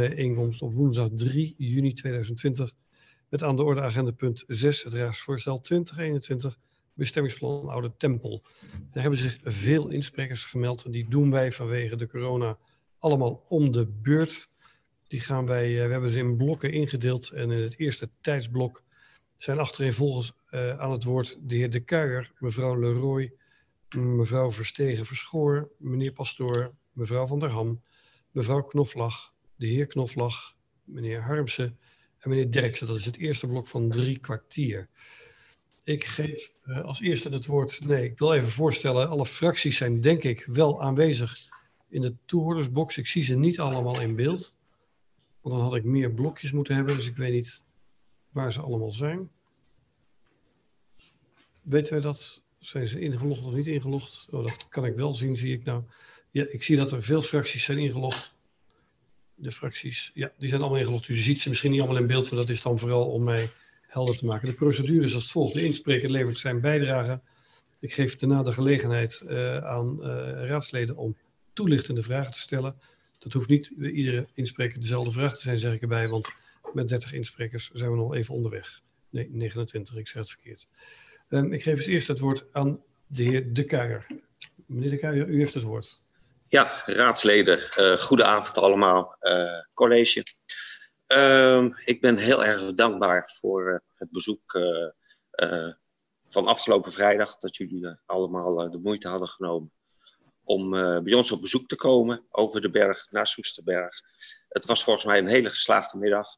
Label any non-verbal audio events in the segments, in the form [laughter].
raadsbijeenkomst op woensdag 3 juni 2020 met aan de orde agenda punt 6, het raadsvoorstel 2021, bestemmingsplan Oude Tempel. Daar hebben zich veel insprekers gemeld die doen wij vanwege de corona allemaal om de beurt. Die gaan wij, eh, we hebben ze in blokken ingedeeld en in het eerste tijdsblok zijn achtereenvolgens uh, aan het woord de heer De Kuijer, mevrouw Leroy, mevrouw Verstegen Verschoor, meneer Pastoor, mevrouw Van der Ham, mevrouw Knoflag, de heer Knoflag, meneer Harmsen en meneer Derksen. Dat is het eerste blok van drie kwartier. Ik geef uh, als eerste het woord. Nee, ik wil even voorstellen. Alle fracties zijn denk ik wel aanwezig in de toehoordersbox. Ik zie ze niet allemaal in beeld. Want dan had ik meer blokjes moeten hebben. Dus ik weet niet waar ze allemaal zijn. Weten we dat? Zijn ze ingelogd of niet ingelogd? Oh, dat kan ik wel zien, zie ik nou. Ja, ik zie dat er veel fracties zijn ingelogd. De fracties, ja, die zijn allemaal ingelogd. Dus je ziet ze misschien niet allemaal in beeld, maar dat is dan vooral om mij helder te maken. De procedure is als volgt. De inspreker levert zijn bijdrage. Ik geef daarna de gelegenheid uh, aan uh, raadsleden om toelichtende vragen te stellen. Dat hoeft niet iedere inspreker dezelfde vraag te zijn, zeg ik erbij, want met 30 insprekers zijn we nog even onderweg. Nee, 29, ik zeg het verkeerd. Um, ik geef eens eerst het woord aan de heer De Kuijer. Meneer De Kuijer, u heeft het woord. Ja, raadsleden, uh, goedenavond allemaal, uh, college. Um, ik ben heel erg dankbaar voor uh, het bezoek van afgelopen vrijdag, dat jullie allemaal de moeite hadden genomen om bij ons op bezoek te komen over de berg naar Soesterberg. Het was volgens mij een hele geslaagde middag.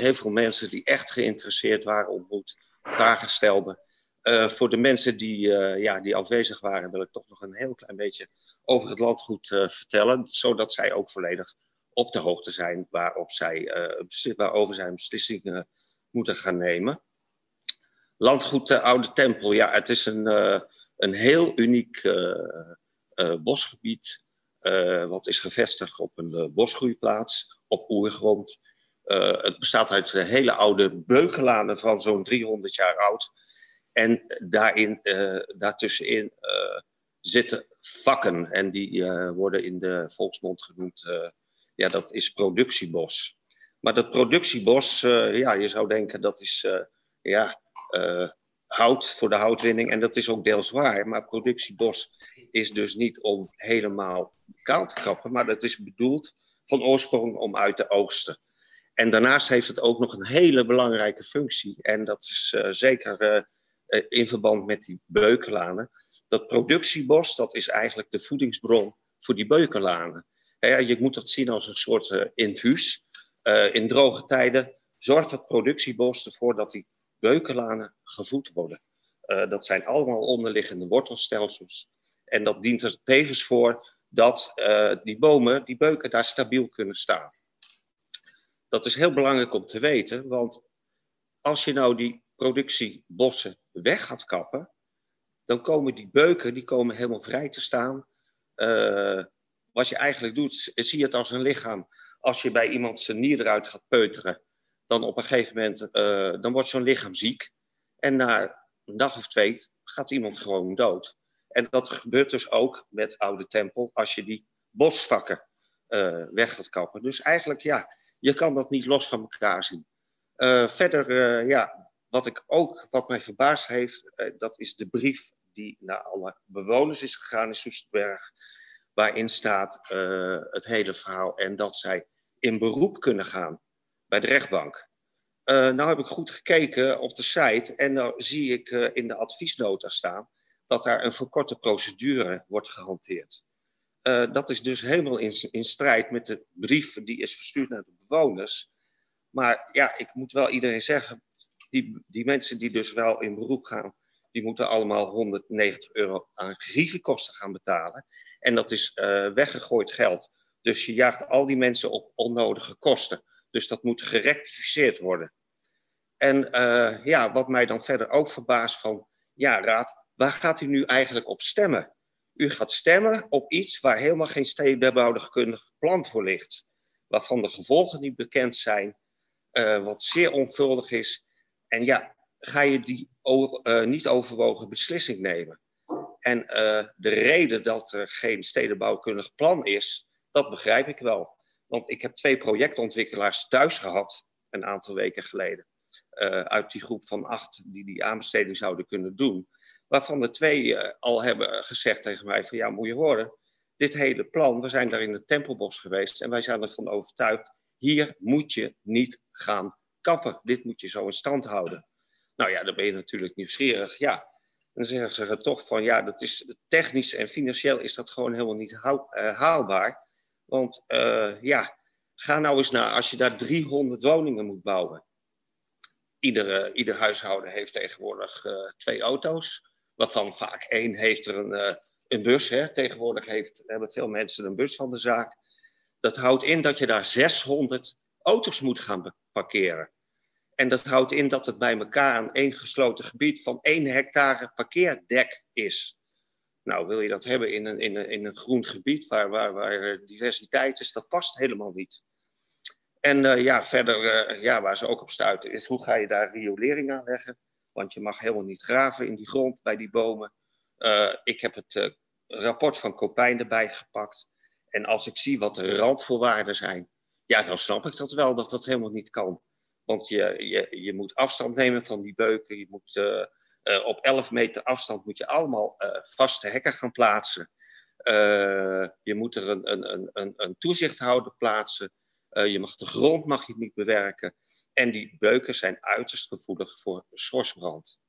heel veel mensen die echt geïnteresseerd waren ontmoet, vragen stelden. voor de mensen die, ja, die afwezig waren, wil ik toch nog een heel klein beetje over het landgoed uh, vertellen, zodat zij ook volledig op de hoogte zijn waarop zij, uh, waarover zij beslissingen moeten gaan nemen. Landgoed de Oude Tempel, ja, het is een, uh, een heel uniek bosgebied, wat is gevestigd op een bosgroeiplaats op oergrond. het bestaat uit hele oude beukelanen van zo'n 300 jaar oud. En daarin, daartussenin zitten vakken. En die uh, worden in de volksmond genoemd, uh, ja, dat is productiebos. Maar dat productiebos, uh, ja, je zou denken dat is ja, hout voor de houtwinning. En dat is ook deels waar. Maar productiebos is dus niet om helemaal kaal te kappen, maar dat is bedoeld van oorsprong om uit te oogsten. En daarnaast heeft het ook nog een hele belangrijke functie. En dat is zeker in verband met die beukelanen dat productiebos, dat is eigenlijk de voedingsbron voor die beukelanen. je moet dat zien als een soort uh, infuus. Uh, in droge tijden zorgt het productiebos ervoor dat die beukelanen gevoed worden. Dat zijn allemaal onderliggende wortelstelsels. En dat dient er tevens voor dat die bomen, die beuken, daar stabiel kunnen staan. Dat is heel belangrijk om te weten, want als je nou die productiebossen weg gaat kappen, dan komen die beuken die komen helemaal vrij te staan. Uh, wat je eigenlijk doet, zie je het als een lichaam. Als je bij iemand zijn nier eruit gaat peuteren, dan op een gegeven moment uh, dan wordt zo'n lichaam ziek. En na een dag of twee gaat iemand gewoon dood. En dat gebeurt dus ook met Oude Tempel als je die bosvakken uh, weg gaat kappen. Dus eigenlijk, ja, je kan dat niet los van elkaar zien. verder, ja, wat ik ook, wat mij verbaasd heeft, dat is de brief die naar alle bewoners is gegaan in Soesterberg, waarin staat uh, het hele verhaal en dat zij in beroep kunnen gaan bij de rechtbank. Uh, nou heb ik goed gekeken op de site en dan zie ik in de adviesnota staan dat daar een verkorte procedure wordt gehanteerd. dat is dus helemaal in, in strijd met de brief die is verstuurd naar de bewoners. Maar ja, ik moet wel iedereen zeggen, die, die mensen die dus wel in beroep gaan, die moeten allemaal 190 euro aan grievenkosten gaan betalen. En dat is uh, weggegooid geld. Dus je jaagt al die mensen op onnodige kosten. Dus dat moet gerectificeerd worden. En uh, ja, wat mij dan verder ook verbaast van, ja raad, waar gaat u nu eigenlijk op stemmen? U gaat stemmen op iets waar helemaal geen stedenbouwkundig plan voor ligt. Waarvan de gevolgen niet bekend zijn, uh, wat zeer onvuldig is. En ja, ga je die uh, niet overwogen beslissing nemen. En uh, de reden dat er geen stedenbouwkundig plan is, dat begrijp ik wel. Want ik heb twee projectontwikkelaars thuis gehad, een aantal weken geleden. Uh, uit die groep van acht die die aanbesteding zouden kunnen doen. Waarvan de twee al hebben gezegd tegen mij van ja, moet je horen, dit hele plan, we zijn daar in het Tempelbos geweest en wij zijn ervan overtuigd, hier moet je niet gaan Dit moet je zo in stand houden. Nou ja, dan ben je natuurlijk nieuwsgierig. Ja, dan zeggen ze er toch van ja, dat is technisch en financieel is dat gewoon helemaal niet uh, haalbaar. Want ja, ga nou eens naar als je daar 300 woningen moet bouwen Ieder, ieder huishouden heeft tegenwoordig uh, twee auto's, waarvan vaak één heeft er een, een bus. Hè. Tegenwoordig heeft, hebben veel mensen een bus van de zaak. Dat houdt in dat je daar 600 auto's moet gaan parkeren. En dat houdt in dat het bij elkaar aan één gesloten gebied van één hectare parkeerdek is. Nou, wil je dat hebben in een, in een, in een groen gebied waar, waar, diversiteit is, dat past helemaal niet. En uh, ja, verder, uh, ja, waar ze ook op stuiten, is hoe ga je daar riolering aan leggen? Want je mag helemaal niet graven in die grond bij die bomen. Uh, ik heb het rapport van Kopijn erbij gepakt. En als ik zie wat de randvoorwaarden zijn, ja, dan snap ik dat wel, dat dat helemaal niet kan. Want je, je, je moet afstand nemen van die beuken. Je moet op 11 meter afstand moet je allemaal vaste hekken gaan plaatsen. je moet er een, een, een, een toezichthouder plaatsen. Je mag de grond mag je niet bewerken. En die beuken zijn uiterst gevoelig voor schorstbrand.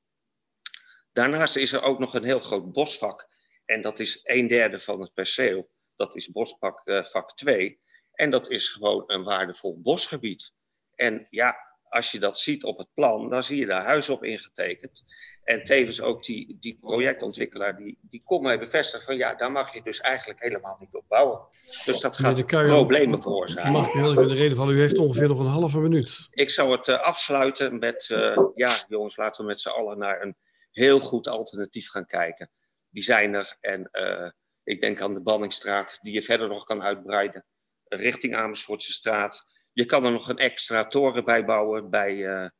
Daarnaast is er ook nog een heel groot bosvak. En dat is een derde van het perceel. Dat is bosvak vak 2. En dat is gewoon een waardevol bosgebied. En ja, als je dat ziet op het plan, dan zie je daar huizen op ingetekend. En tevens ook die, die projectontwikkelaar, die, die kon mij bevestigen van ja, daar mag je dus eigenlijk helemaal niet op bouwen. Dus dat gaat problemen veroorzaken. Mag ik heel even de reden van, u heeft ongeveer nog een halve minuut. Ik zou het uh, afsluiten met, uh, ja jongens, laten we met z'n allen naar een heel goed alternatief gaan kijken. Die zijn er en uh, ik denk aan de Banningstraat, die je verder nog kan uitbreiden. Richting Amersfoortse straat. Je kan er nog een extra toren bij bouwen bij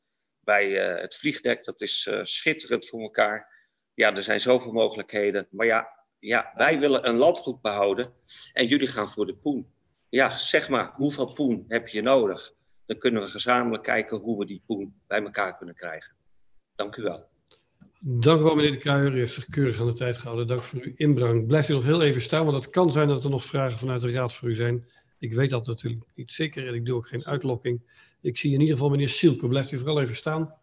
bij uh, het vliegdek. Dat is uh, schitterend voor elkaar. Ja, er zijn zoveel mogelijkheden. Maar ja, ja, wij willen een landgoed behouden en jullie gaan voor de poen. Ja, zeg maar, hoeveel poen heb je nodig? Dan kunnen we gezamenlijk kijken hoe we die poen bij elkaar kunnen krijgen. Dank u wel. Dank u wel, meneer de Kruijer. U heeft zich keurig aan de tijd gehouden. Dank voor uw inbreng. Blijft u nog heel even staan, want het kan zijn dat er nog vragen vanuit de Raad voor u zijn. Ik weet dat natuurlijk niet zeker en ik doe ook geen uitlokking. Ik zie in ieder geval meneer Sielke. Blijft u vooral even staan.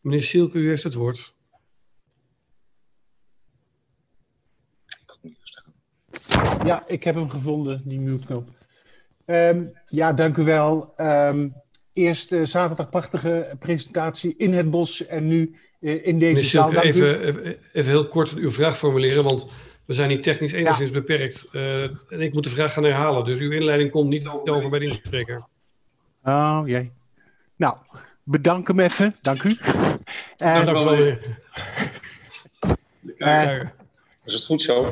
Meneer Sielke, u heeft het woord. Ja, ik heb hem gevonden, die mute-knop. Um, ja, dank u wel. Um, eerst uh, zaterdag prachtige presentatie in het bos en nu uh, in deze zaal. Dank even, even, even, heel kort uw vraag formuleren, want we zijn niet technisch enigszins ja. beperkt. Uh, en ik moet de vraag gaan herhalen, dus uw inleiding komt niet over bij de inspreker. Oh jee. Nou, bedank hem even. Dank u. Uh, dank u wel weer. Uh, is het goed zo?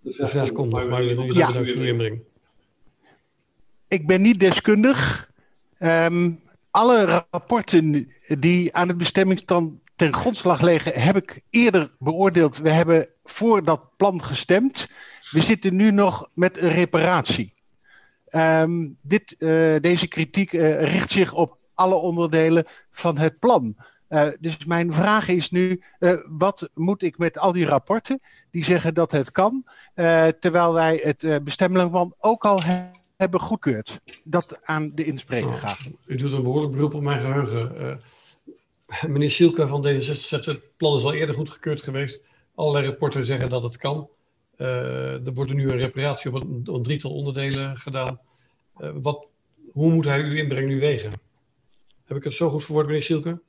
De vraag, de vraag komt nog, maar we ja. bedankt voor uw inbreng. Ik ben niet deskundig. Um, alle rapporten die aan het bestemmingsplan ten grondslag liggen, heb ik eerder beoordeeld. We hebben voor dat plan gestemd. We zitten nu nog met een reparatie. Um, dit, uh, deze kritiek uh, richt zich op alle onderdelen van het plan. Uh, dus mijn vraag is nu, wat moet ik met al die rapporten die zeggen dat het kan, terwijl wij het bestemmingsplan ook al he hebben goedkeurd? Dat aan de inspreker oh, graag. U doet een behoorlijk beroep op mijn geheugen. [laughs] meneer Sielke van D66 zegt het plan is al eerder goedgekeurd geweest. Allerlei rapporten zeggen dat het kan. Uh, er wordt nu een reparatie op een, een drietal onderdelen gedaan. Uh, wat, hoe moet hij uw inbreng nu wegen? Heb ik het zo goed verwoord, meneer Sielke?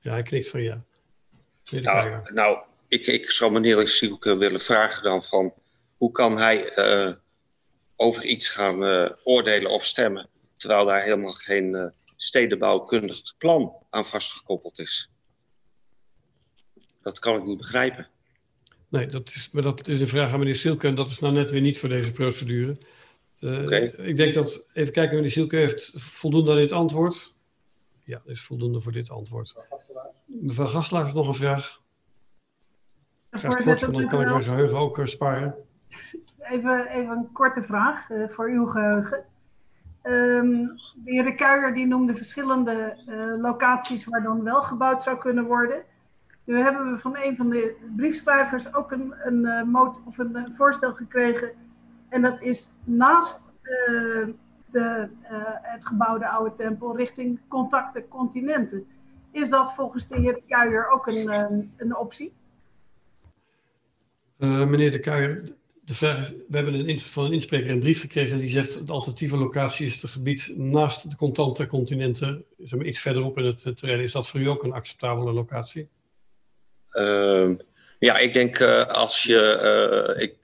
Ja, hij knikt van ja. Nou, nou, ik, ik zou meneer Sielke willen vragen dan van... hoe kan hij uh, over iets gaan oordelen of stemmen... terwijl daar helemaal geen stedenbouwkundig plan aan vastgekoppeld is? Dat kan ik niet begrijpen. Nee, dat is, maar dat is een vraag aan meneer Silke en dat is nou net weer niet voor deze procedure. Uh, okay. Ik denk dat, even kijken, meneer Silke heeft voldoende aan dit antwoord. Ja, is voldoende voor dit antwoord. Mevrouw Gastelaar heeft nog een vraag. Graag kort, dan kan ik mijn geheugen ook uh, sparen. Even, even een korte vraag uh, voor uw geheugen. Um, de heer De Kuijer die noemde verschillende uh, locaties waar dan wel gebouwd zou kunnen worden. Nu hebben we van een van de briefschrijvers ook een, een, uh, of een voorstel gekregen. En dat is naast de, het gebouwde oude tempel richting contacten continenten. Is dat volgens de heer De Kuijer ook een, een optie? meneer De Kuijer, de vraag, we hebben een, van een inspreker een brief gekregen die zegt de alternatieve locatie is het gebied naast de contante continenten, iets verderop in het terrein. Is dat voor u ook een acceptabele locatie? Uh, ja, ik denk uh, als je, uh, ik,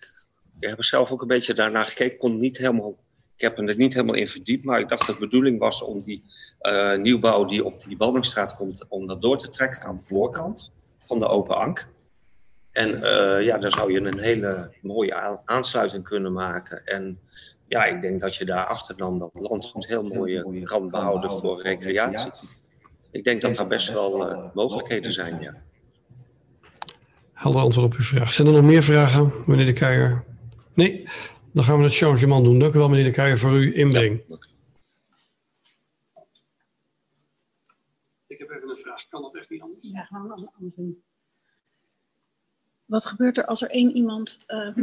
heb er zelf ook een beetje daarna gekeken, kon niet helemaal, ik heb er niet helemaal in verdiept, maar ik dacht dat de bedoeling was om die uh, nieuwbouw die op die Balmingstraat komt, om dat door te trekken aan de voorkant van de open ank. En uh, ja, daar zou je een hele mooie aansluiting kunnen maken. En ja, ik denk dat je daarachter dan dat landgoed heel mooi kan behouden voor recreatie. Ik denk dat daar best wel uh, mogelijkheden zijn, ja. Helder antwoord op uw vraag. Zijn er nog meer vragen, meneer de Keijer? Nee? Dan gaan we het changement doen. Dank u wel, meneer de Keijer, voor uw inbreng. Ja. Ik heb even een vraag. Kan dat echt niet anders? Ja, gaan we anders doen. Wat gebeurt er als er één iemand uh,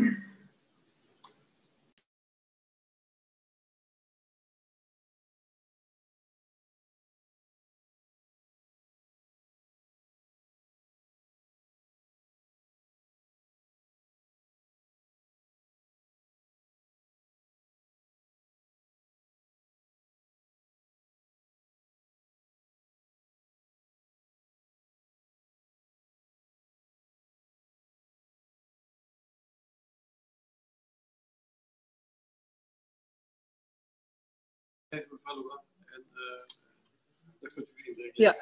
even mevrouw En uh, kunt u inbrengen. Ja.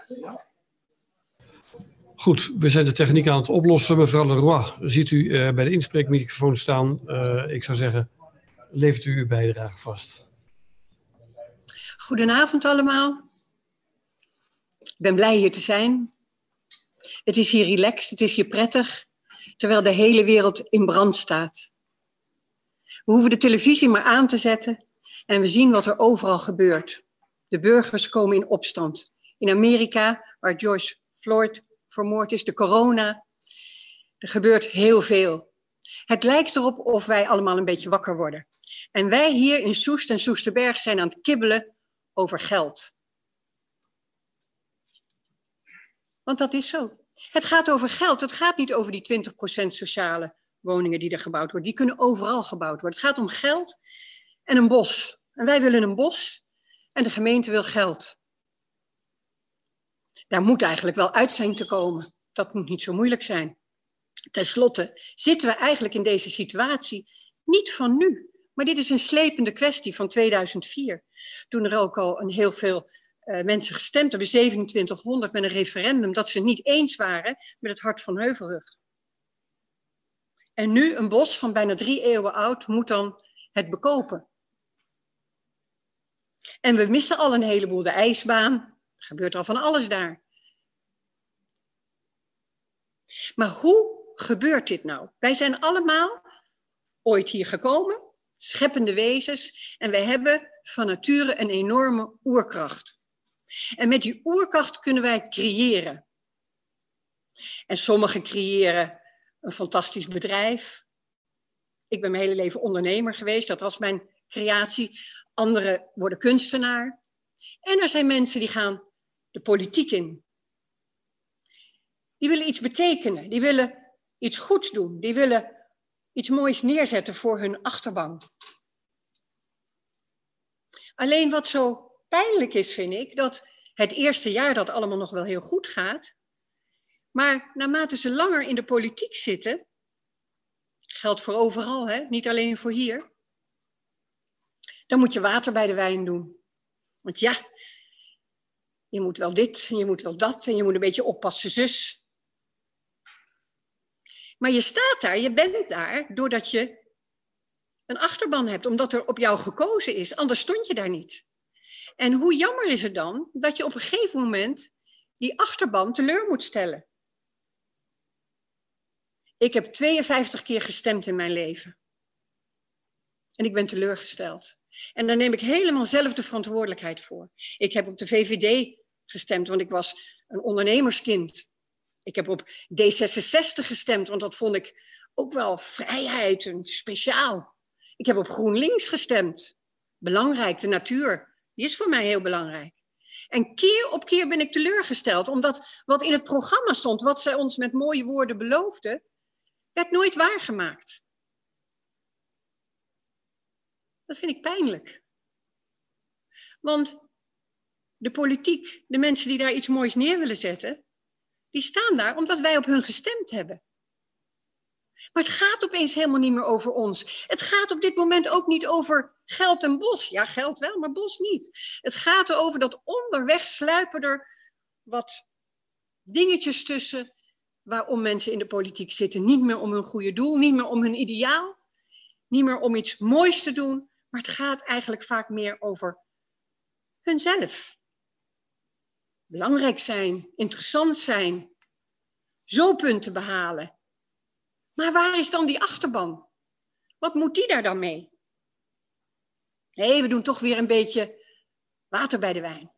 Goed, we zijn de techniek aan het oplossen. Mevrouw Leroy, ziet u uh, bij de inspreekmicrofoon staan. Uh, ik zou zeggen, levert u uw bijdrage vast. Goedenavond allemaal. Ik ben blij hier te zijn. Het is hier relaxed, het is hier prettig, terwijl de hele wereld in brand staat. We hoeven de televisie maar aan te zetten en we zien wat er overal gebeurt. De burgers komen in opstand. In Amerika, waar George Floyd vermoord is, de corona. Er gebeurt heel veel. Het lijkt erop of wij allemaal een beetje wakker worden. En wij hier in Soest en Soesterberg zijn aan het kibbelen over geld. Want dat is zo. Het gaat over geld. Het gaat niet over die 20% sociale woningen die er gebouwd worden. Die kunnen overal gebouwd worden. Het gaat om geld en een bos. En wij willen een bos en de gemeente wil geld. Daar moet eigenlijk wel uit zijn te komen. Dat moet niet zo moeilijk zijn. Ten slotte zitten we eigenlijk in deze situatie niet van nu. Maar dit is een slepende kwestie van 2004. Toen er ook al een heel veel uh, mensen gestemd hebben, 2700 met een referendum, dat ze niet eens waren met het hart van Heuvelrug. En nu een bos van bijna drie eeuwen oud moet dan het bekopen. En we missen al een heleboel. De ijsbaan, er gebeurt al van alles daar. Maar hoe gebeurt dit nou? Wij zijn allemaal ooit hier gekomen, scheppende wezens, en wij hebben van nature een enorme oerkracht. En met die oerkracht kunnen wij creëren. En sommigen creëren een fantastisch bedrijf. Ik ben mijn hele leven ondernemer geweest, dat was mijn creatie. Anderen worden kunstenaar. En er zijn mensen die gaan de politiek in. Die willen iets betekenen, die willen iets goeds doen, die willen iets moois neerzetten voor hun achterban. Alleen wat zo pijnlijk is, vind ik, dat het eerste jaar dat allemaal nog wel heel goed gaat, maar naarmate ze langer in de politiek zitten, geldt voor overal, hè? niet alleen voor hier, dan moet je water bij de wijn doen. Want ja, je moet wel dit, je moet wel dat, en je moet een beetje oppassen, zus. Maar je staat daar, je bent daar, doordat je een achterban hebt, omdat er op jou gekozen is. Anders stond je daar niet. En hoe jammer is het dan dat je op een gegeven moment die achterban teleur moet stellen? Ik heb 52 keer gestemd in mijn leven. En ik ben teleurgesteld. En daar neem ik helemaal zelf de verantwoordelijkheid voor. Ik heb op de VVD gestemd, want ik was een ondernemerskind. Ik heb op D66 gestemd, want dat vond ik ook wel vrijheid en speciaal. Ik heb op GroenLinks gestemd. Belangrijk, de natuur. Die is voor mij heel belangrijk. En keer op keer ben ik teleurgesteld, omdat wat in het programma stond, wat zij ons met mooie woorden beloofden, werd nooit waargemaakt. Dat vind ik pijnlijk. Want de politiek, de mensen die daar iets moois neer willen zetten, die staan daar omdat wij op hun gestemd hebben. Maar het gaat opeens helemaal niet meer over ons. Het gaat op dit moment ook niet over geld en bos. Ja, geld wel, maar bos niet. Het gaat erover dat onderweg sluipen er wat dingetjes tussen waarom mensen in de politiek zitten. Niet meer om hun goede doel, niet meer om hun ideaal, niet meer om iets moois te doen, maar het gaat eigenlijk vaak meer over hunzelf. Belangrijk zijn, interessant zijn, zo punten behalen. Maar waar is dan die achterban? Wat moet die daar dan mee? Nee, we doen toch weer een beetje water bij de wijn.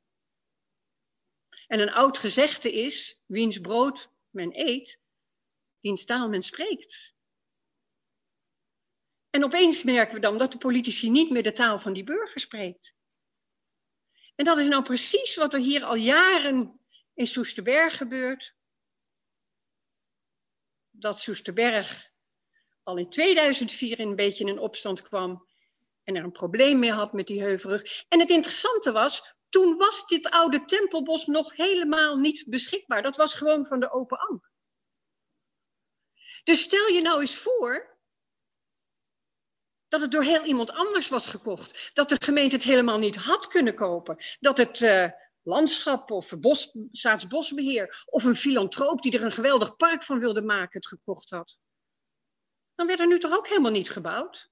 En een oud gezegde is: wiens brood men eet, wiens taal men spreekt. En opeens merken we dan dat de politici niet meer de taal van die burger spreekt. En dat is nou precies wat er hier al jaren in Soesterberg gebeurt. Dat Soesterberg al in 2004 een beetje in opstand kwam en er een probleem mee had met die heuvelrug. En het interessante was, toen was dit oude tempelbos nog helemaal niet beschikbaar. Dat was gewoon van de open ank. Dus stel je nou eens voor dat het door heel iemand anders was gekocht. Dat de gemeente het helemaal niet had kunnen kopen. Dat het uh, landschap of bos, staatsbosbeheer of een filantroop die er een geweldig park van wilde maken het gekocht had. Dan werd er nu toch ook helemaal niet gebouwd?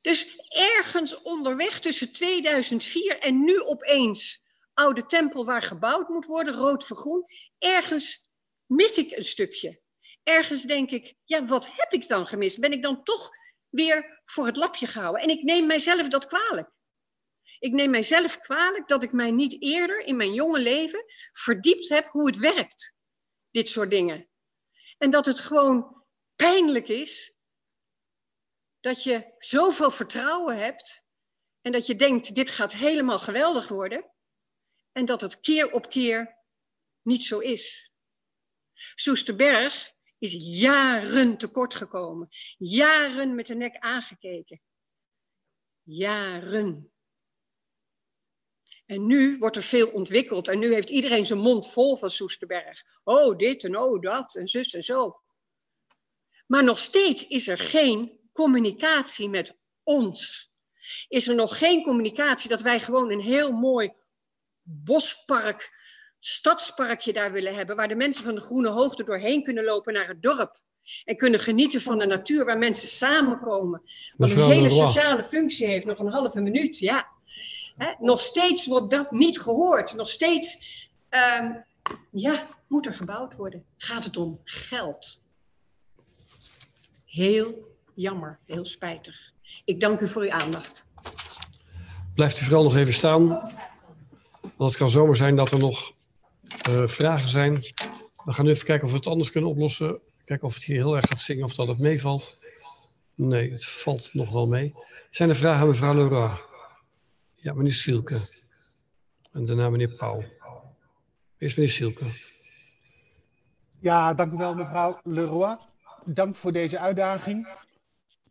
Dus ergens onderweg tussen 2004 en nu opeens oude tempel waar gebouwd moet worden, rood vergroen, ergens mis ik een stukje. Ergens denk ik, ja, wat heb ik dan gemist? Ben ik dan toch weer voor het lapje gehouden? En ik neem mijzelf dat kwalijk. Ik neem mijzelf kwalijk dat ik mij niet eerder in mijn jonge leven verdiept heb hoe het werkt, dit soort dingen. En dat het gewoon pijnlijk is dat je zoveel vertrouwen hebt en dat je denkt, dit gaat helemaal geweldig worden, en dat het keer op keer niet zo is. Soesterberg is jaren tekort gekomen, jaren met de nek aangekeken. Jaren. En nu wordt er veel ontwikkeld en nu heeft iedereen zijn mond vol van Soesterberg. Oh, dit en oh, dat en zus en zo. Maar nog steeds is er geen communicatie met ons. Is er nog geen communicatie dat wij gewoon een heel mooi bospark, stadsparkje daar willen hebben, waar de mensen van de Groene Hoogte doorheen kunnen lopen naar het dorp. En kunnen genieten van de natuur waar mensen samenkomen. Wat een hele sociale functie heeft, nog een halve minuut, ja. nog steeds wordt dat niet gehoord. Nog steeds, um, ja, moet er gebouwd worden. Gaat het om geld. Heel jammer, heel spijtig. Ik dank u voor uw aandacht. Blijft u vooral nog even staan. Want het kan zomaar zijn dat er nog vragen zijn. We gaan even kijken of we het anders kunnen oplossen. Kijken of het hier heel erg gaat zingen of dat het meevalt. Nee, het valt nog wel mee. Zijn er vragen aan mevrouw Leroy? Ja, meneer Sielke. En daarna meneer Pauw. Eerst meneer Sielke. Ja, dank u wel mevrouw Leroy. Dank voor deze uitdaging.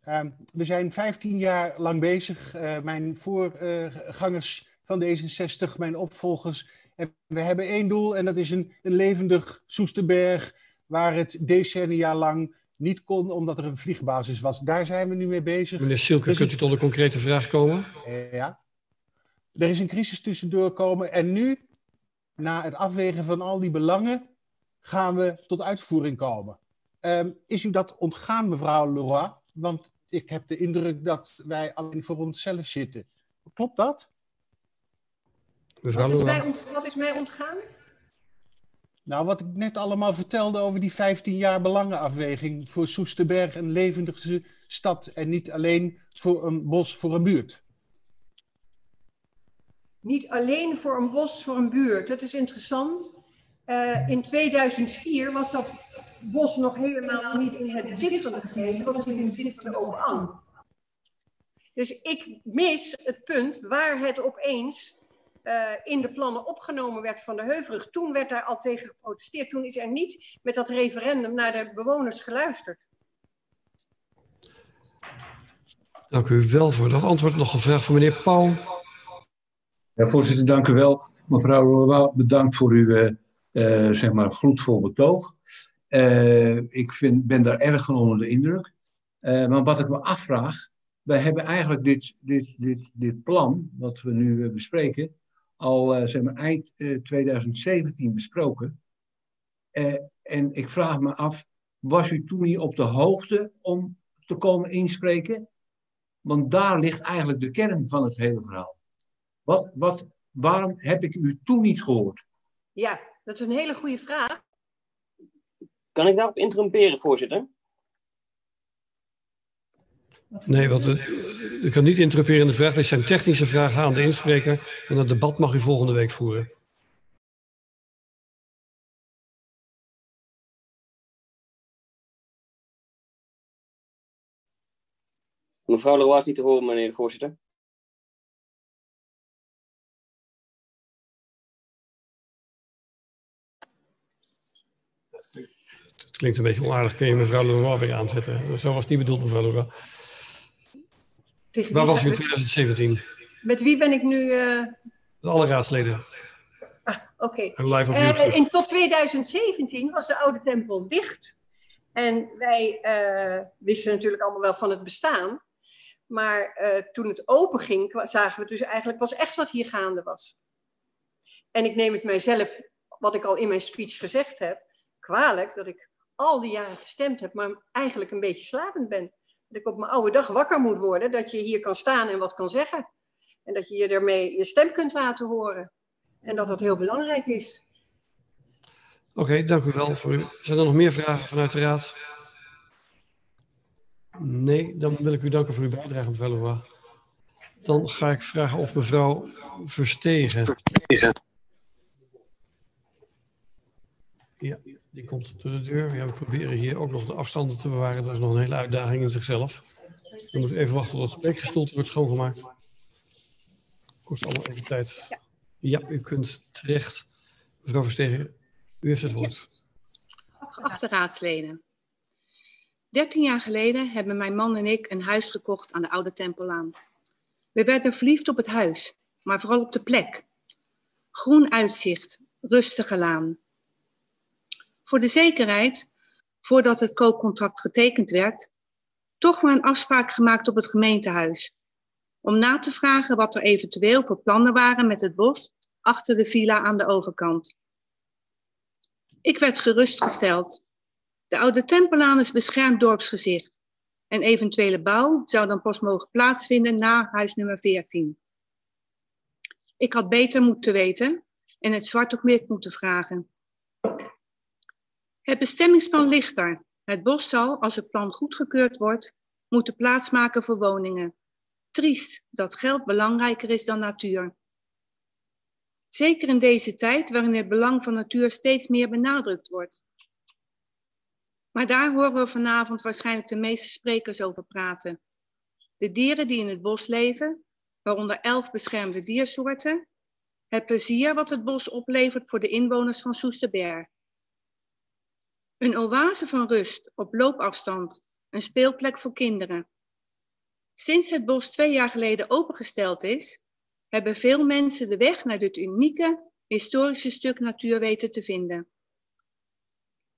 Ehm, we zijn 15 jaar lang bezig. Uh, mijn voorgangers van D66, mijn opvolgers. En we hebben één doel en dat is een, een levendig Soesterberg, waar het decennia lang niet kon omdat er een vliegbasis was. Daar zijn we nu mee bezig. Meneer Silke, dus kunt u tot een concrete vraag komen? Ja. Er is een crisis tussendoor komen en nu, na het afwegen van al die belangen, gaan we tot uitvoering komen. Um, is u dat ontgaan, mevrouw Leroy? Want ik heb de indruk dat wij alleen voor onszelf zitten. Klopt dat? Wat is, mij wat is mij ontgaan? Nou, wat ik net allemaal vertelde over die 15 jaar belangenafweging voor Soesterberg een levendige stad en niet alleen voor een bos, voor een buurt. Niet alleen voor een bos, voor een buurt. Dat is interessant. Uh, in 2004 was dat bos nog helemaal niet in het bezit van de gemeente, dat was in het bezit van de OAN. Dus ik mis het punt waar het opeens uh, in de plannen opgenomen werd van de Heuvelrug. Toen werd daar al tegen geprotesteerd. Toen is er niet met dat referendum naar de bewoners geluisterd. Dank u wel voor dat antwoord. Nog een vraag van meneer Pauw. Ja, voorzitter, dank u wel. Mevrouw Roel, bedankt voor uw uh, uh, zeg maar gloedvol betoog. Uh, ik vind, ben daar erg van onder de indruk. maar wat ik me afvraag, wij hebben eigenlijk dit, dit, dit, dit plan, wat we nu bespreken, al zeg maar, eind 2017 besproken. en ik vraag me af, was u toen niet op de hoogte om te komen inspreken? Want daar ligt eigenlijk de kern van het hele verhaal. Wat, wat, waarom heb ik u toen niet gehoord? Ja, dat is een hele goede vraag. Kan ik daarop interrumperen, voorzitter? Nee, want het, u kan niet interrumperen in de vraag. Dit zijn technische vragen aan de inspreker. En dat debat mag u volgende week voeren. Mevrouw Leroy is niet te horen, meneer de voorzitter. Het klinkt een beetje onaardig. Kun je mevrouw Leroy weer aanzetten? Zo was het niet bedoeld, mevrouw Leroy. Waar was u in 2017? Met wie ben ik nu? Uh... Alle raadsleden. Ah, oké. Okay. Uh, in tot 2017 was de oude tempel dicht. En wij uh, wisten natuurlijk allemaal wel van het bestaan. Maar toen het open ging, zagen we dus eigenlijk pas echt wat hier gaande was. En ik neem het mijzelf, wat ik al in mijn speech gezegd heb, kwalijk dat ik al die jaren gestemd heb, maar eigenlijk een beetje slapend ben. Dat ik op mijn oude dag wakker moet worden, dat je hier kan staan en wat kan zeggen. En dat je je ermee je stem kunt laten horen. En dat dat heel belangrijk is. Oké, okay, dank u wel voor u. Zijn er nog meer vragen vanuit de Raad? Nee, dan wil ik u danken voor uw bijdrage, mevrouw. Dan ga ik vragen of mevrouw Verstegen. Verstegen. Ja, die komt door de deur. Ja, we proberen hier ook nog de afstanden te bewaren. Dat is nog een hele uitdaging in zichzelf. We moeten even wachten tot het spreekgestoelte wordt schoongemaakt. Kost allemaal even tijd. Ja. ja, u kunt terecht. Mevrouw Verstegen, u heeft het woord. Geachte raadsleden. Dertien jaar geleden hebben mijn man en ik een huis gekocht aan de Oude Tempelaan. We werden verliefd op het huis, maar vooral op de plek. Groen uitzicht, rustige laan, voor de zekerheid, voordat het koopcontract getekend werd, toch maar een afspraak gemaakt op het gemeentehuis. Om na te vragen wat er eventueel voor plannen waren met het bos achter de villa aan de overkant. Ik werd gerustgesteld. De oude Tempelaan is beschermd dorpsgezicht. En eventuele bouw zou dan pas mogen plaatsvinden na huis nummer 14. Ik had beter moeten weten en het zwart op wit moeten vragen. Het bestemmingsplan ligt daar. Het bos zal, als het plan goedgekeurd wordt, moeten plaatsmaken voor woningen. Triest dat geld belangrijker is dan natuur. Zeker in deze tijd waarin het belang van natuur steeds meer benadrukt wordt. Maar daar horen we vanavond waarschijnlijk de meeste sprekers over praten. De dieren die in het bos leven, waaronder elf beschermde diersoorten, het plezier wat het bos oplevert voor de inwoners van Soesterberg. Een oase van rust op loopafstand, een speelplek voor kinderen. Sinds het bos twee jaar geleden opengesteld is, hebben veel mensen de weg naar dit unieke historische stuk natuur weten te vinden.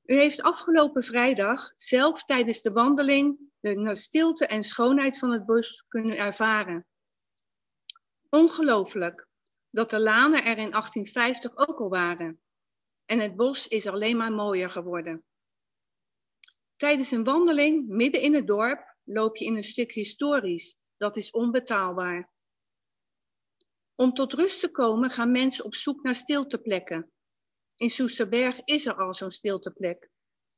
U heeft afgelopen vrijdag zelf tijdens de wandeling de stilte en schoonheid van het bos kunnen ervaren. Ongelooflijk dat de lanen er in 1850 ook al waren. En het bos is alleen maar mooier geworden. Tijdens een wandeling midden in het dorp loop je in een stuk historisch. Dat is onbetaalbaar. Om tot rust te komen gaan mensen op zoek naar stilteplekken. In Soesterberg is er al zo'n stilteplek.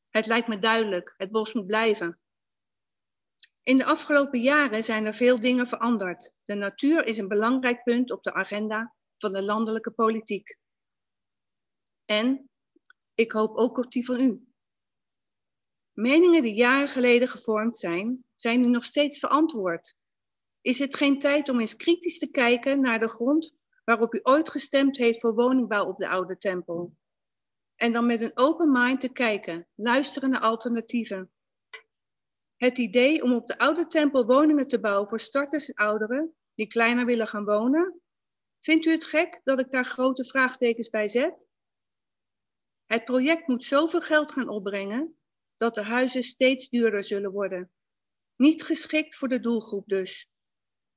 Het lijkt me duidelijk, het bos moet blijven. In de afgelopen jaren zijn er veel dingen veranderd. De natuur is een belangrijk punt op de agenda van de landelijke politiek. En ik hoop ook op die van u. Meningen die jaren geleden gevormd zijn, zijn nu nog steeds verantwoord. Is het geen tijd om eens kritisch te kijken naar de grond waarop u ooit gestemd heeft voor woningbouw op de oude tempel? En dan met een open mind te kijken, luisteren naar alternatieven. Het idee om op de oude tempel woningen te bouwen voor starters en ouderen die kleiner willen gaan wonen, vindt u het gek dat ik daar grote vraagtekens bij zet? Het project moet zoveel geld gaan opbrengen dat de huizen steeds duurder zullen worden. Niet geschikt voor de doelgroep dus.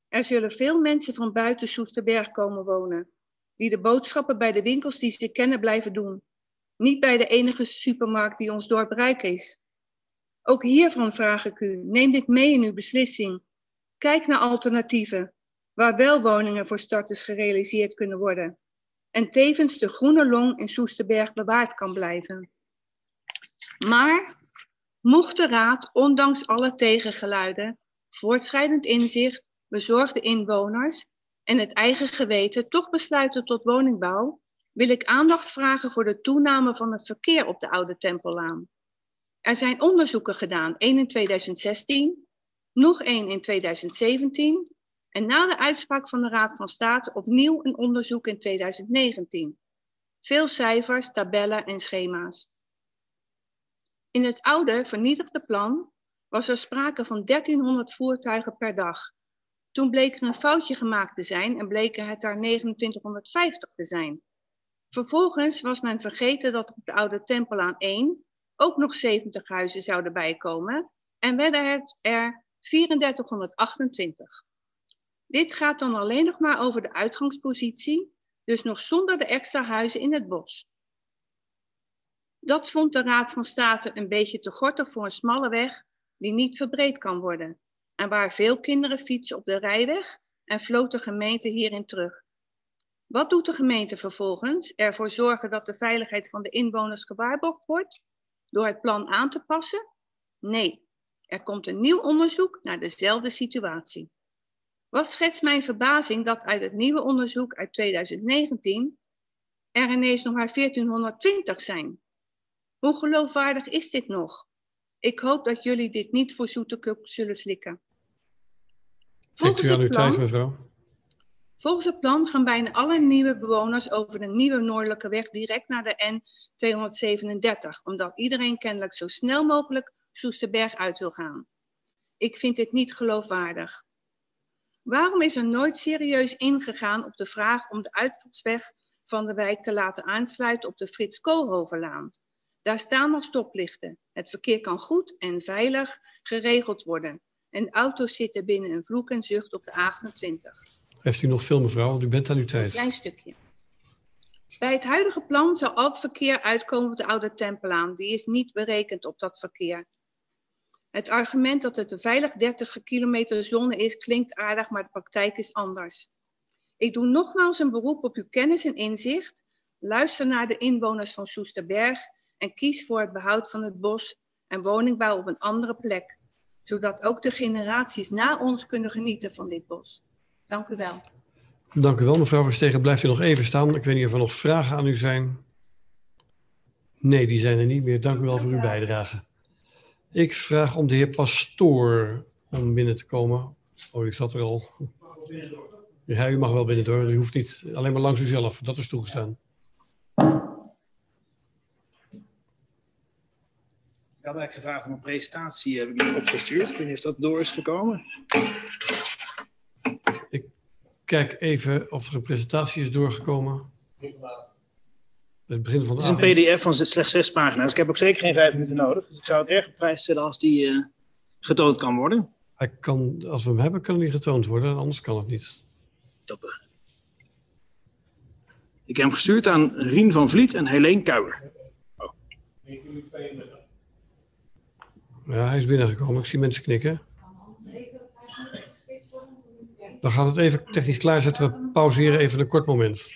Er zullen veel mensen van buiten Soesterberg komen wonen, die de boodschappen bij de winkels die ze kennen blijven doen. Niet bij de enige supermarkt die ons dorp rijk is. Ook hiervan vraag ik u, neem dit mee in uw beslissing. Kijk naar alternatieven, waar wel woningen voor starters gerealiseerd kunnen worden. En tevens de groene long in Soesterberg bewaard kan blijven. Maar mocht de Raad, ondanks alle tegengeluiden, voortschrijdend inzicht, bezorgde inwoners en het eigen geweten toch besluiten tot woningbouw, wil ik aandacht vragen voor de toename van het verkeer op de Oude Tempellaan. Er zijn onderzoeken gedaan, één in 2016, nog één in 2017 en na de uitspraak van de Raad van State opnieuw een onderzoek in 2019. Veel cijfers, tabellen en schema's. In het oude vernietigde plan was er sprake van 1300 voertuigen per dag. Toen bleek er een foutje gemaakt te zijn en bleken het daar 2950 te zijn. Vervolgens was men vergeten dat op de oude Tempelaan 1 ook nog 70 huizen zouden bijkomen en werden het er 3428. Dit gaat dan alleen nog maar over de uitgangspositie, dus nog zonder de extra huizen in het bos. Dat vond de Raad van State een beetje te gortig voor een smalle weg die niet verbreed kan worden en waar veel kinderen fietsen op de rijweg en floot de gemeente hierin terug. Wat doet de gemeente vervolgens? Ervoor zorgen dat de veiligheid van de inwoners gewaarborgd wordt? Door het plan aan te passen? Nee, er komt een nieuw onderzoek naar dezelfde situatie. Wat schetst mijn verbazing dat uit het nieuwe onderzoek uit 2019 er ineens nog maar 1420 zijn. Hoe geloofwaardig is dit nog? Ik hoop dat jullie dit niet voor zoete zullen slikken. Volgens u aan uw tijd, mevrouw. Volgens het plan gaan bijna alle nieuwe bewoners over de nieuwe Noordelijke weg direct naar de N237, omdat iedereen kennelijk zo snel mogelijk Soesterberg uit wil gaan. Ik vind dit niet geloofwaardig. Waarom is er nooit serieus ingegaan op de vraag om de uitvalsweg van de wijk te laten aansluiten op de Frits Koolhovenlaan? Daar staan nog stoplichten. Het verkeer kan goed en veilig geregeld worden. En auto's zitten binnen een vloek en zucht op de A28. Heeft u nog veel, mevrouw? Want u bent aan uw tijd. Een klein stukje. Bij het huidige plan zal al het verkeer uitkomen op de Oude Tempelaan. Die is niet berekend op dat verkeer. Het argument dat het een veilig 30 kilometer zone is, klinkt aardig, maar de praktijk is anders. Ik doe nogmaals een beroep op uw kennis en inzicht. Luister naar de inwoners van Soesterberg en kies voor het behoud van het bos en woningbouw op een andere plek, zodat ook de generaties na ons kunnen genieten van dit bos. Dank u wel. Dank u wel, mevrouw Verstegen. Blijft u nog even staan. Ik weet niet of er nog vragen aan u zijn. Nee, die zijn er niet meer. Dank u wel voor uw bijdrage. Ik vraag om de heer Pastoor om binnen te komen. Oh, u zat er al. Ja, u mag wel binnen door. U hoeft niet alleen maar langs uzelf. Dat is toegestaan. Had eigenlijk gevraagd om een presentatie, heb ik niet opgestuurd. Ik weet niet of dat door is gekomen. Ik kijk even of er een presentatie is doorgekomen. Het begin van de Het is een pdf van slechts zes pagina's. Ik heb ook zeker geen vijf minuten nodig. Dus ik zou het erg op prijs stellen als die uh, getoond kan worden. Hij kan, als we hem hebben, kan hij getoond worden. Anders kan het niet. Toppen. Ik heb hem gestuurd aan Rien van Vliet en Helene Kuijer. Oh. Ja, hij is binnengekomen. Ik zie mensen knikken. We gaan het even technisch klaarzetten. We pauzeren even een kort moment.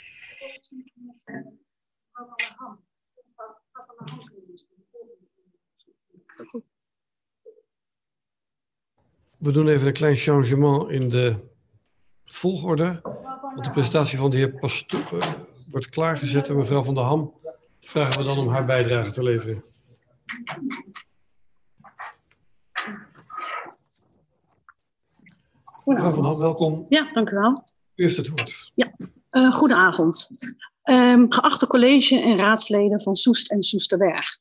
We doen even een klein changement in de volgorde. Want de presentatie van de heer Pastoor eh, wordt klaargezet. En mevrouw Van der Ham vragen we dan om haar bijdrage te leveren. Mevrouw Van Ham, welkom. Ja, dank u wel. U heeft het woord. Ja, uh, goedenavond. Um, geachte college en raadsleden van Soest en Soesterberg.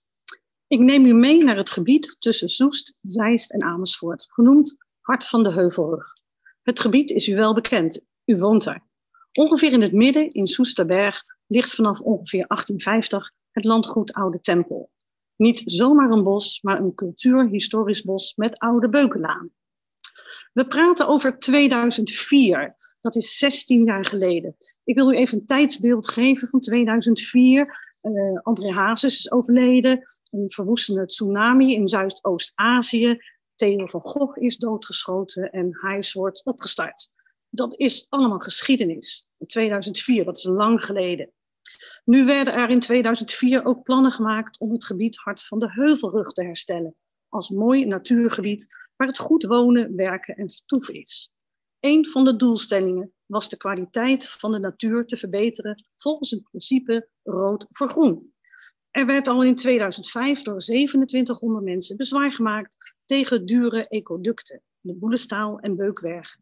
Ik neem u mee naar het gebied tussen Soest, Zeist en Amersfoort, genoemd Hart van de Heuvelrug. Het gebied is u wel bekend, u woont er. Ongeveer in het midden, in Soesterberg, ligt vanaf ongeveer 1850 het landgoed Oude Tempel. Niet zomaar een bos, maar een cultuurhistorisch bos met oude beukenlaan. We praten over 2004. Dat is 16 jaar geleden. Ik wil u even een tijdsbeeld geven van 2004. Uh, André Hazes is overleden. Een verwoestende tsunami in Zuidoost-Azië. Theo van Gogh is doodgeschoten en Hijs wordt opgestart. Dat is allemaal geschiedenis. In 2004, dat is lang geleden. Nu werden er in 2004 ook plannen gemaakt om het gebied Hart van de Heuvelrug te herstellen. Als mooi natuurgebied waar het goed wonen, werken en vertoeven is. Een van de doelstellingen was de kwaliteit van de natuur te verbeteren volgens het principe rood voor groen. Er werd al in 2005 door 2700 mensen bezwaar gemaakt tegen dure ecoducten, de Boelestaal en Beukwerg.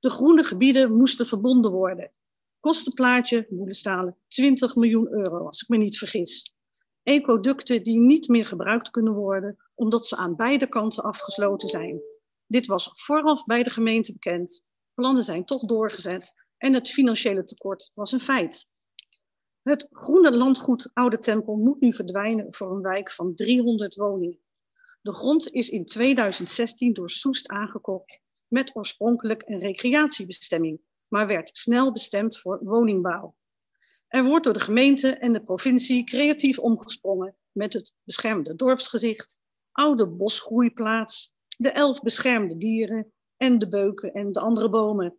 De groene gebieden moesten verbonden worden. Kostenplaatje, Boelestalen, 20 miljoen euro, als ik me niet vergis. Ecoducten die niet meer gebruikt kunnen worden, omdat ze aan beide kanten afgesloten zijn. Dit was vooraf bij de gemeente bekend. Plannen zijn toch doorgezet en het financiële tekort was een feit. Het groene landgoed Oude Tempel moet nu verdwijnen voor een wijk van 300 woningen. De grond is in 2016 door Soest aangekocht met oorspronkelijk een recreatiebestemming, maar werd snel bestemd voor woningbouw. Er wordt door de gemeente en de provincie creatief omgesprongen met het beschermde dorpsgezicht, oude bosgroeiplaats, de elf beschermde dieren en de beuken en de andere bomen.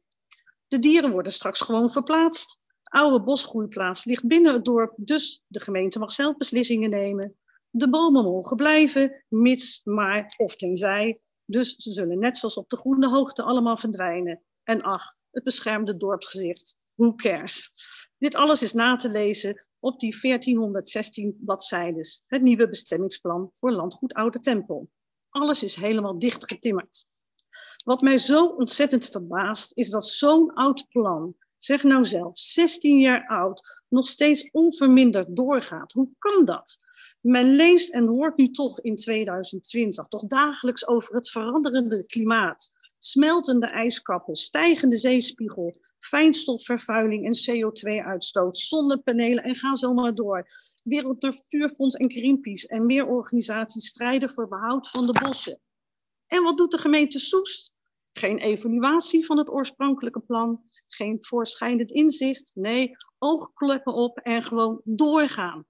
De dieren worden straks gewoon verplaatst. De oude bosgroeiplaats ligt binnen het dorp, dus de gemeente mag zelf beslissingen nemen. De bomen mogen blijven, mits, maar of tenzij. Dus ze zullen net zoals op de groene hoogte allemaal verdwijnen. En ach, het beschermde dorpsgezicht. Who cares? Dit alles is na te lezen op die 1416 bladzijden. Het nieuwe bestemmingsplan voor landgoed Oude Tempel. Alles is helemaal dichtgetimmerd. Wat mij zo ontzettend verbaast is dat zo'n oud plan, zeg nou zelf, 16 jaar oud, nog steeds onverminderd doorgaat. Hoe kan dat? Men leest en hoort nu toch in 2020 toch dagelijks over het veranderende klimaat, smeltende ijskappen, stijgende zeespiegel, fijnstofvervuiling en CO2-uitstoot, zonnepanelen en ga zo maar door. Wereld Natuurfonds en Greenpeace en meer organisaties strijden voor behoud van de bossen. En wat doet de gemeente Soest? Geen evaluatie van het oorspronkelijke plan, geen voorschijnend inzicht. Nee, oogkleppen op en gewoon doorgaan.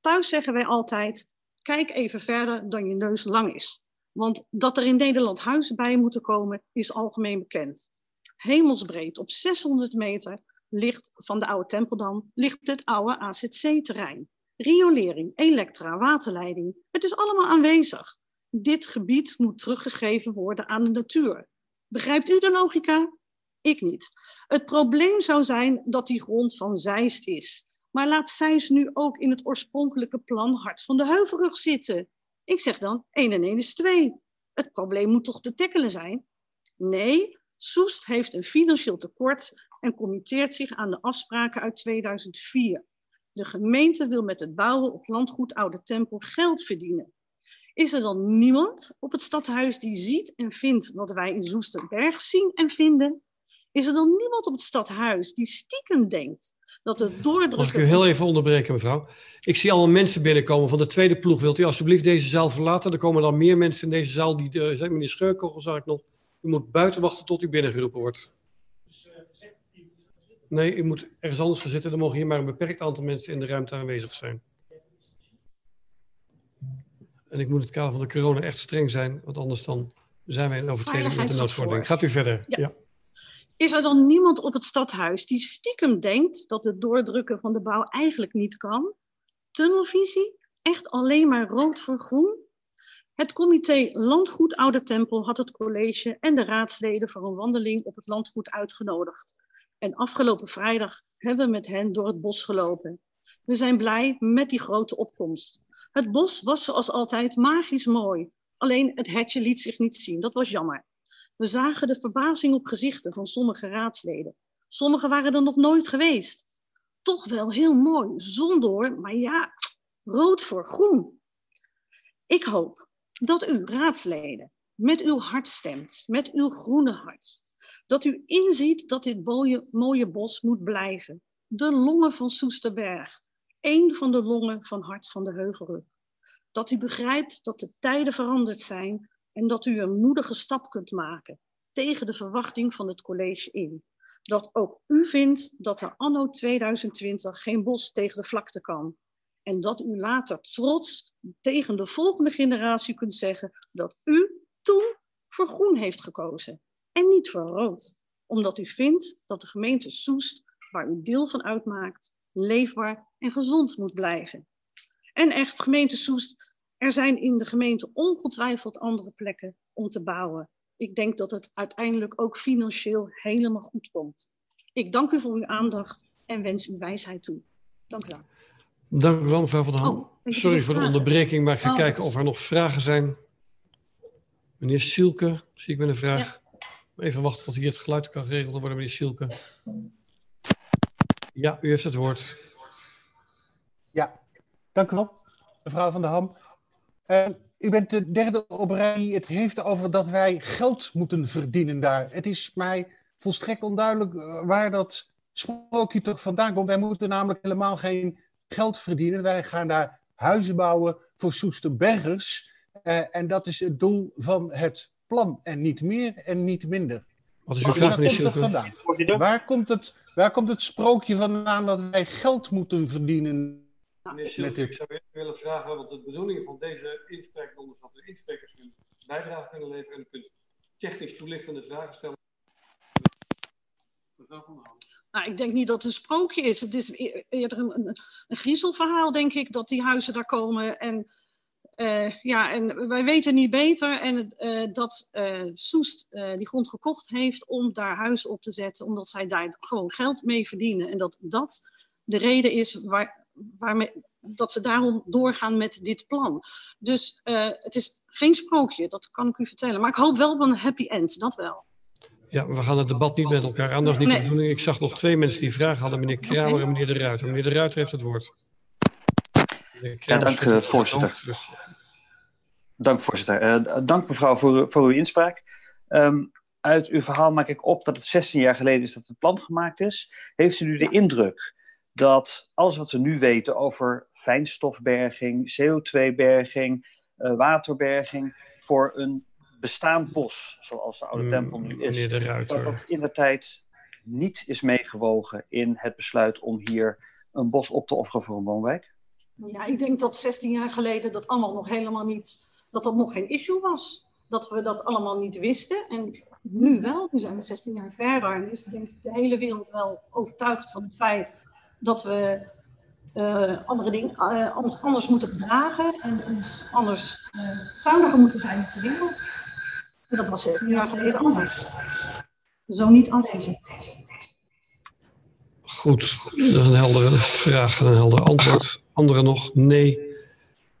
Thuis zeggen wij altijd: kijk even verder dan je neus lang is. Want dat er in Nederland huizen bij moeten komen, is algemeen bekend. Hemelsbreed op 600 meter ligt van de oude Tempeldam ligt het oude AZC-terrein. Riolering, elektra, waterleiding, het is allemaal aanwezig. Dit gebied moet teruggegeven worden aan de natuur. Begrijpt u de logica? Ik niet. Het probleem zou zijn dat die grond van Zeist is. Maar laat Zeist nu ook in het oorspronkelijke plan Hart van de Heuvelrug zitten. Ik zeg dan, 1 en 1 is 2. Het probleem moet toch te tackelen zijn? Nee, Soest heeft een financieel tekort en committeert zich aan de afspraken uit 2004. De gemeente wil met het bouwen op landgoed Oude Tempel geld verdienen. Is er dan niemand op het stadhuis die ziet en vindt wat wij in Soesterberg zien en vinden? Is er dan niemand op het stadhuis die stiekem denkt dat het doordrukken... Mag ik u heel even onderbreken, mevrouw? Ik zie allemaal mensen binnenkomen van de tweede ploeg. Wilt u alsjeblieft deze zaal verlaten? Er komen dan meer mensen in deze zaal. Die, uh, meneer Scheurkogel zag ik nog. U moet buiten wachten tot u binnengeroepen wordt. Nee, u moet ergens anders gaan zitten. Er mogen hier maar een beperkt aantal mensen in de ruimte aanwezig zijn. En ik moet het kader van de corona echt streng zijn, want anders dan zijn wij in overtreding met de noodverordening. Gaat u verder. Ja. ja. Is er dan niemand op het stadhuis die stiekem denkt dat het doordrukken van de bouw eigenlijk niet kan? Tunnelvisie? Echt alleen maar rood voor groen? Het comité Landgoed Oude Tempel had het college en de raadsleden voor een wandeling op het landgoed uitgenodigd. En afgelopen vrijdag hebben we met hen door het bos gelopen. We zijn blij met die grote opkomst. Het bos was zoals altijd magisch mooi. Alleen het hetje liet zich niet zien. Dat was jammer. We zagen de verbazing op gezichten van sommige raadsleden. Sommigen waren er nog nooit geweest. Toch wel heel mooi, zon door, maar ja, rood voor groen. Ik hoop dat u, raadsleden, met uw hart stemt, met uw groene hart. Dat u inziet dat dit mooie, mooie bos moet blijven. De longen van Soesterberg, één van de longen van Hart van de Heuvelrug. Dat u begrijpt dat de tijden veranderd zijn en dat u een moedige stap kunt maken tegen de verwachting van het college in. Dat ook u vindt dat er anno 2020 geen bos tegen de vlakte kan. En dat u later trots tegen de volgende generatie kunt zeggen dat u toen voor groen heeft gekozen en niet voor rood. Omdat u vindt dat de gemeente Soest, waar u deel van uitmaakt, leefbaar en gezond moet blijven. En echt, gemeente Soest, er zijn in de gemeente ongetwijfeld andere plekken om te bouwen. Ik denk dat het uiteindelijk ook financieel helemaal goed komt. Ik dank u voor uw aandacht en wens u wijsheid toe. Dank u wel. Dank u wel, mevrouw Van der Ham. Oh, Sorry voor de onderbreking, maar ik ga Oh, kijken of er nog vragen zijn. Meneer Sielke, zie ik met een vraag. Even wachten tot hier het geluid kan geregeld worden, meneer Sielke. Ja, u heeft het woord. Ja, dank u wel, mevrouw Van der Ham. Eh, u bent de derde op rij die het heeft over dat wij geld moeten verdienen daar. Het is mij volstrekt onduidelijk eh, waar dat sprookje toch vandaan komt. Wij moeten namelijk helemaal geen geld verdienen. Wij gaan daar huizen bouwen voor Soesterbergers. Eh, en dat is het doel van het plan. En niet meer en niet minder. Wat is uw Waar vraag, meneer vandaan? Waar komt, het, waar komt het sprookje vandaan dat wij geld moeten verdienen? Meneer dit? ik zou willen vragen, want de bedoeling van deze inspreekronde is dat de insprekers hun bijdrage kunnen leveren en u kunt technisch toelichtende vragen stellen. Mevrouw Van der. Nou, ik denk niet dat het een sprookje is. Het is e- eerder een, een, een griezelverhaal, denk ik, dat die huizen daar komen. En, eh, ja, en wij weten niet beter en, eh, dat eh, Soest die grond gekocht heeft om daar huizen op te zetten, omdat zij daar gewoon geld mee verdienen. En dat dat de reden is waar, waarmee, dat ze daarom doorgaan met dit plan. Dus het is geen sprookje, dat kan ik u vertellen. Maar ik hoop wel op een happy end, dat wel. Ja, we gaan het debat niet met elkaar is niet Nee. de bedoeling. Ik zag nog twee mensen die vragen hadden. Meneer Kramer en meneer De Ruiter. Meneer De Ruiter heeft het woord. Ja, dank eh, zijn voorzitter. dus- Dank voorzitter. Eh, dank mevrouw voor, voor uw inspraak. Ehm, uit uw verhaal maak ik op dat het 16 jaar geleden is dat het plan gemaakt is. Heeft u nu de indruk dat alles wat we nu weten over fijnstofberging, CO2-berging, eh, waterberging voor een bestaand bos, zoals de Oude Mm, Tempel nu is, dat dat in de tijd niet is meegewogen in het besluit om hier een bos op te offeren voor een woonwijk? Ja, ik denk dat 16 jaar geleden dat allemaal nog helemaal niet, dat dat nog geen issue was. Dat we dat allemaal niet wisten. En nu wel, nu zijn we 16 jaar verder. En is denk ik de hele wereld wel overtuigd van het feit dat we eh, andere dingen eh, anders, anders moeten gedragen en ons anders eh zuiniger moeten zijn op de wereld. Dat was 16 jaar geleden anders. Zo niet aanwezig. Goed, dat is een heldere vraag en een helder antwoord. Anderen nog? Nee.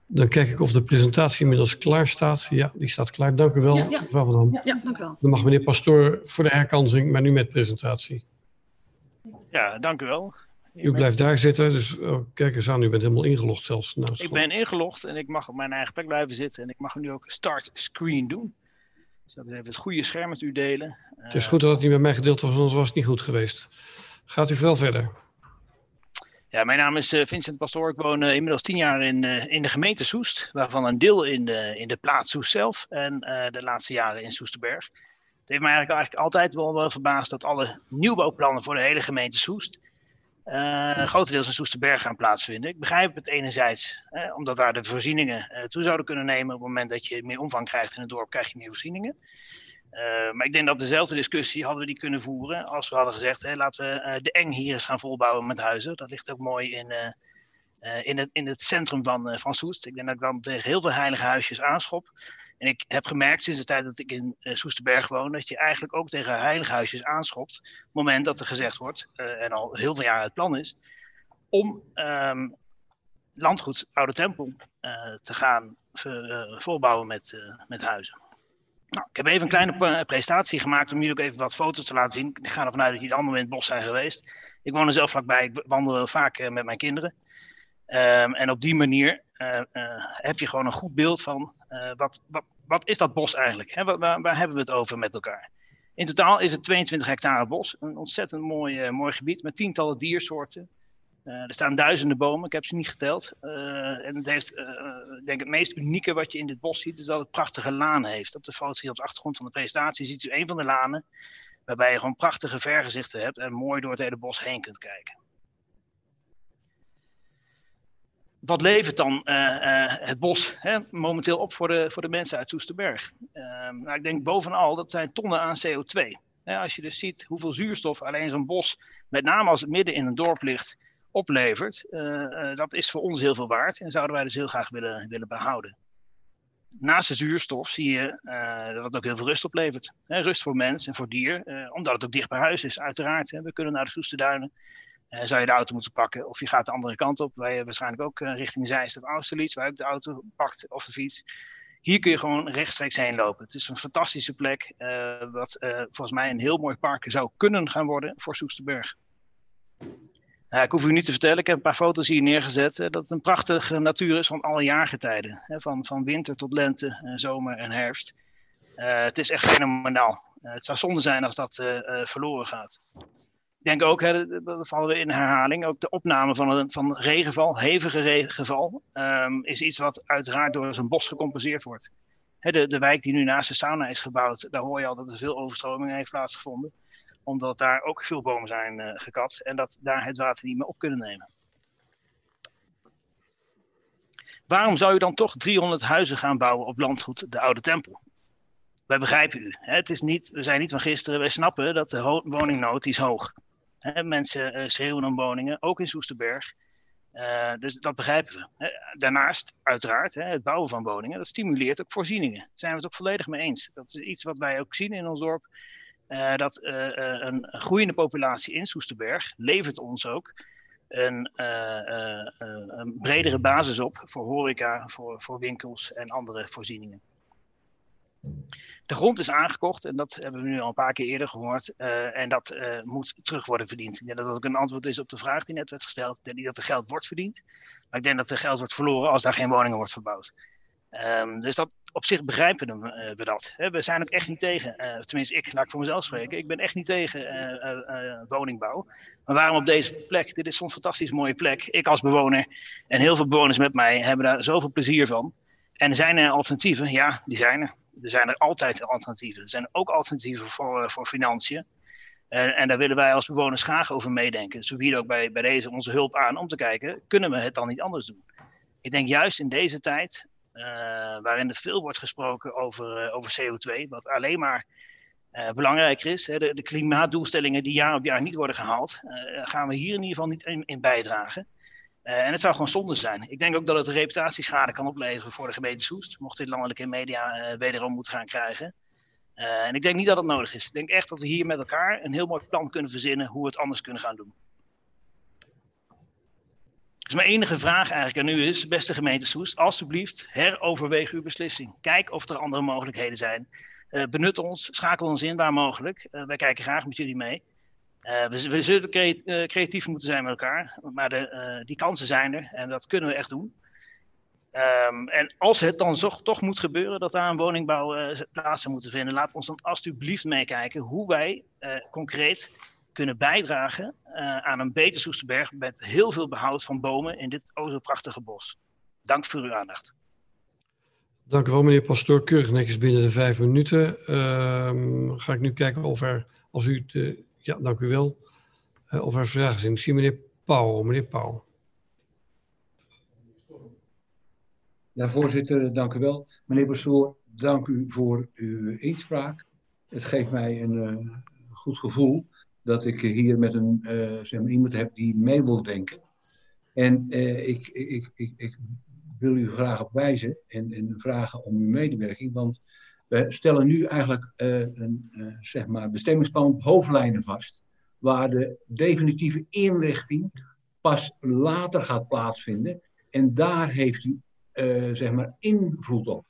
Dan kijk ik of de presentatie inmiddels klaar staat. Ja, die staat klaar. Dank u wel, Ja, ja. mevrouw Van Ham. Ja, ja dank u wel. Dan mag meneer Pastoor voor de herkansing, maar nu met presentatie. Ja, dank u wel. U blijft daar zitten, dus oh, kijk eens aan, u bent helemaal ingelogd zelfs. Nou, Ik ben ingelogd en ik mag op mijn eigen plek blijven zitten. En ik mag nu ook start screen doen. Dus dat even het goede scherm met u delen. Het is goed dat het niet met mij gedeeld was, anders was het niet goed geweest. Gaat u vooral verder. Ja, mijn naam is eh, Vincent Pastoor. Ik woon eh, inmiddels tien jaar in, eh, in de gemeente Soest. Waarvan een deel in de, in de plaats Soest zelf. En de laatste jaren in Soesterberg. Het heeft mij eigenlijk, eigenlijk altijd wel, wel verbaasd dat alle nieuwbouwplannen voor de hele gemeente Soest. Eh, grotendeels in Soesterberg gaan plaatsvinden. Ik begrijp het enerzijds, omdat daar de voorzieningen eh, toe zouden kunnen nemen. Op het moment dat je meer omvang krijgt in het dorp, krijg je meer voorzieningen. Eh, maar ik denk dat dezelfde discussie hadden we die kunnen voeren als we hadden gezegd, laten we de eng hier eens gaan volbouwen met huizen. Dat ligt ook mooi in, in, het, in het centrum van, uh, van Soest. Ik denk dat ik dan tegen heel veel heilige huisjes aanschop. En ik heb gemerkt sinds de tijd dat ik in uh, Soesterberg woon, dat je eigenlijk ook tegen heilige huisjes aanschopt. Op het moment dat er gezegd wordt, en al heel veel jaar het plan is, om um, landgoed Oude Tempel te gaan volbouwen met, met huizen. Nou, ik heb even een kleine presentatie gemaakt om jullie ook even wat foto's te laten zien. Ik ga ervan uit dat jullie allemaal in het bos zijn geweest. Ik woon er zelf vlakbij, ik wandel vaak met mijn kinderen. Um, en op die manier heb je gewoon een goed beeld van wat, wat, wat is dat bos eigenlijk? Waar, waar, hebben we het over met elkaar? In totaal is het 22 hectare bos. Een ontzettend mooi, mooi gebied met tientallen diersoorten. er staan duizenden bomen, ik heb ze niet geteld. en het heeft, ik denk het meest unieke wat je in dit bos ziet, is dat het prachtige lanen heeft. Op de foto hier op de achtergrond van de presentatie ziet u een van de lanen, waarbij je gewoon prachtige vergezichten hebt en mooi door het hele bos heen kunt kijken. Wat levert dan uh, uh, het bos hè, momenteel op voor de, voor de mensen uit Soesterberg? Uh, nou, ik denk bovenal, dat zijn tonnen aan CO2. Hè, als je dus ziet hoeveel zuurstof alleen zo'n bos, met name als het midden in een dorp ligt, oplevert, uh, dat is voor ons heel veel waard en zouden wij dus heel graag willen, willen behouden. Naast de zuurstof zie je dat het ook heel veel rust oplevert. Rust voor mens en voor dier, omdat het ook dicht bij huis is, uiteraard. We kunnen naar de Soesterduinen. Uh, zou je de auto moeten pakken. Of je gaat de andere kant op. Wij waarschijnlijk ook uh, richting Zeist of Austerlitz, waar je ook de auto pakt of de fiets. Hier kun je gewoon rechtstreeks heen lopen. Het is een fantastische plek, uh, wat volgens mij een heel mooi park zou kunnen gaan worden voor Soesterberg. ik hoef u niet te vertellen, ik heb een paar foto's hier neergezet, dat het een prachtige natuur is van alle jaargetijden. Van, van winter tot lente, zomer en herfst. het is echt fenomenaal. het zou zonde zijn als dat verloren gaat denk ook, hè, dat vallen we in herhaling, ook de opname van een van regenval, hevige regenval, um, is iets wat uiteraard door zo'n bos gecompenseerd wordt. Hè, de, de wijk die nu naast de sauna is gebouwd, daar hoor je al dat er veel overstroming heeft plaatsgevonden. Omdat daar ook veel bomen zijn uh, gekapt en dat daar het water niet meer op kunnen nemen. Waarom zou je dan toch 300 huizen gaan bouwen op landgoed de Oude Tempel? Wij begrijpen u. Het is niet, we zijn niet van gisteren. Wij snappen dat de woningnood is hoog. Hè, mensen uh, schreeuwen om woningen, ook in Soesterberg. Uh, dus dat begrijpen we. Daarnaast, uiteraard, hè, het bouwen van woningen, dat stimuleert ook voorzieningen. Daar zijn we het ook volledig mee eens. Dat is iets wat wij ook zien in ons dorp. Uh, dat een groeiende populatie in Soesterberg levert ons ook een, een bredere basis op voor horeca, voor, voor winkels en andere voorzieningen. De grond is aangekocht en dat hebben we nu al een paar keer eerder gehoord. Uh, en dat uh, moet terug worden verdiend. Ik denk dat dat ook een antwoord is op de vraag die net werd gesteld. Ik denk niet dat er geld wordt verdiend, maar ik denk dat er geld wordt verloren als daar geen woningen wordt verbouwd. Um, dus dat, op zich begrijpen we, uh, we dat. We zijn ook echt niet tegen, tenminste ik, laat ik voor mezelf spreken, ik ben echt niet tegen woningbouw. Maar waarom op deze plek? Dit is zo'n fantastisch mooie plek. Ik als bewoner en heel veel bewoners met mij hebben daar zoveel plezier van. En zijn er alternatieven? Ja, die zijn er er zijn er altijd alternatieven. Er zijn ook alternatieven voor, eh, voor financiën. En, en, daar willen wij als bewoners graag over meedenken. Dus we bieden ook bij, bij deze onze hulp aan om te kijken, kunnen we het dan niet anders doen? Ik denk juist in deze tijd, uh, waarin er veel wordt gesproken over, uh, over CO2, wat alleen maar uh, belangrijker is, hè, de, de, klimaatdoelstellingen die jaar op jaar niet worden gehaald, gaan we hier in ieder geval niet in, in bijdragen. Uh, en het zou gewoon zonde zijn. Ik denk ook dat het reputatieschade kan opleveren voor de gemeente Soest. Mocht dit landelijke media uh, wederom moeten gaan krijgen. Uh, en ik denk niet dat het nodig is. Ik denk echt dat we hier met elkaar een heel mooi plan kunnen verzinnen hoe we het anders kunnen gaan doen. Dus mijn enige vraag eigenlijk aan u is, beste gemeente Soest, alstublieft heroverweeg uw beslissing. Kijk of er andere mogelijkheden zijn. benut ons, schakel ons in waar mogelijk. wij kijken graag met jullie mee. Uh, we, zullen eh, creatief moeten zijn met elkaar, maar de, uh, die kansen zijn er en dat kunnen we echt doen. Um, en als het dan toch moet gebeuren dat daar een woningbouw plaats zou moeten vinden, laat ons dan alsjeblieft meekijken hoe wij concreet kunnen bijdragen aan een beter Soesterberg met heel veel behoud van bomen in dit o zo prachtige bos. Dank voor uw aandacht. Dank u wel, meneer Pastoor. Keurig netjes binnen de vijf minuten. Uh, ga ik nu kijken of er, als u de ja, dank u wel. Uh, of er vragen zijn. Ik zie meneer Pauw. Meneer Pauw. Ja, voorzitter, dank u wel. Meneer Pastoor, dank u voor uw inspraak. Het geeft mij een uh, goed gevoel dat ik hier met een, uh, zeg iemand heb die mee wil denken. En eh, ik, ik, ik, ik wil u graag op wijzen en, en vragen om uw medewerking, want we stellen nu eigenlijk uh, een uh, zeg maar bestemmingsplan op hoofdlijnen vast, waar de definitieve inrichting pas later gaat plaatsvinden. En daar heeft u uh, zeg maar invloed op.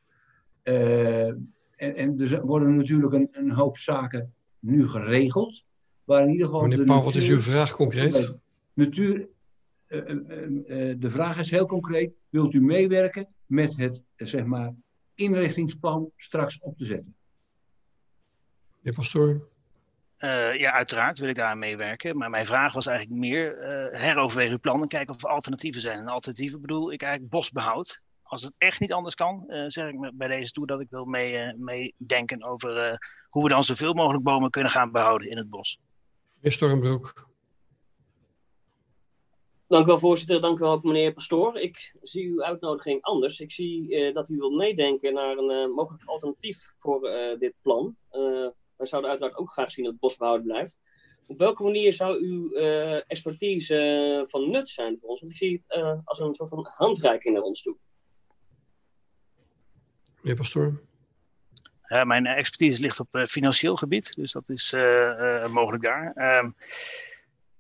en, en er worden natuurlijk een, een, hoop zaken nu geregeld. Waar in ieder geval Meneer Pauw, wat is uw vraag concreet? Natuur, de vraag is heel concreet. Wilt u meewerken met het zeg maar, inrichtingsplan straks op te zetten? Meneer Pastoor? Uh, ja, uiteraard wil ik daar aan meewerken. Maar mijn vraag was eigenlijk meer uh, heroverwegen uw plan en kijken of er alternatieven zijn. En alternatieven bedoel ik eigenlijk bosbehoud. Als het echt niet anders kan, uh, zeg ik bij deze toe dat ik wil meedenken mee over hoe we dan zoveel mogelijk bomen kunnen gaan behouden in het bos. Meneer Stormbroek. Dank u wel, voorzitter. Dank u wel, meneer Pastoor. Ik zie uw uitnodiging anders. Ik zie uh, dat u wilt meedenken naar een uh, mogelijk alternatief voor uh, dit plan. wij zouden uiteraard ook graag zien dat het bos behouden blijft. Op welke manier zou uw expertise van nut zijn voor ons? Want ik zie het als een soort van handreiking naar ons toe. Meneer Pastoor. mijn expertise ligt op financieel gebied, dus dat is mogelijk daar.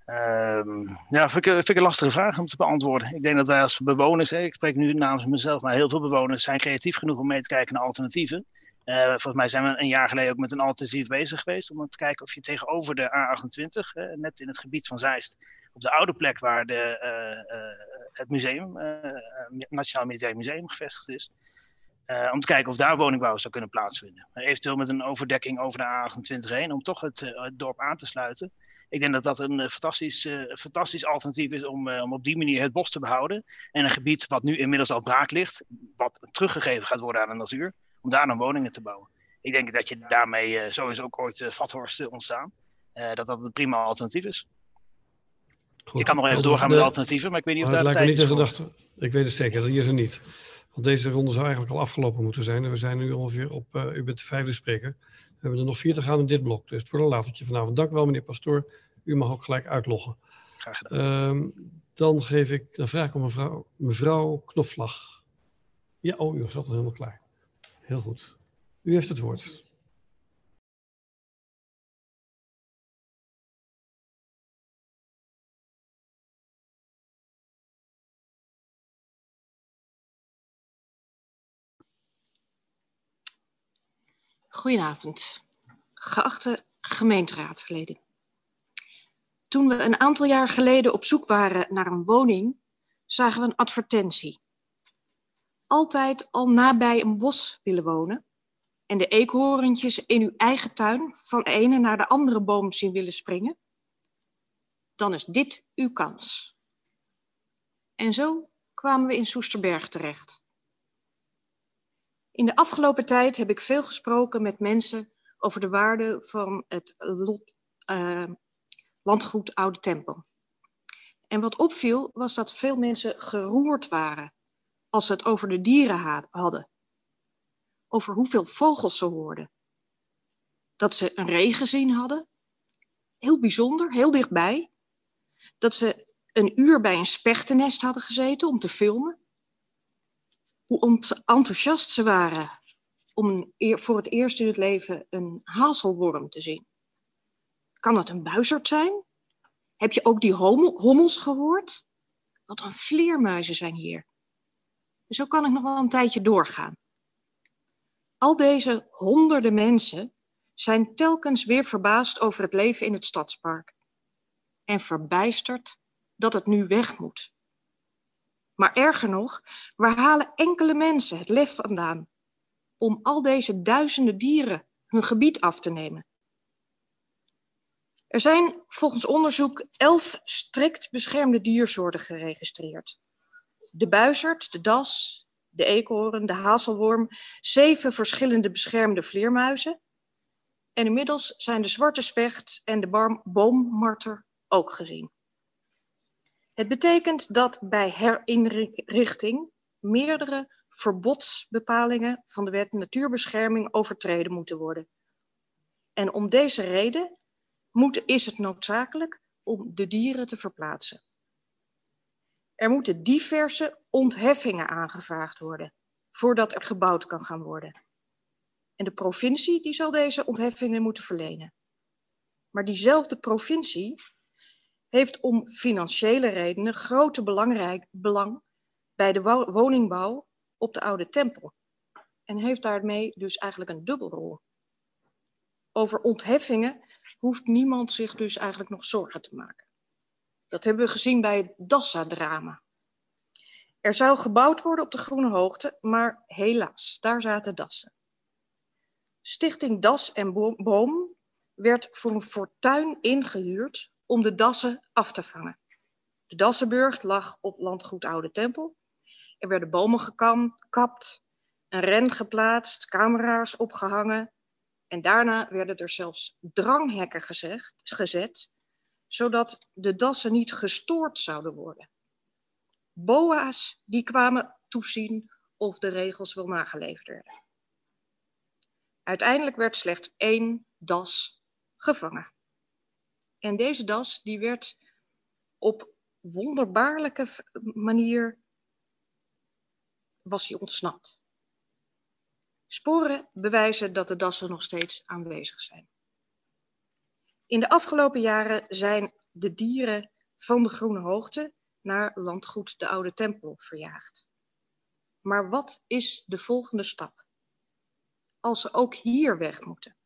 Ehm, ja, vind ik, vind ik een lastige vraag om te beantwoorden. Ik denk dat wij als bewoners, ik spreek nu namens mezelf, maar heel veel bewoners zijn creatief genoeg om mee te kijken naar alternatieven. Uh, volgens mij zijn we een jaar geleden ook met een alternatief bezig geweest om te kijken of je tegenover de A28, uh, net in het gebied van Zeist, op de oude plek waar de, uh, het museum, Nationaal Militair Museum gevestigd is, om te kijken of daar woningbouw zou kunnen plaatsvinden. eventueel met een overdekking over de A28 heen, om toch het, het dorp aan te sluiten ik denk dat dat een eh, fantastisch, uh, fantastisch alternatief is om, uh, om op die manier het bos te behouden. En een gebied wat nu inmiddels al braak ligt, wat teruggegeven gaat worden aan de natuur, om daar dan woningen te bouwen. Ik denk dat je daarmee, uh, zo is ook ooit uh, Vathorst ontstaan, dat dat een prima alternatief is. Goed, je kan nog even doorgaan de, met alternatieven, maar ik weet niet of dat lijkt me niet de gedachte. Ik weet het zeker, dat hier is er niet. Want deze ronde zou eigenlijk al afgelopen moeten zijn. En we zijn nu ongeveer op, u bent de vijfde spreker. We hebben er nog vier te gaan in dit blok. Dus voor een latertje vanavond. Dank u wel, meneer Pastoor. U mag ook gelijk uitloggen. Graag gedaan. Um, dan, geef ik, dan vraag ik om mevrouw, mevrouw Knopvlag. Ja, oh, u zat al helemaal klaar. Heel goed. U heeft het woord. Goedenavond, geachte gemeenteraadsleden. Toen we een aantal jaar geleden op zoek waren naar een woning, zagen we een advertentie. Altijd al nabij een bos willen wonen en de eekhoorntjes in uw eigen tuin van ene naar de andere boom zien willen springen? Dan is dit uw kans. En zo kwamen we in Soesterberg terecht. In de afgelopen tijd heb ik veel gesproken met mensen over de waarde van het lot, uh, landgoed Oude Tempel. En wat opviel was dat veel mensen geroerd waren als ze het over de dieren hadden. Over hoeveel vogels ze hoorden. Dat ze een ree gezien hadden. Heel bijzonder, heel dichtbij. Dat ze een uur bij een spechtennest hadden gezeten om te filmen. Hoe enthousiast ze waren om voor het eerst in het leven een hazelworm te zien. Kan het een buizerd zijn? Heb je ook die hommels gehoord? Wat een vleermuizen zijn hier. Zo kan ik nog wel een tijdje doorgaan. Al deze honderden mensen zijn telkens weer verbaasd over het leven in het stadspark. En verbijsterd dat het nu weg moet. Maar erger nog, waar halen enkele mensen het lef vandaan om al deze duizenden dieren hun gebied af te nemen? Er zijn volgens onderzoek elf strikt beschermde diersoorten geregistreerd. De buizerd, de das, de eekhoorn, de hazelworm, zeven verschillende beschermde vleermuizen. En inmiddels zijn de zwarte specht en de boommarter ook gezien. Het betekent dat bij herinrichting meerdere verbodsbepalingen van de wet natuurbescherming overtreden moeten worden. En om deze reden moet, is het noodzakelijk om de dieren te verplaatsen. Er moeten diverse ontheffingen aangevraagd worden voordat er gebouwd kan gaan worden. En de provincie die zal deze ontheffingen moeten verlenen. Maar diezelfde provincie heeft om financiële redenen grote belangrijk, belang bij de woningbouw op de oude tempel. En heeft daarmee dus eigenlijk een dubbelrol. Over ontheffingen hoeft niemand zich dus eigenlijk nog zorgen te maken. Dat hebben we gezien bij het Dassa-drama. Er zou gebouwd worden op de Groene Hoogte, maar helaas, daar zaten dassen. Stichting Das en Boom werd voor een fortuin ingehuurd om de dassen af te vangen. De Dassenburg lag op landgoed Oude Tempel. Er werden bomen gekapt, een ren geplaatst, camera's opgehangen. En daarna werden er zelfs dranghekken gezet, zodat de dassen niet gestoord zouden worden. BOA's die kwamen toezien of de regels wel nageleefd werden. Uiteindelijk werd slechts één das gevangen. En deze das die werd op wonderbaarlijke manier was hij ontsnapt. Sporen bewijzen dat de dassen nog steeds aanwezig zijn. In de afgelopen jaren zijn de dieren van de Groene Hoogte naar landgoed de Oude Tempel verjaagd. Maar wat is de volgende stap? Als ze ook hier weg moeten.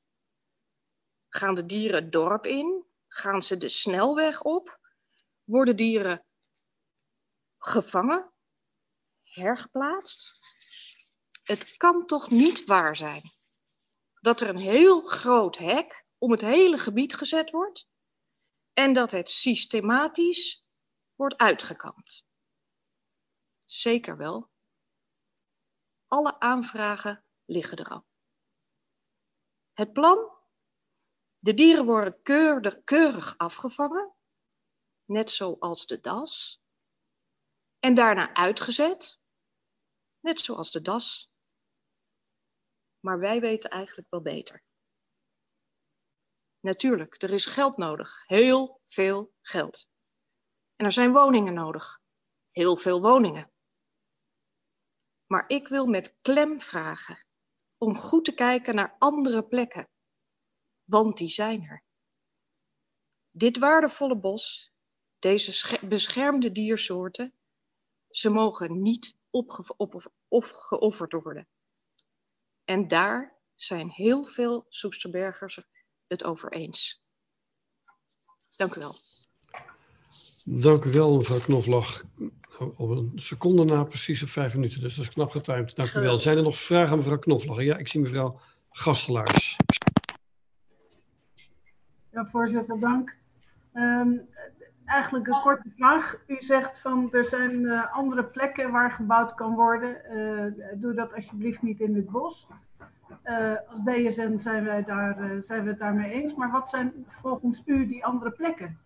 Gaan de dieren het dorp in? Gaan ze de snelweg op? Worden dieren gevangen? Hergeplaatst? Het kan toch niet waar zijn dat er een heel groot hek om het hele gebied gezet wordt en dat het systematisch wordt uitgekampt. Zeker wel. Alle aanvragen liggen er al. Het plan? De dieren worden keurig afgevangen, net zoals de das, en daarna uitgezet, net zoals de das. Maar wij weten eigenlijk wel beter. Natuurlijk, er is geld nodig, heel veel geld. En er zijn woningen nodig. Heel veel woningen. Maar ik wil met klem vragen om goed te kijken naar andere plekken. Want die zijn er. Dit waardevolle bos, deze beschermde diersoorten, ze mogen niet of geofferd worden. En daar zijn heel veel Soesterbergers het over eens. Dank u wel. Dank u wel, mevrouw Knoflag. Op een seconde na, precies op vijf minuten. Dus dat is knap getimed. Dank u wel. Zijn er nog vragen aan mevrouw Knoflag? Ja, ik zie mevrouw Gastelaars. Ja, voorzitter, dank. Um, eigenlijk een korte vraag. U zegt van er zijn uh, andere plekken waar gebouwd kan worden. Uh, doe dat alsjeblieft niet in het bos. Uh, als DSN zijn, wij daar, zijn we het daarmee eens. Maar wat zijn volgens u die andere plekken?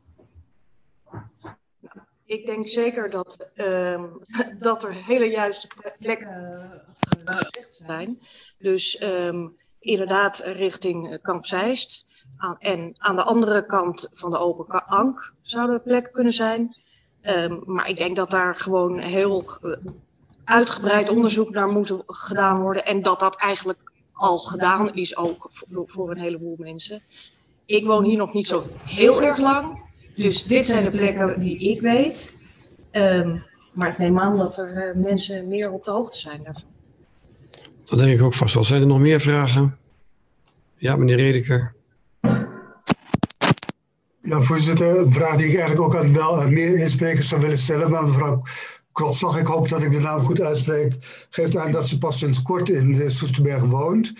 Ik denk zeker dat, uh, dat er hele juiste plekken gezegd zijn. Dus um, inderdaad richting Kamp Zeist. en aan de andere kant van de Open Ank zouden plekken kunnen zijn. Um, maar ik denk dat daar gewoon heel uitgebreid onderzoek naar moet gedaan worden. En dat dat eigenlijk al gedaan is ook voor, een heleboel mensen. Ik woon hier nog niet zo heel erg lang. Dus dit zijn de plekken die ik weet. Um, maar ik neem aan dat er uh, mensen meer op de hoogte zijn daarvan. Dat denk ik ook vast wel. Zijn er nog meer vragen? Ja, meneer Redeker. Ja, voorzitter, een vraag die ik eigenlijk ook aan wel meer insprekers zou willen stellen. Maar mevrouw Krotslag, ik hoop dat ik de naam goed uitspreek, geeft aan dat ze pas sinds kort in Soesterberg woont.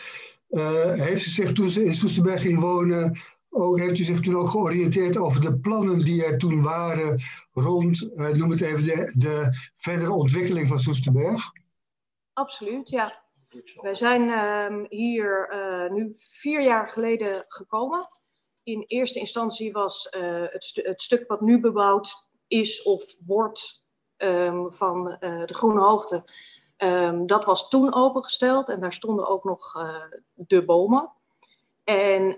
Uh, heeft ze zich toen ze in Soesterberg ging wonen ook, heeft u zich toen ook georiënteerd over de plannen die er toen waren rond, uh, noem het even, de, de verdere ontwikkeling van Soesterberg? Absoluut, ja. Wij zijn uh, hier uh, nu vier jaar geleden gekomen. In eerste instantie was uh, het, het, stuk wat nu bebouwd is of wordt um, van de Groene Hoogte. Um, dat was toen opengesteld en daar stonden ook nog de bomen. En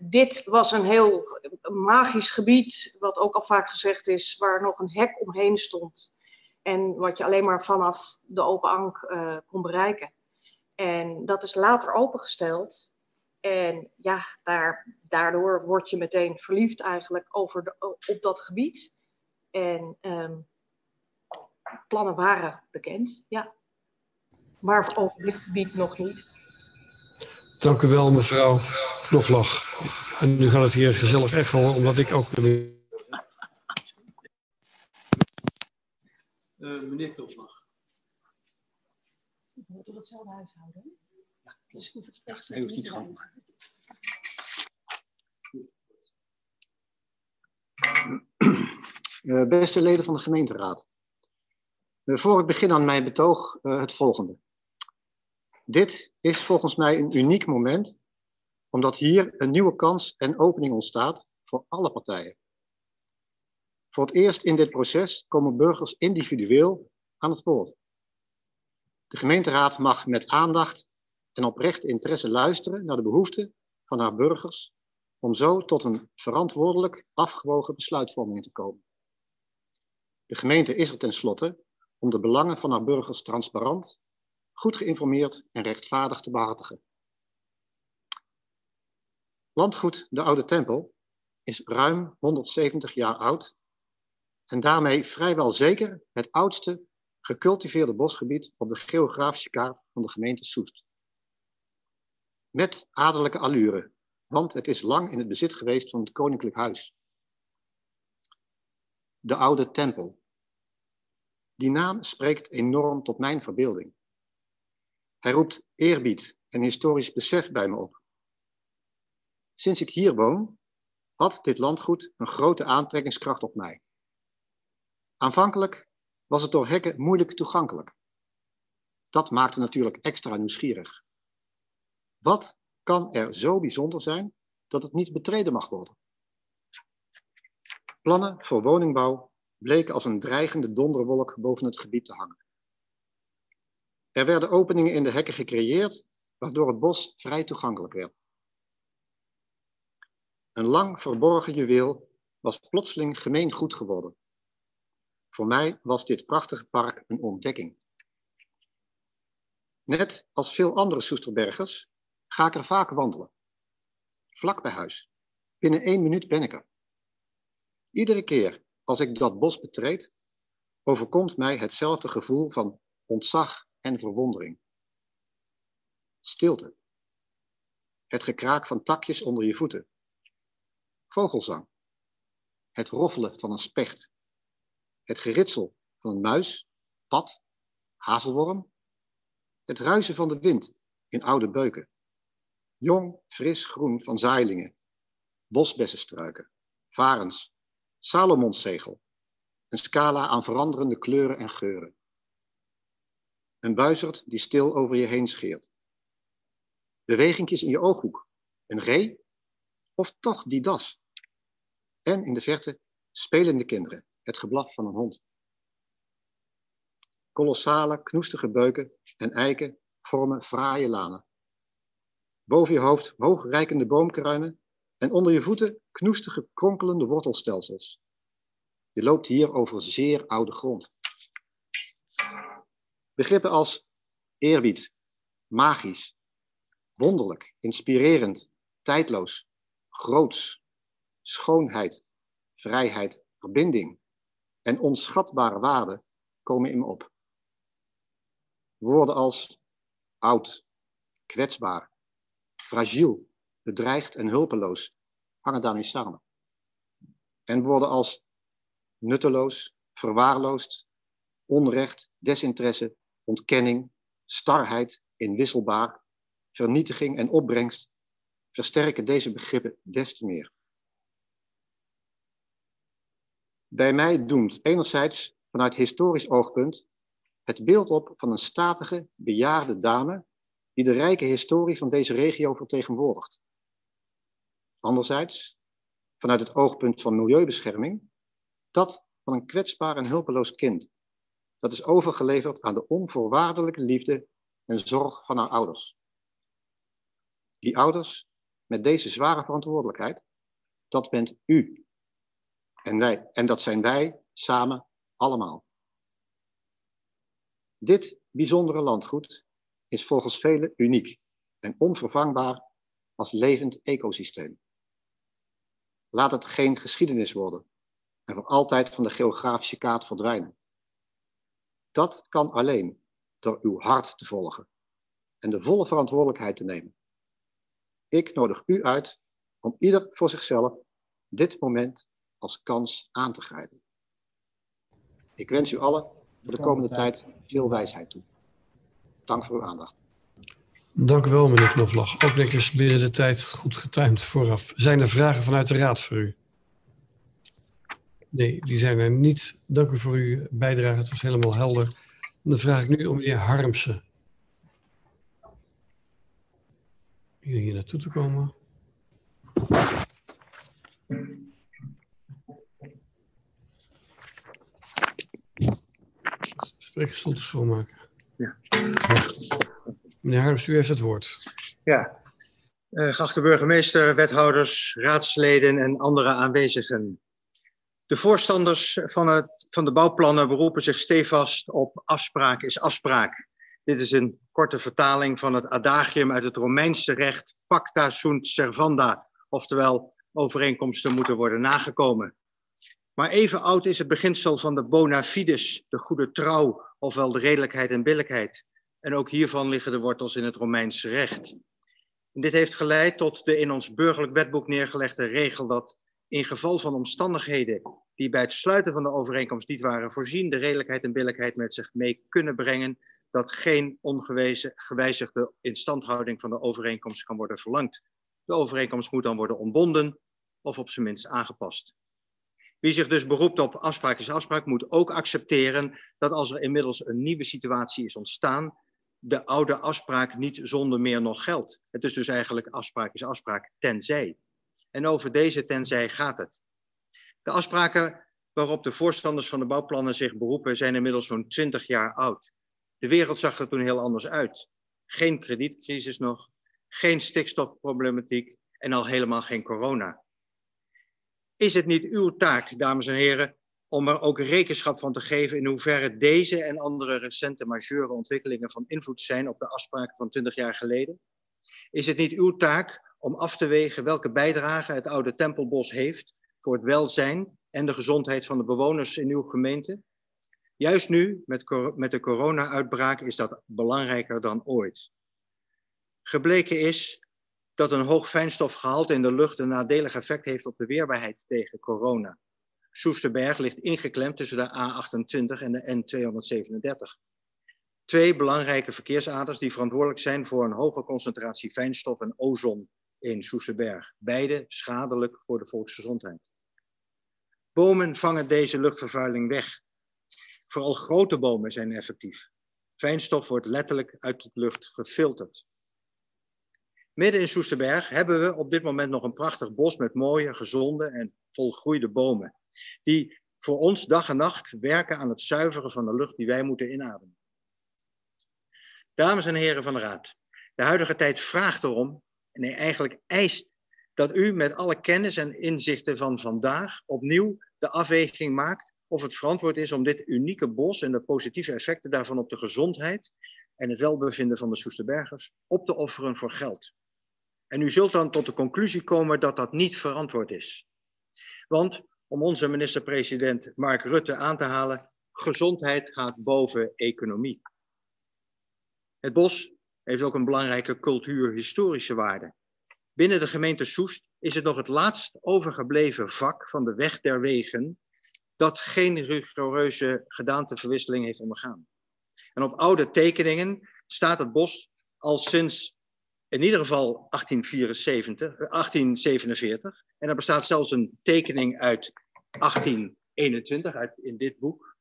dit was een heel magisch gebied, wat ook al vaak gezegd is, waar nog een hek omheen stond. En wat je alleen maar vanaf de open ank kon bereiken. En dat is later opengesteld. En ja, daar, daardoor word je meteen verliefd eigenlijk over de, op dat gebied. En um, plannen waren bekend, ja. Maar over dit gebied nog niet. Dank u wel, mevrouw Knoflag. En nu gaat het hier gezellig echoen, omdat ik ook... Uh, meneer Knoflag. We door hetzelfde huishouden. Ja. Dus ik hoef het spreekslot niet te gaan. Uh, beste leden van de gemeenteraad. Uh, voor ik begin aan mijn betoog uh, het volgende. Dit is volgens mij een uniek moment, omdat hier een nieuwe kans en opening ontstaat voor alle partijen. Voor het eerst in dit proces komen burgers individueel aan het woord. De gemeenteraad mag met aandacht en oprecht interesse luisteren naar de behoeften van haar burgers om zo tot een verantwoordelijk afgewogen besluitvorming te komen. De gemeente is er tenslotte om de belangen van haar burgers transparant, goed geïnformeerd en rechtvaardig te behartigen. Landgoed de Oude Tempel is ruim 170 jaar oud en daarmee vrijwel zeker het oudste gecultiveerde bosgebied op de geografische kaart van de gemeente Soest. Met adellijke allure, want het is lang in het bezit geweest van het koninklijk huis. De Oude Tempel. Die naam spreekt enorm tot mijn verbeelding. Hij roept eerbied en historisch besef bij me op. Sinds ik hier woon, had dit landgoed een grote aantrekkingskracht op mij. Aanvankelijk was het door hekken moeilijk toegankelijk. Dat maakte natuurlijk extra nieuwsgierig. Wat kan er zo bijzonder zijn dat het niet betreden mag worden? Plannen voor woningbouw bleken als een dreigende donderwolk boven het gebied te hangen. Er werden openingen in de hekken gecreëerd, waardoor het bos vrij toegankelijk werd. Een lang verborgen juweel was plotseling gemeen goed geworden. Voor mij was dit prachtige park een ontdekking. Net als veel andere Soesterbergers ga ik er vaak wandelen. Vlak bij huis. Binnen één minuut ben ik er. Iedere keer als ik dat bos betreed, overkomt mij hetzelfde gevoel van ontzag en verwondering. Stilte. Het gekraak van takjes onder je voeten. Vogelzang. Het roffelen van een specht. Het geritsel van een muis, pad, hazelworm. Het ruisen van de wind in oude beuken. Jong, fris groen van zaailingen. Bosbessenstruiken. Varens. Salomonszegel. Een scala aan veranderende kleuren en geuren. Een buizerd die stil over je heen scheert. Bewegingjes in je ooghoek. Een ree? Of toch die das? En in de verte spelende kinderen, het geblaf van een hond. Kolossale, knoestige beuken en eiken vormen fraaie lanen. Boven je hoofd hoogrijkende boomkruinen en onder je voeten knoestige, kronkelende wortelstelsels. Je loopt hier over zeer oude grond. Begrippen als eerbied, magisch, wonderlijk, inspirerend, tijdloos, groots, schoonheid, vrijheid, verbinding en onschatbare waarde komen in me op. Woorden als oud, kwetsbaar, fragiel, bedreigd en hulpeloos hangen daarmee samen. En woorden als nutteloos, verwaarloosd, onrecht, desinteresse, ontkenning, starheid, inwisselbaar, vernietiging en opbrengst versterken deze begrippen des te meer. Bij mij doemt enerzijds vanuit historisch oogpunt het beeld op van een statige, bejaarde dame die de rijke historie van deze regio vertegenwoordigt. Anderzijds, vanuit het oogpunt van milieubescherming, dat van een kwetsbaar en hulpeloos kind. Dat is overgeleverd aan de onvoorwaardelijke liefde en zorg van haar ouders. Die ouders met deze zware verantwoordelijkheid, dat bent u. En, wij, en dat zijn wij samen allemaal. Dit bijzondere landgoed is volgens velen uniek en onvervangbaar als levend ecosysteem. Laat het geen geschiedenis worden en voor altijd van de geografische kaart verdwijnen. Dat kan alleen door uw hart te volgen en de volle verantwoordelijkheid te nemen. Ik nodig u uit om ieder voor zichzelf dit moment als kans aan te grijpen. Ik wens u allen voor de komende tijd veel wijsheid toe. Dank voor uw aandacht. Dank u wel, meneer Knoflag. Ook netjes binnen de tijd goed getimed vooraf. Zijn er vragen vanuit de Raad voor u? Nee, die zijn er niet. Dank u voor uw bijdrage. Het was helemaal helder. Dan vraag ik nu om meneer Harmsen. Hier, hier naartoe te komen. Spreekgestoel te schoonmaken. Ja. Meneer Harms, u heeft het woord. Ja, uh, geachte burgemeester, wethouders, raadsleden en andere aanwezigen. De voorstanders van, het, van de bouwplannen beroepen zich stevast op afspraak is afspraak. Dit is een korte vertaling van het adagium uit het Romeinse recht pacta sunt servanda, oftewel overeenkomsten moeten worden nagekomen. Maar even oud is het beginsel van de bona fides, de goede trouw, ofwel de redelijkheid en billijkheid. En ook hiervan liggen de wortels in het Romeinse recht. En dit heeft geleid tot de in ons burgerlijk wetboek neergelegde regel dat in geval van omstandigheden die bij het sluiten van de overeenkomst niet waren voorzien, de redelijkheid en billijkheid met zich mee kunnen brengen, dat geen ongewijzigde instandhouding van de overeenkomst kan worden verlangd. De overeenkomst moet dan worden ontbonden of op zijn minst aangepast. Wie zich dus beroept op afspraak is afspraak, moet ook accepteren dat als er inmiddels een nieuwe situatie is ontstaan, de oude afspraak niet zonder meer nog geldt. Het is dus eigenlijk afspraak is afspraak tenzij. En over deze tenzij gaat het. De afspraken waarop de voorstanders van de bouwplannen zich beroepen zijn inmiddels zo'n 20 jaar oud. De wereld zag er toen heel anders uit. Geen kredietcrisis nog, geen stikstofproblematiek en al helemaal geen corona. Is het niet uw taak, dames en heren, om er ook rekenschap van te geven in hoeverre deze en andere recente majeure ontwikkelingen van invloed zijn op de afspraken van 20 jaar geleden? Is het niet uw taak om af te wegen welke bijdrage het oude Tempelbos heeft voor het welzijn en de gezondheid van de bewoners in uw gemeente? Juist nu, met, met de corona-uitbraak, is dat belangrijker dan ooit. Gebleken is dat een hoog fijnstofgehalte in de lucht een nadelig effect heeft op de weerbaarheid tegen corona. Soesterberg ligt ingeklemd tussen de A28 en de N237. Twee belangrijke verkeersaders die verantwoordelijk zijn voor een hoge concentratie fijnstof en ozon in Soesterberg. Beide schadelijk voor de volksgezondheid. Bomen vangen deze luchtvervuiling weg. Vooral grote bomen zijn effectief. Fijnstof wordt letterlijk uit de lucht gefilterd. Midden in Soesterberg hebben we op dit moment nog een prachtig bos met mooie, gezonde en volgroeide bomen. Die voor ons dag en nacht werken aan het zuiveren van de lucht die wij moeten inademen. Dames en heren van de Raad, de huidige tijd vraagt erom, en eigenlijk eist, dat u met alle kennis en inzichten van vandaag opnieuw de afweging maakt of het verantwoord is om dit unieke bos en de positieve effecten daarvan op de gezondheid en het welbevinden van de Soesterbergers op te offeren voor geld. En u zult dan tot de conclusie komen dat dat niet verantwoord is. Want, om onze minister-president Mark Rutte aan te halen, gezondheid gaat boven economie. Het bos heeft ook een belangrijke cultuurhistorische waarde. Binnen de gemeente Soest is het nog het laatst overgebleven vak van de weg der wegen dat geen rigoureuze gedaanteverwisseling heeft ondergaan. En op oude tekeningen staat het bos al sinds in ieder geval 1874, 1847. Eh, en er bestaat zelfs een tekening uit 1821, uit, in dit boek.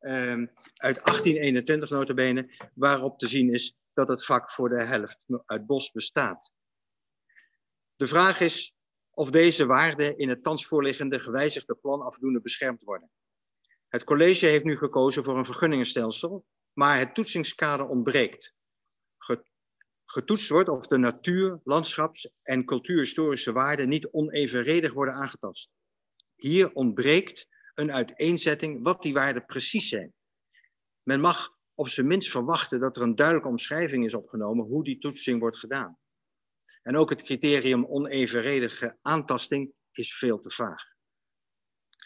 Um, uit 1821 notabene, waarop te zien is dat het vak voor de helft uit bos bestaat. De vraag is of deze waarden in het thans voorliggende gewijzigde plan afdoende beschermd worden. Het college heeft nu gekozen voor een vergunningenstelsel, maar het toetsingskader ontbreekt getoetst wordt of de natuur, landschaps- en cultuurhistorische waarden niet onevenredig worden aangetast. Hier ontbreekt een uiteenzetting wat die waarden precies zijn. Men mag op zijn minst verwachten dat er een duidelijke omschrijving is opgenomen hoe die toetsing wordt gedaan. En ook het criterium onevenredige aantasting is veel te vaag.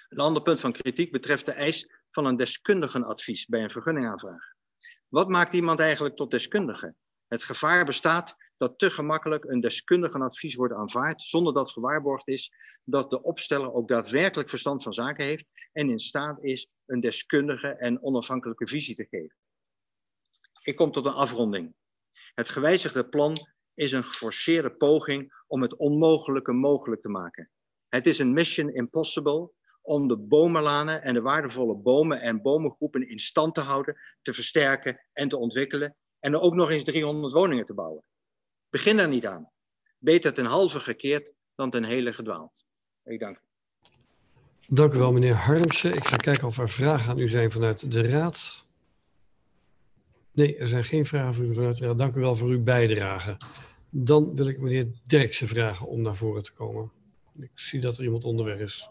Een ander punt van kritiek betreft de eis van een deskundigenadvies bij een vergunningaanvraag. Wat maakt iemand eigenlijk tot deskundige? Het gevaar bestaat dat te gemakkelijk een deskundigenadvies wordt aanvaard zonder dat gewaarborgd is dat de opsteller ook daadwerkelijk verstand van zaken heeft en in staat is een deskundige en onafhankelijke visie te geven. Ik kom tot een afronding. Het gewijzigde plan is een geforceerde poging om het onmogelijke mogelijk te maken. Het is een mission impossible om de bomenlanen en de waardevolle bomen en bomengroepen in stand te houden, te versterken en te ontwikkelen en ook nog eens 300 woningen te bouwen. Begin daar niet aan. Beter ten halve gekeerd dan ten hele gedwaald. Ik dank u. Dank u wel, meneer Harmsen. Ik ga kijken of er vragen aan u zijn vanuit de Raad. Nee, er zijn geen vragen voor u vanuit de Raad. Dank u wel voor uw bijdrage. Dan wil ik meneer Derksen vragen om naar voren te komen. Ik zie dat er iemand onderweg is.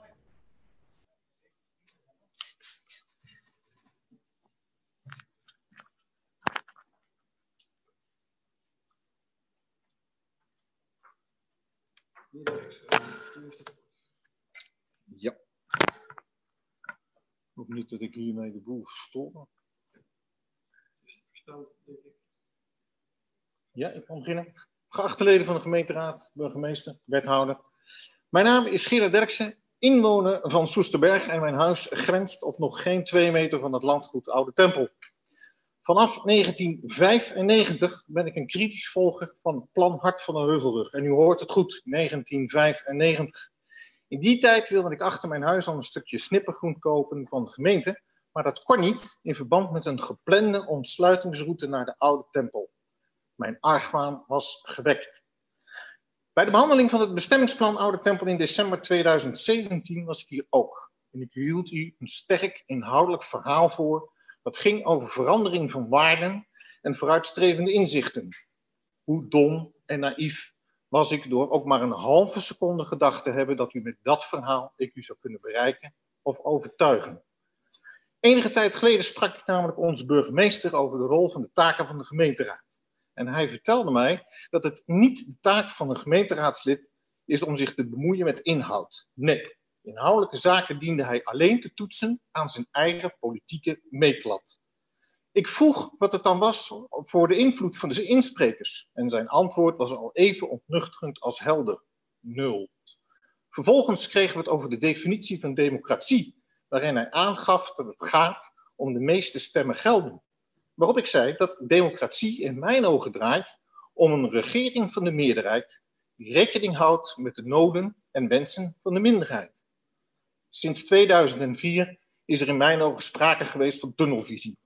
Ja. Ik hoop niet dat ik hiermee de boel verstoor. Ja, ik kan beginnen. Geachte leden van de gemeenteraad, burgemeester, wethouder. Mijn naam is Gerard Derksen, inwoner van Soesterberg en mijn huis grenst op nog geen twee meter van het landgoed Oude Tempel. Vanaf 1995 ben ik een kritisch volger van het plan Hart van de Heuvelrug. En u hoort het goed, 1995. In die tijd wilde ik achter mijn huis al een stukje snippergroen kopen van de gemeente, maar dat kon niet in verband met een geplande ontsluitingsroute naar de oude tempel. Mijn argwaan was gewekt. Bij de behandeling van het bestemmingsplan Oude Tempel in december 2017 was ik hier ook. En ik hield u een sterk inhoudelijk verhaal voor dat ging over verandering van waarden en vooruitstrevende inzichten. Hoe dom en naïef was ik door ook maar een halve seconde gedacht te hebben dat u met dat verhaal ik u zou kunnen bereiken of overtuigen. Enige tijd geleden sprak ik namelijk onze burgemeester over de rol van de taken van de gemeenteraad. En hij vertelde mij dat het niet de taak van een gemeenteraadslid is om zich te bemoeien met inhoud. Nee, Inhoudelijke zaken diende hij alleen te toetsen aan zijn eigen politieke meetlat. Ik vroeg wat het dan was voor de invloed van zijn insprekers. En zijn antwoord was al even ontnuchterend als helder. Nul. Vervolgens kregen we het over de definitie van democratie, waarin hij aangaf dat het gaat om de meeste stemmen gelden. Waarop ik zei dat democratie in mijn ogen draait om een regering van de meerderheid die rekening houdt met de noden en wensen van de minderheid. Sinds 2004 is er in mijn ogen sprake geweest van tunnelvisie.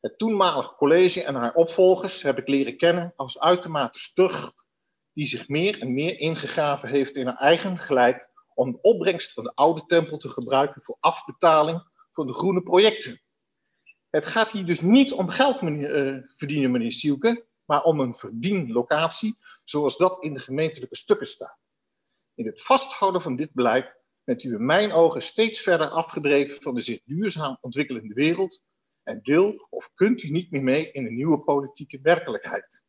Het toenmalige college en haar opvolgers heb ik leren kennen als uitermate stug, die zich meer en meer ingegraven heeft in haar eigen gelijk om de opbrengst van de oude tempel te gebruiken voor afbetaling van de groene projecten. Het gaat hier dus niet om geld meneer, uh, verdienen, meneer Sielke, maar om een verdienlocatie, zoals dat in de gemeentelijke stukken staat. In het vasthouden van dit beleid bent u in mijn ogen steeds verder afgedreven van de zich duurzaam ontwikkelende wereld en wil of kunt u niet meer mee in een nieuwe politieke werkelijkheid.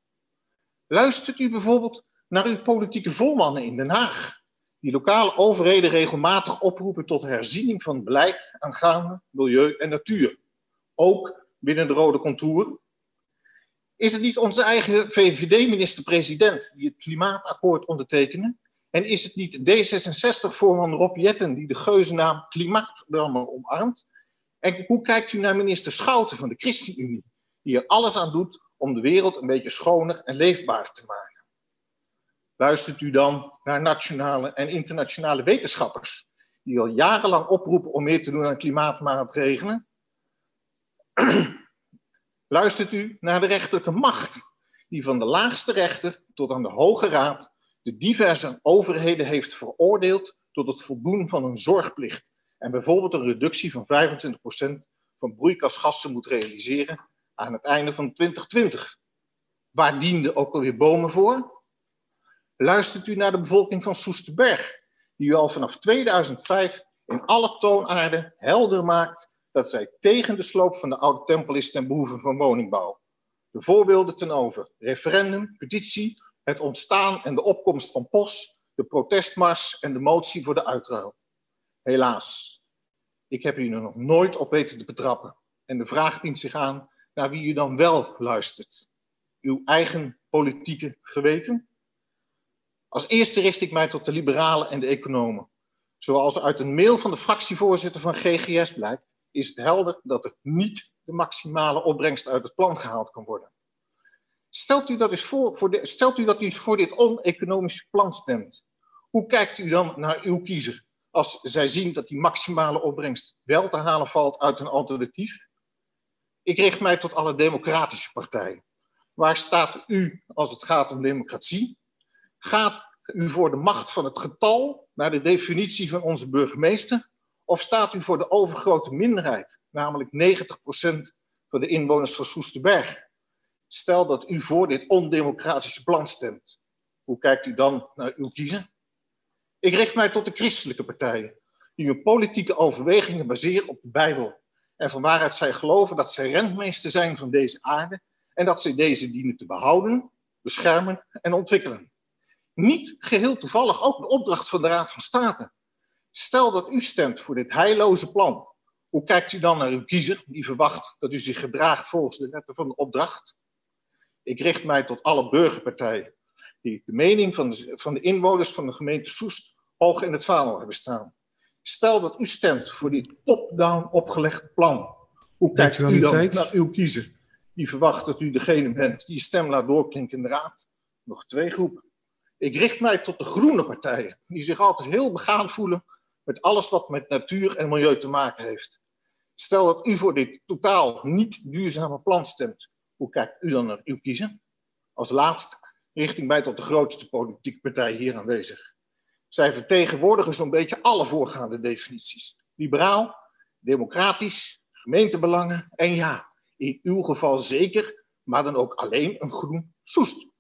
Luistert u bijvoorbeeld naar uw politieke volmannen in Den Haag, die lokale overheden regelmatig oproepen tot herziening van beleid aangaande milieu en natuur, ook binnen de rode contouren? Is het niet onze eigen VVD-minister-president die het klimaatakkoord ondertekende en is het niet D66-voorman Rob Jetten die de geuzennaam klimaatdrammer omarmt? En hoe kijkt u naar minister Schouten van de ChristenUnie, die er alles aan doet om de wereld een beetje schoner en leefbaar te maken? Luistert u dan naar nationale en internationale wetenschappers, die al jarenlang oproepen om meer te doen aan klimaatmaatregelen? Luistert u naar de rechterlijke macht, die van de laagste rechter tot aan de Hoge Raad de diverse overheden heeft veroordeeld tot het voldoen van een zorgplicht en bijvoorbeeld een reductie van 25% van broeikasgassen moet realiseren aan het einde van 2020. Waar dienden ook alweer bomen voor? Luistert u naar de bevolking van Soesterberg, die u al vanaf 2005 in alle toonaarden helder maakt dat zij tegen de sloop van de oude tempel is ten behoeve van woningbouw. De voorbeelden ten over. Referendum, petitie, het ontstaan en de opkomst van POS, de protestmars en de motie voor de uitruil. Helaas, ik heb u er nog nooit op weten te betrappen. En de vraag dient zich aan naar wie u dan wel luistert. Uw eigen politieke geweten? Als eerste richt ik mij tot de liberalen en de economen. Zoals uit een mail van de fractievoorzitter van GGS blijkt, is het helder dat er niet de maximale opbrengst uit het plan gehaald kan worden. Stelt u dat, eens voor, voor de, stelt u dat u voor dit oneconomische plan stemt, hoe kijkt u dan naar uw kiezer als zij zien dat die maximale opbrengst wel te halen valt uit een alternatief? Ik richt mij tot alle democratische partijen. Waar staat u als het gaat om democratie? Gaat u voor de macht van het getal naar de definitie van onze burgemeester? Of staat u voor de overgrote minderheid, namelijk 90% van de inwoners van Soesterberg? Stel dat u voor dit ondemocratische plan stemt. Hoe kijkt u dan naar uw kiezer? Ik richt mij tot de christelijke partijen, die hun politieke overwegingen baseren op de Bijbel. En van waaruit zij geloven dat zij rentmeester zijn van deze aarde en dat zij deze dienen te behouden, beschermen en ontwikkelen. Niet geheel toevallig ook de opdracht van de Raad van State. Stel dat u stemt voor dit heilloze plan. Hoe kijkt u dan naar uw kiezer die verwacht dat u zich gedraagt volgens de wetten van de opdracht? Ik richt mij tot alle burgerpartijen die de mening van de, van de inwoners van de gemeente Soest hoog in het vaandel hebben staan. Stel dat u stemt voor dit top-down opgelegd plan. Hoe kijkt u dan naar uw kiezer die verwacht dat u degene bent die stem laat doorklinken in de raad? Nog twee groepen. Ik richt mij tot de groene partijen, die zich altijd heel begaan voelen met alles wat met natuur en milieu te maken heeft. Stel dat u voor dit totaal niet duurzame plan stemt. Hoe kijkt u dan naar uw kiezer? Als laatste richt ik mij tot de grootste politieke partij hier aanwezig. Zij vertegenwoordigen zo'n beetje alle voorgaande definities. Liberaal, democratisch, gemeentebelangen en ja, in uw geval zeker, maar dan ook alleen een groen soest.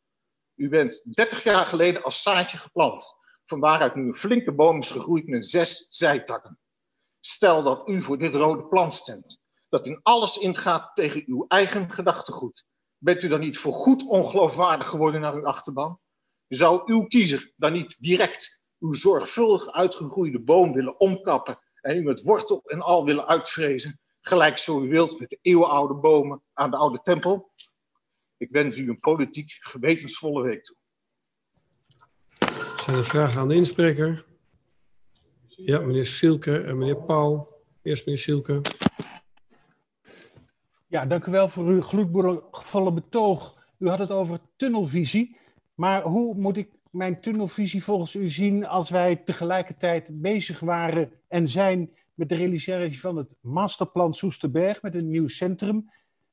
U bent 30 jaar geleden als zaadje geplant, van waaruit nu een flinke boom is gegroeid met zes zijtakken. Stel dat u voor dit rode plan stemt, dat in alles ingaat tegen uw eigen gedachtegoed. Bent u dan niet voorgoed ongeloofwaardig geworden naar uw achterban? Zou uw kiezer dan niet direct uw zorgvuldig uitgegroeide boom willen omkappen en u met wortel en al willen uitvrezen, gelijk zo u wilt met de eeuwenoude bomen aan de oude tempel? Ik wens u een politiek gewetensvolle week toe. Zijn er vragen aan de inspreker? Ja, meneer Silke en meneer Pauw. Eerst meneer Silke. Ja, dank u wel voor uw gloedvolle betoog. U had het over tunnelvisie. Maar hoe moet ik mijn tunnelvisie volgens u zien als wij tegelijkertijd bezig waren en zijn met de realisatie van het masterplan Soesterberg met een nieuw centrum,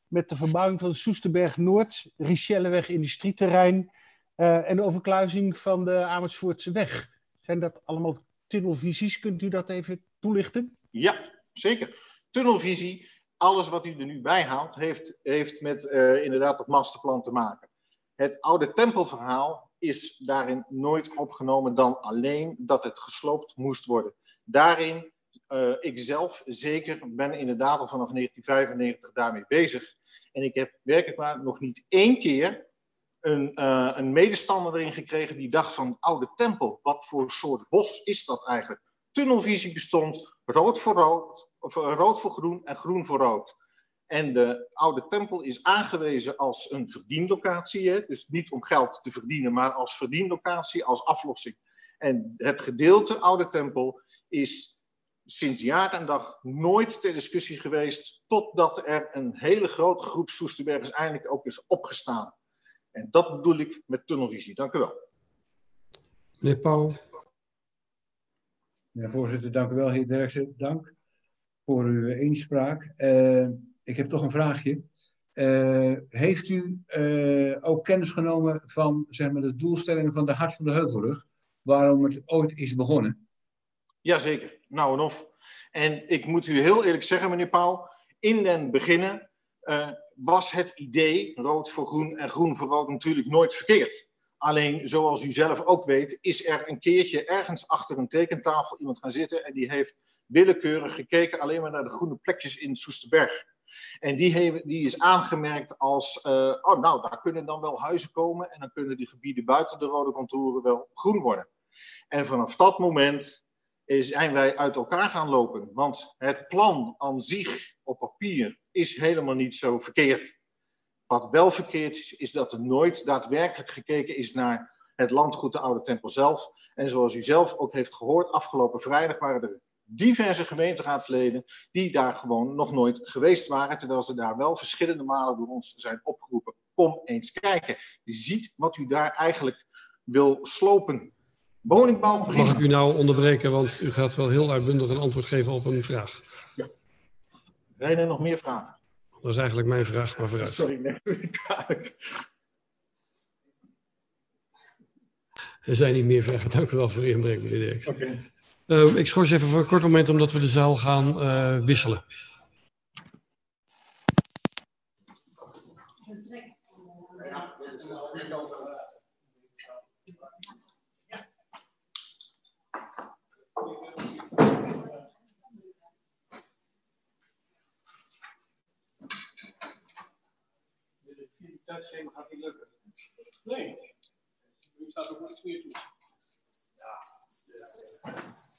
met de verbouwing van Soesterberg Noord, Richelleweg industrieterrein uh, en de overkluizing van de Amersfoortse weg. Zijn dat allemaal tunnelvisies? Kunt u dat even toelichten? Ja, zeker. Tunnelvisie, alles wat u er nu bij haalt, heeft, heeft met uh, inderdaad het masterplan te maken. Het oude tempelverhaal is daarin nooit opgenomen dan alleen dat het gesloopt moest worden. Daarin, uh, ik zelf zeker, ben inderdaad al vanaf 1995 daarmee bezig. En ik heb werkelijk maar nog niet één keer een, uh, een medestander erin gekregen die dacht van oude tempel, wat voor soort bos is dat eigenlijk? Tunnelvisie bestond, rood voor rood, of rood voor groen en groen voor rood. En de oude tempel is aangewezen als een verdienlocatie. Hè? Dus niet om geld te verdienen, maar als verdienlocatie, als aflossing. En het gedeelte oude tempel is sinds jaar en dag nooit ter discussie geweest. Totdat er een hele grote groep Soesterbergers eindelijk ook is opgestaan. En dat bedoel ik met tunnelvisie. Dank u wel. Meneer Pauw. Ja, voorzitter, dank u wel, heer Derksen. Dank voor uw inspraak. Uh, ik heb toch een vraagje. Uh, heeft u uh, ook kennis genomen van zeg maar, de doelstellingen van de Hart van de Heuvelrug? Waarom het ooit is begonnen? Jazeker, nou en of. En ik moet u heel eerlijk zeggen, meneer Pauw, in den beginnen was het idee rood voor groen en groen voor rood natuurlijk nooit verkeerd. Alleen, zoals u zelf ook weet, is er een keertje ergens achter een tekentafel iemand gaan zitten en die heeft willekeurig gekeken alleen maar naar de groene plekjes in Soesterberg. En die, die is aangemerkt als, eh, oh nou, daar kunnen dan wel huizen komen en dan kunnen die gebieden buiten de rode contouren wel groen worden. En vanaf dat moment zijn wij uit elkaar gaan lopen. Want het plan aan zich op papier is helemaal niet zo verkeerd. Wat wel verkeerd is, is dat er nooit daadwerkelijk gekeken is naar het landgoed de Oude Tempel zelf. En zoals u zelf ook heeft gehoord, afgelopen vrijdag waren er diverse gemeenteraadsleden die daar gewoon nog nooit geweest waren, terwijl ze daar wel verschillende malen door ons zijn opgeroepen. Kom eens kijken. Ziet wat u daar eigenlijk wil slopen. Woningbouw. Mag ik u nou onderbreken, want u gaat wel heel uitbundig een antwoord geven op een vraag. Ja. Zijn er nog meer vragen? Dat is eigenlijk mijn vraag, maar vooruit. Sorry, nee. [laughs] Er zijn niet meer vragen. Dank u wel voor uw inbreng, meneer Dirks. Oké. Uh, ik schors even voor een kort moment, omdat we de zaal gaan uh, wisselen. Nee. Nu staat ook niks meer toe. Ja.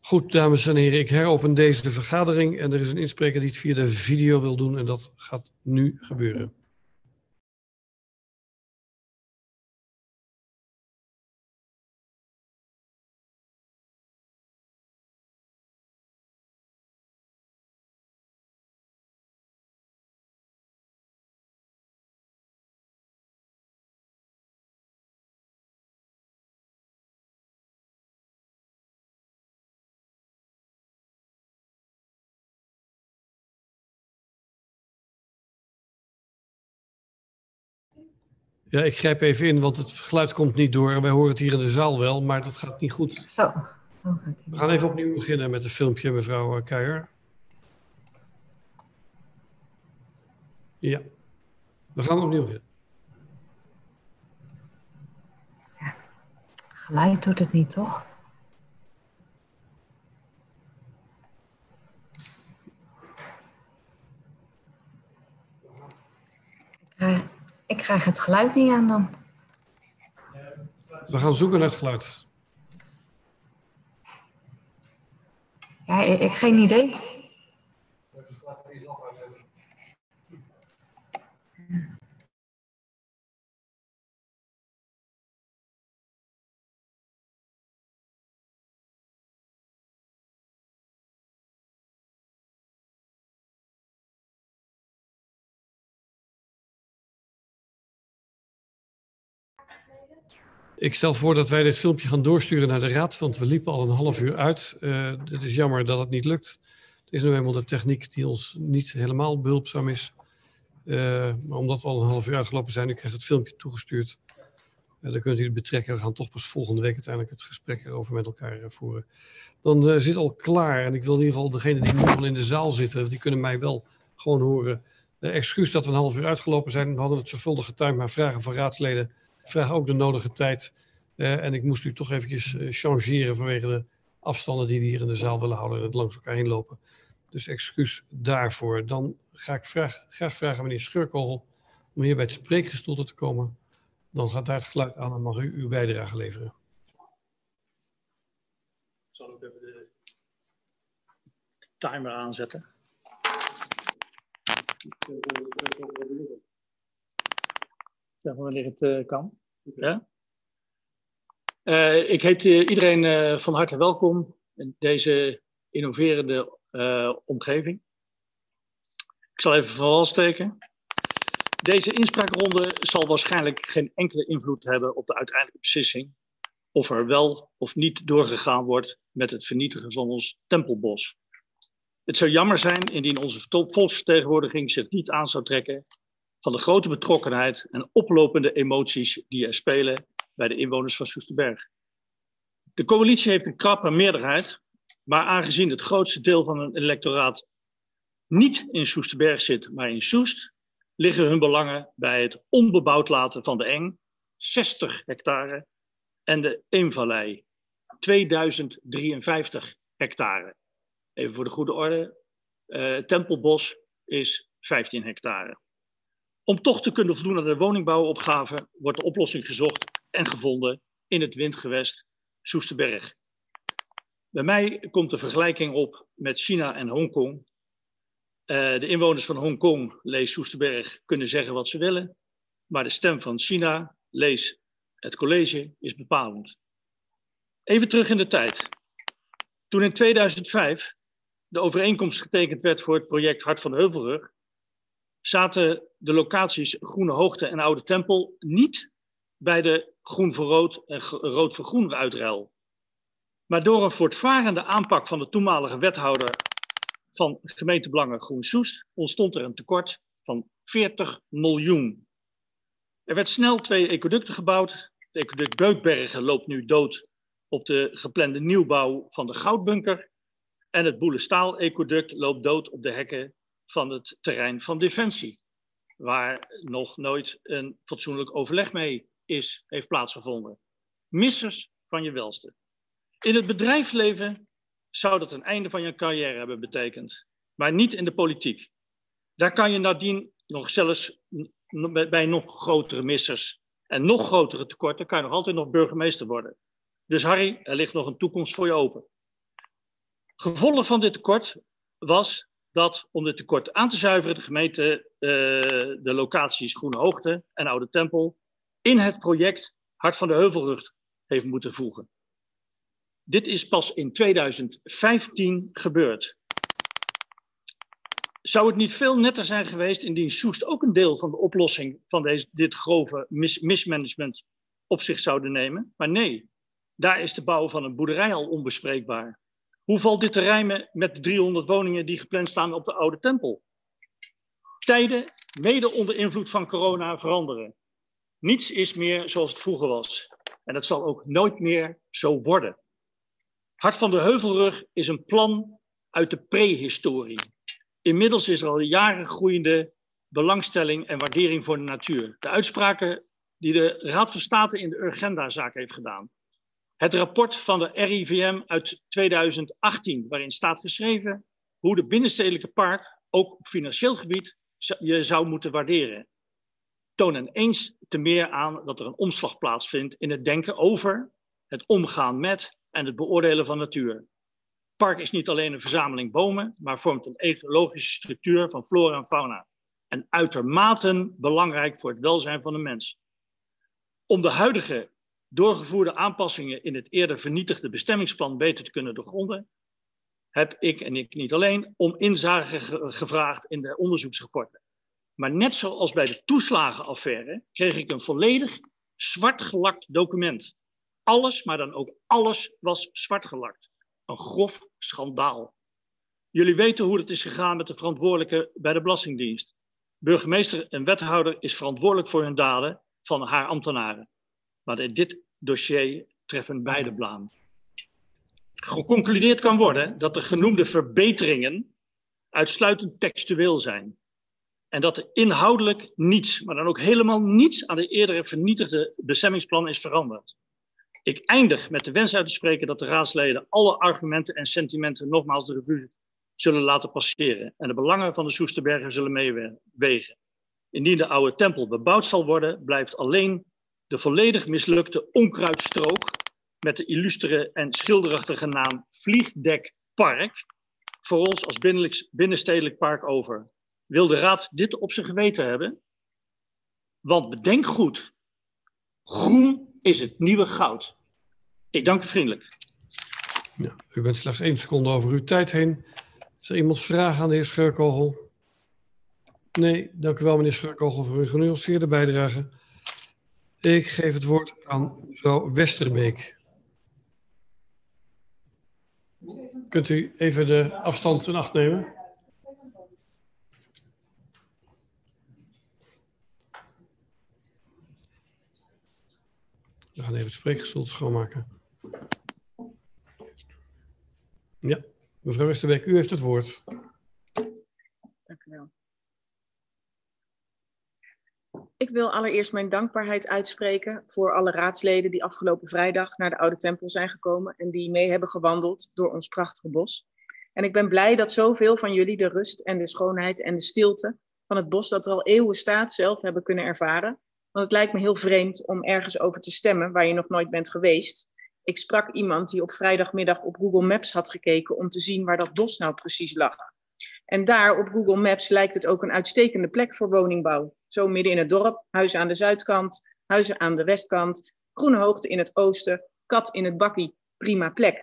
Goed, dames en heren, ik heropen deze vergadering en er is een inspreker die het via de video wil doen en dat gaat nu gebeuren. Ja, ik grijp even in, want het geluid komt niet door. Wij horen het hier in de zaal wel, maar dat gaat niet goed. Zo. We gaan even opnieuw beginnen met het filmpje, mevrouw Keijer. Ja, we gaan opnieuw beginnen. Geluid doet het niet, toch? Ik krijg, ik krijg het geluid niet aan dan. We gaan zoeken naar het geluid. Ja, ik, ik geen idee. Ik stel voor dat wij dit filmpje gaan doorsturen naar de raad, want we liepen al een half uur uit. Uh, het is jammer dat het niet lukt. Het is nu eenmaal de techniek die ons niet helemaal behulpzaam is. Uh, maar omdat we al een half uur uitgelopen zijn, ik krijg het filmpje toegestuurd. Uh, dan kunt u het betrekken. We gaan toch pas volgende week uiteindelijk het gesprek erover met elkaar voeren. Dan zit al klaar. En ik wil in ieder geval degene die nu al in de zaal zitten, die kunnen mij wel gewoon horen. excuus dat we een half uur uitgelopen zijn. We hadden het zorgvuldig getimed, maar vragen van raadsleden vraag ook de nodige tijd. Uh, en ik moest u toch eventjes uh, changeren vanwege de afstanden die we hier in de zaal willen houden en het langs elkaar heen lopen. Dus excuus daarvoor. Dan ga ik graag vragen meneer Scheurkogel om hier bij het spreekgestoelte te komen. Dan gaat daar het geluid aan en mag u uw bijdrage leveren. Ik zal ook even de timer aanzetten. Maar wanneer het uh, kan. Ja? Uh, ik heet iedereen van harte welkom in deze innoverende omgeving. Ik zal even van wal steken. Deze inspraakronde zal waarschijnlijk geen enkele invloed hebben op de uiteindelijke beslissing of er wel of niet doorgegaan wordt met het vernietigen van ons tempelbos. Het zou jammer zijn indien onze volksvertegenwoordiging zich niet aan zou trekken van de grote betrokkenheid en oplopende emoties die er spelen bij de inwoners van Soesterberg. De coalitie heeft een krappe meerderheid, maar aangezien het grootste deel van hun electoraat niet in Soesterberg zit, maar in Soest, liggen hun belangen bij het onbebouwd laten van de Eng, 60 hectare, en de Eemvallei, 2053 hectare. Even voor de goede orde, uh, Tempelbos is 15 hectare. Om toch te kunnen voldoen aan de woningbouwopgave wordt de oplossing gezocht en gevonden in het windgewest Soesterberg. Bij mij komt de vergelijking op met China en Hongkong. Uh, de inwoners van Hongkong, lees Soesterberg, kunnen zeggen wat ze willen. Maar de stem van China, lees het college, is bepalend. Even terug in de tijd. Toen in 2005 de overeenkomst getekend werd voor het project Hart van Heuvelrug, zaten de locaties Groene Hoogte en Oude Tempel niet bij de groen voor rood en rood voor groen uitruil. Maar door een voortvarende aanpak van de toenmalige wethouder van gemeentebelangen Groen Soest ontstond er een tekort van 40 miljoen. Er werd snel twee ecoducten gebouwd. De ecoduct Beukbergen loopt nu dood op de geplande nieuwbouw van de Goudbunker. En het Boelestaal-ecoduct loopt dood op de hekken van het terrein van Defensie, waar nog nooit een fatsoenlijk overleg mee is, heeft plaatsgevonden. Missers van je welste. In het bedrijfsleven zou dat een einde van je carrière hebben betekend, maar niet in de politiek. Daar kan je nadien nog zelfs bij nog grotere missers en nog grotere tekorten, kan je nog altijd nog burgemeester worden. Dus Harry, er ligt nog een toekomst voor je open. Gevolg van dit tekort was dat om dit tekort aan te zuiveren, de gemeente uh, de locaties Groene Hoogte en Oude Tempel in het project Hart van de Heuvelrug heeft moeten voegen. Dit is pas in 2015 gebeurd. Zou het niet veel netter zijn geweest indien Soest ook een deel van de oplossing van deze, dit grove mis, mismanagement op zich zouden nemen? Maar nee, daar is de bouw van een boerderij al onbespreekbaar. Hoe valt dit te rijmen met de 300 woningen die gepland staan op de Oude Tempel? Tijden, mede onder invloed van corona, veranderen. Niets is meer zoals het vroeger was. En dat zal ook nooit meer zo worden. Hart van de Heuvelrug is een plan uit de prehistorie. Inmiddels is er al jaren groeiende belangstelling en waardering voor de natuur. De uitspraken die de Raad van State in de Urgenda-zaak heeft gedaan. Het rapport van de RIVM uit 2018, waarin staat geschreven hoe de binnenstedelijke park ook op financieel gebied je zou moeten waarderen. Tonen eens te meer aan dat er een omslag plaatsvindt in het denken over, het omgaan met en het beoordelen van natuur park is niet alleen een verzameling bomen, maar vormt een ecologische structuur van flora en fauna. En uitermate belangrijk voor het welzijn van de mens. Om de huidige doorgevoerde aanpassingen in het eerder vernietigde bestemmingsplan beter te kunnen doorgronden, heb ik en ik niet alleen om inzage gevraagd in de onderzoeksrapporten. Maar net zoals bij de toeslagenaffaire kreeg ik een volledig zwartgelakt document. Alles, maar dan ook alles was zwartgelakt. Een grof schandaal. Jullie weten hoe het is gegaan met de verantwoordelijke bij de Belastingdienst. Burgemeester en wethouder is verantwoordelijk voor hun daden van haar ambtenaren. Maar in dit dossier treffen beide blaam. Geconcludeerd kan worden dat de genoemde verbeteringen uitsluitend textueel zijn. En dat er inhoudelijk niets, maar dan ook helemaal niets aan de eerdere vernietigde bestemmingsplan is veranderd. Ik eindig met de wens uit te spreken dat de raadsleden alle argumenten en sentimenten nogmaals de revue zullen laten passeren en de belangen van de Soesterbergen zullen meewegen. Indien de oude tempel bebouwd zal worden, blijft alleen de volledig mislukte onkruidstrook met de illustere en schilderachtige naam Vliegdek Park voor ons als binnenstedelijk park over. Wil de raad dit op zijn geweten hebben? Want bedenk goed, groen is het nieuwe goud. Ik dank u vriendelijk. U bent slechts één seconde over uw tijd heen. Is er iemand vragen aan de heer Scheurkogel? Nee, dank u wel meneer Scheurkogel voor uw genuanceerde bijdrage. Ik geef het woord aan mevrouw Westerbeek. Kunt u even de afstand in acht nemen? We gaan even het spreekgestoelte schoonmaken. Ja, mevrouw Westerbeek, u heeft het woord. Dank u wel. Ik wil allereerst mijn dankbaarheid uitspreken voor alle raadsleden die afgelopen vrijdag naar de Oude Tempel zijn gekomen en die mee hebben gewandeld door ons prachtige bos. En ik ben blij dat zoveel van jullie de rust en de schoonheid en de stilte van het bos dat er al eeuwen staat zelf hebben kunnen ervaren. Want het lijkt me heel vreemd om ergens over te stemmen waar je nog nooit bent geweest. Ik sprak iemand die op vrijdagmiddag op Google Maps had gekeken om te zien waar dat bos nou precies lag. En daar op Google Maps lijkt het ook een uitstekende plek voor woningbouw. Zo midden in het dorp, huizen aan de zuidkant, huizen aan de westkant, groene hoogte in het oosten, kat in het bakkie, prima plek.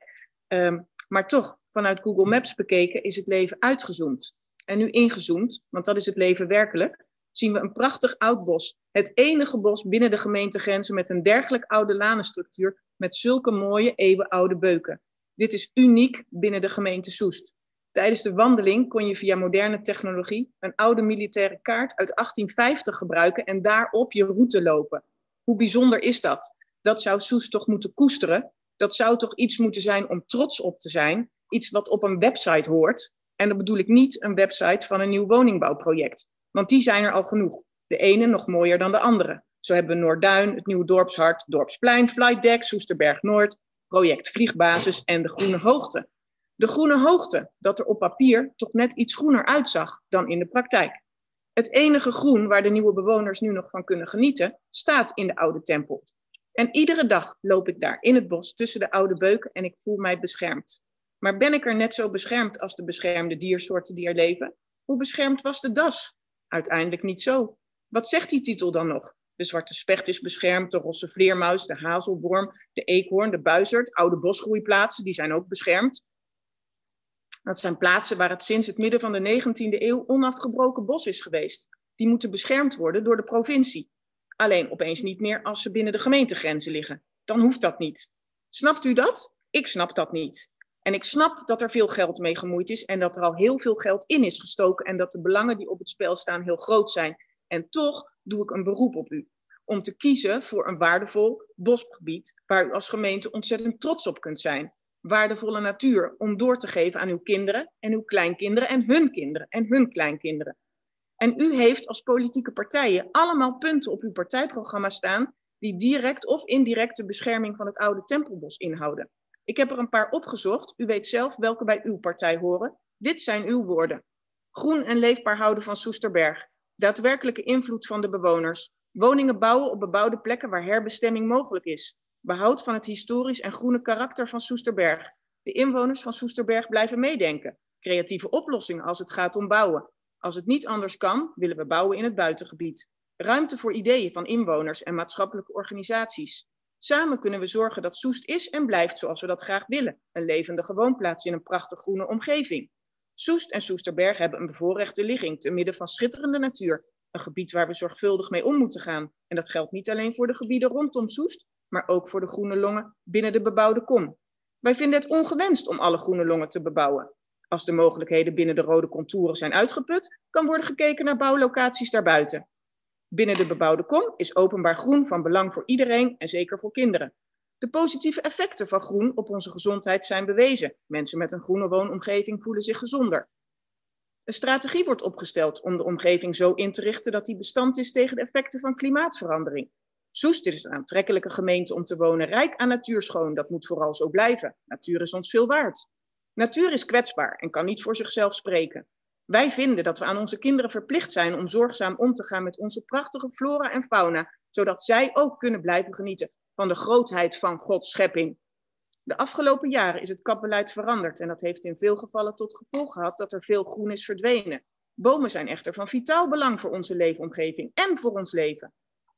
Ehm, maar toch, vanuit Google Maps bekeken is het leven uitgezoomd. En nu ingezoomd, want dat is het leven werkelijk, zien we een prachtig oud bos. Het enige bos binnen de gemeentegrenzen met een dergelijk oude lanenstructuur met zulke mooie eeuwenoude beuken. Dit is uniek binnen de gemeente Soest. Tijdens de wandeling kon je via moderne technologie een oude militaire kaart uit 1850 gebruiken en daarop je route lopen. Hoe bijzonder is dat? Dat zou Soest toch moeten koesteren? Dat zou toch iets moeten zijn om trots op te zijn? Iets wat op een website hoort. En dan bedoel ik niet een website van een nieuw woningbouwproject. Want die zijn er al genoeg. De ene nog mooier dan de andere. Zo hebben we Noorduin, het nieuwe dorpshart, Dorpsplein, Flightdeck, Soesterberg Noord, project Vliegbasis en de Groene Hoogte. De Groene Hoogte, dat er op papier toch net iets groener uitzag dan in de praktijk. Het enige groen waar de nieuwe bewoners nu nog van kunnen genieten, staat in de oude tempel. En iedere dag loop ik daar in het bos tussen de oude beuken en ik voel mij beschermd. Maar ben ik er net zo beschermd als de beschermde diersoorten die er leven? Hoe beschermd was de das? Uiteindelijk niet zo. Wat zegt die titel dan nog? De zwarte specht is beschermd, de rosse vleermuis, de hazelworm, de eekhoorn, de buizerd, oude bosgroeiplaatsen, die zijn ook beschermd. Dat zijn plaatsen waar het sinds het midden van de 19e eeuw onafgebroken bos is geweest. Die moeten beschermd worden door de provincie. Alleen opeens niet meer als ze binnen de gemeentegrenzen liggen. Dan hoeft dat niet. Snapt u dat? Ik snap dat niet. En ik snap dat er veel geld mee gemoeid is en dat er al heel veel geld in is gestoken en dat de belangen die op het spel staan heel groot zijn. En toch doe ik een beroep op u om te kiezen voor een waardevol bosgebied waar u als gemeente ontzettend trots op kunt zijn. Waardevolle natuur om door te geven aan uw kinderen en uw kleinkinderen en hun kinderen en hun kleinkinderen. En u heeft als politieke partijen allemaal punten op uw partijprogramma staan die direct of indirect de bescherming van het oude tempelbos inhouden. Ik heb er een paar opgezocht. U weet zelf welke bij uw partij horen. Dit zijn uw woorden. Groen en leefbaar houden van Soesterberg. Daadwerkelijke invloed van de bewoners. Woningen bouwen op bebouwde plekken waar herbestemming mogelijk is. Behoud van het historisch en groene karakter van Soesterberg. De inwoners van Soesterberg blijven meedenken. Creatieve oplossingen als het gaat om bouwen. Als het niet anders kan, willen we bouwen in het buitengebied. Ruimte voor ideeën van inwoners en maatschappelijke organisaties. Samen kunnen we zorgen dat Soest is en blijft zoals we dat graag willen. Een levendige woonplaats in een prachtig groene omgeving. Soest en Soesterberg hebben een bevoorrechte ligging te midden van schitterende natuur. Een gebied waar we zorgvuldig mee om moeten gaan. En dat geldt niet alleen voor de gebieden rondom Soest, maar ook voor de groene longen binnen de bebouwde kom. Wij vinden het ongewenst om alle groene longen te bebouwen. Als de mogelijkheden binnen de rode contouren zijn uitgeput, kan worden gekeken naar bouwlocaties daarbuiten. Binnen de bebouwde kom is openbaar groen van belang voor iedereen en zeker voor kinderen. De positieve effecten van groen op onze gezondheid zijn bewezen. Mensen met een groene woonomgeving voelen zich gezonder. Een strategie wordt opgesteld om de omgeving zo in te richten dat die bestand is tegen de effecten van klimaatverandering. Soest is een aantrekkelijke gemeente om te wonen, rijk aan natuurschoon. Dat moet vooral zo blijven. Natuur is ons veel waard. Natuur is kwetsbaar en kan niet voor zichzelf spreken. Wij vinden dat we aan onze kinderen verplicht zijn om zorgzaam om te gaan met onze prachtige flora en fauna, zodat zij ook kunnen blijven genieten van de grootheid van Gods schepping. De afgelopen jaren is het kapbeleid veranderd en dat heeft in veel gevallen tot gevolg gehad dat er veel groen is verdwenen. Bomen zijn echter van vitaal belang voor onze leefomgeving en voor ons leven.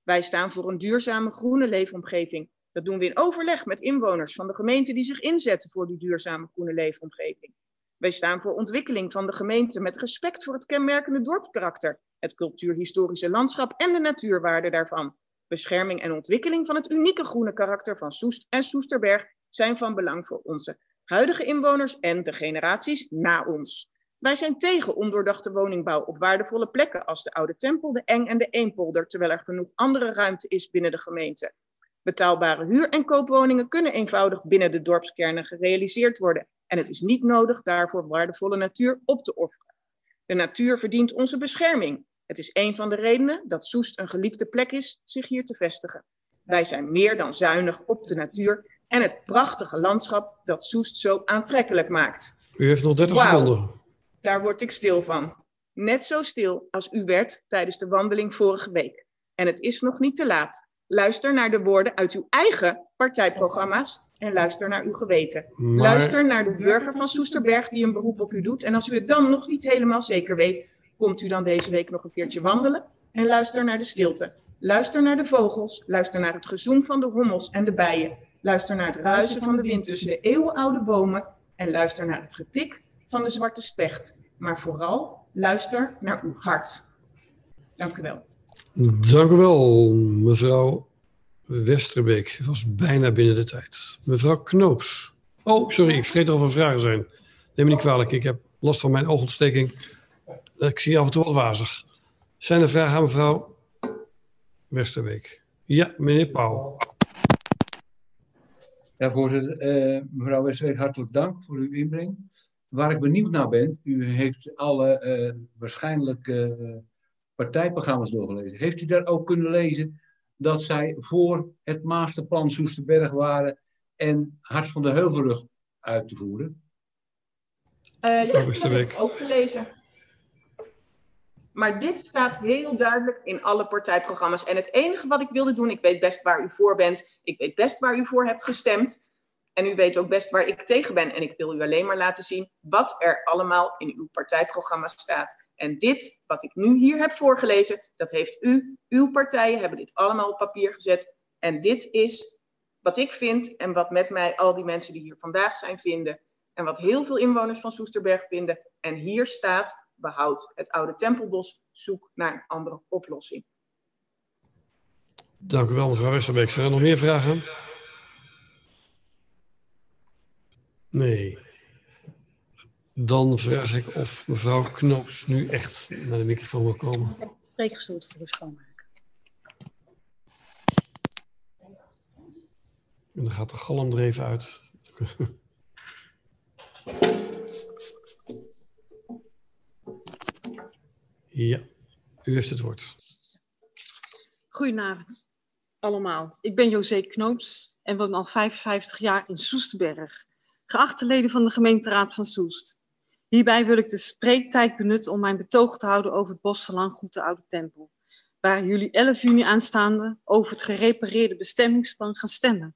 Wij staan voor een duurzame groene leefomgeving. Dat doen we in overleg met inwoners van de gemeente die zich inzetten voor die duurzame groene leefomgeving. Wij staan voor ontwikkeling van de gemeente met respect voor het kenmerkende dorpskarakter, het cultuurhistorische landschap en de natuurwaarde daarvan. Bescherming en ontwikkeling van het unieke groene karakter van Soest en Soesterberg zijn van belang voor onze huidige inwoners en de generaties na ons. Wij zijn tegen ondoordachte woningbouw op waardevolle plekken als de Oude Tempel, de Eng en de Eempolder, terwijl er genoeg andere ruimte is binnen de gemeente. Betaalbare huur- en koopwoningen kunnen eenvoudig binnen de dorpskernen gerealiseerd worden en het is niet nodig daarvoor waardevolle natuur op te offeren. De natuur verdient onze bescherming. Het is een van de redenen dat Soest een geliefde plek is zich hier te vestigen. Wij zijn meer dan zuinig op de natuur en het prachtige landschap dat Soest zo aantrekkelijk maakt. U heeft nog 30 Wauw. seconden. Daar word ik stil van. Net zo stil als u werd tijdens de wandeling vorige week. En het is nog niet te laat. Luister naar de woorden uit uw eigen partijprogramma's en luister naar uw geweten. Maar- Luister naar de burger van Soesterberg die een beroep op u doet. En als u het dan nog niet helemaal zeker weet, komt u dan deze week nog een keertje wandelen en luister naar de stilte. Luister naar de vogels, luister naar het gezoem van de hommels en de bijen. Luister naar het ruisen van de wind tussen de eeuwenoude bomen en luister naar het getik van de zwarte specht. Maar vooral luister naar uw hart. Dank u wel. Dank u wel, mevrouw Westerbeek. Het was bijna binnen de tijd. Mevrouw Knoops. Oh, sorry, ik vergeet of er vragen zijn. Neem me niet kwalijk, ik heb last van mijn oogontsteking. Ik zie af en toe wat wazig. Zijn er vragen aan mevrouw Westerbeek? Ja, meneer Pauw. Ja, voorzitter. Eh, mevrouw Westerbeek, hartelijk dank voor uw inbreng. Waar ik benieuwd naar ben, u heeft alle eh, waarschijnlijk eh, partijprogramma's doorgelezen. Heeft u daar ook kunnen lezen dat zij voor het masterplan Soesterberg waren en Hart van de Heuvelrug uit te voeren? Eh, ja, dat heb ik ook gelezen. Maar dit staat heel duidelijk in alle partijprogramma's. En het enige wat ik wilde doen, ik weet best waar u voor bent, ik weet best waar u voor hebt gestemd. En u weet ook best waar ik tegen ben. En ik wil u alleen maar laten zien wat er allemaal in uw partijprogramma staat. En dit, wat ik nu hier heb voorgelezen, dat heeft u, uw partijen hebben dit allemaal op papier gezet. En dit is wat ik vind en wat met mij al die mensen die hier vandaag zijn vinden. En wat heel veel inwoners van Soesterberg vinden. En hier staat, behoud het oude Tempelbos, zoek naar een andere oplossing. Dank u wel, mevrouw Westerbeek. Zijn er nog meer vragen? Nee. Dan vraag ik of mevrouw Knoops nu echt naar de microfoon wil komen. Spreekgestoel voor u schoonmaken. En dan gaat de galm er even uit. [laughs] ja, u heeft het woord. Goedenavond allemaal. Ik ben José Knoops en woon al 55 jaar in Soesterberg. Geachte leden van de gemeenteraad van Soest. Hierbij wil ik de spreektijd benutten om mijn betoog te houden over het bos van Langgoed de Oude Tempel. Waar jullie 11 juni aanstaande over het gerepareerde bestemmingsplan gaan stemmen.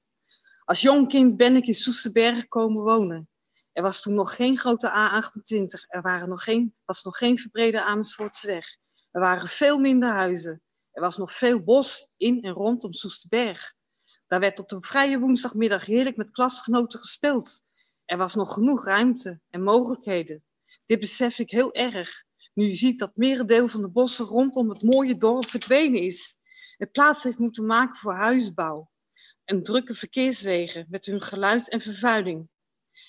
Als jong kind ben ik in Soesterberg komen wonen. Er was toen nog geen grote A28. Er waren nog geen, was nog geen verbrede Amersfoortseweg. Er waren veel minder huizen. Er was nog veel bos in en rondom Soesterberg. Daar werd op de vrije woensdagmiddag heerlijk met klasgenoten gespeeld. Er was nog genoeg ruimte en mogelijkheden. Dit besef ik heel erg, nu je ziet dat merendeel van de bossen rondom het mooie dorp verdwenen is. Het plaats heeft moeten maken voor huisbouw en drukke verkeerswegen met hun geluid en vervuiling.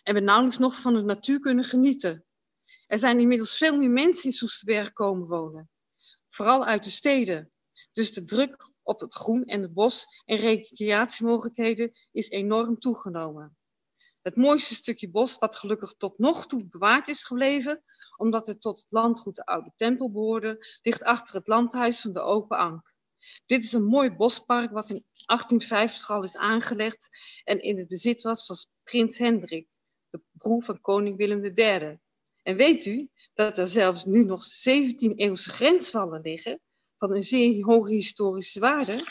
En we nauwelijks nog van de natuur kunnen genieten. Er zijn inmiddels veel meer mensen in Soesterberg komen wonen. Vooral uit de steden. Dus de druk op het groen en het bos en recreatiemogelijkheden is enorm toegenomen. Het mooiste stukje bos, dat gelukkig tot nog toe bewaard is gebleven, omdat het tot het landgoed de Oude Tempel behoorde, ligt achter het landhuis van de Open Ank. Dit is een mooi bospark wat in 1850 al is aangelegd en in het bezit was van prins Hendrik, de broer van koning Willem III. En weet u dat er zelfs nu nog 17e-eeuwse grensvallen liggen van een zeer hoge historische waarde?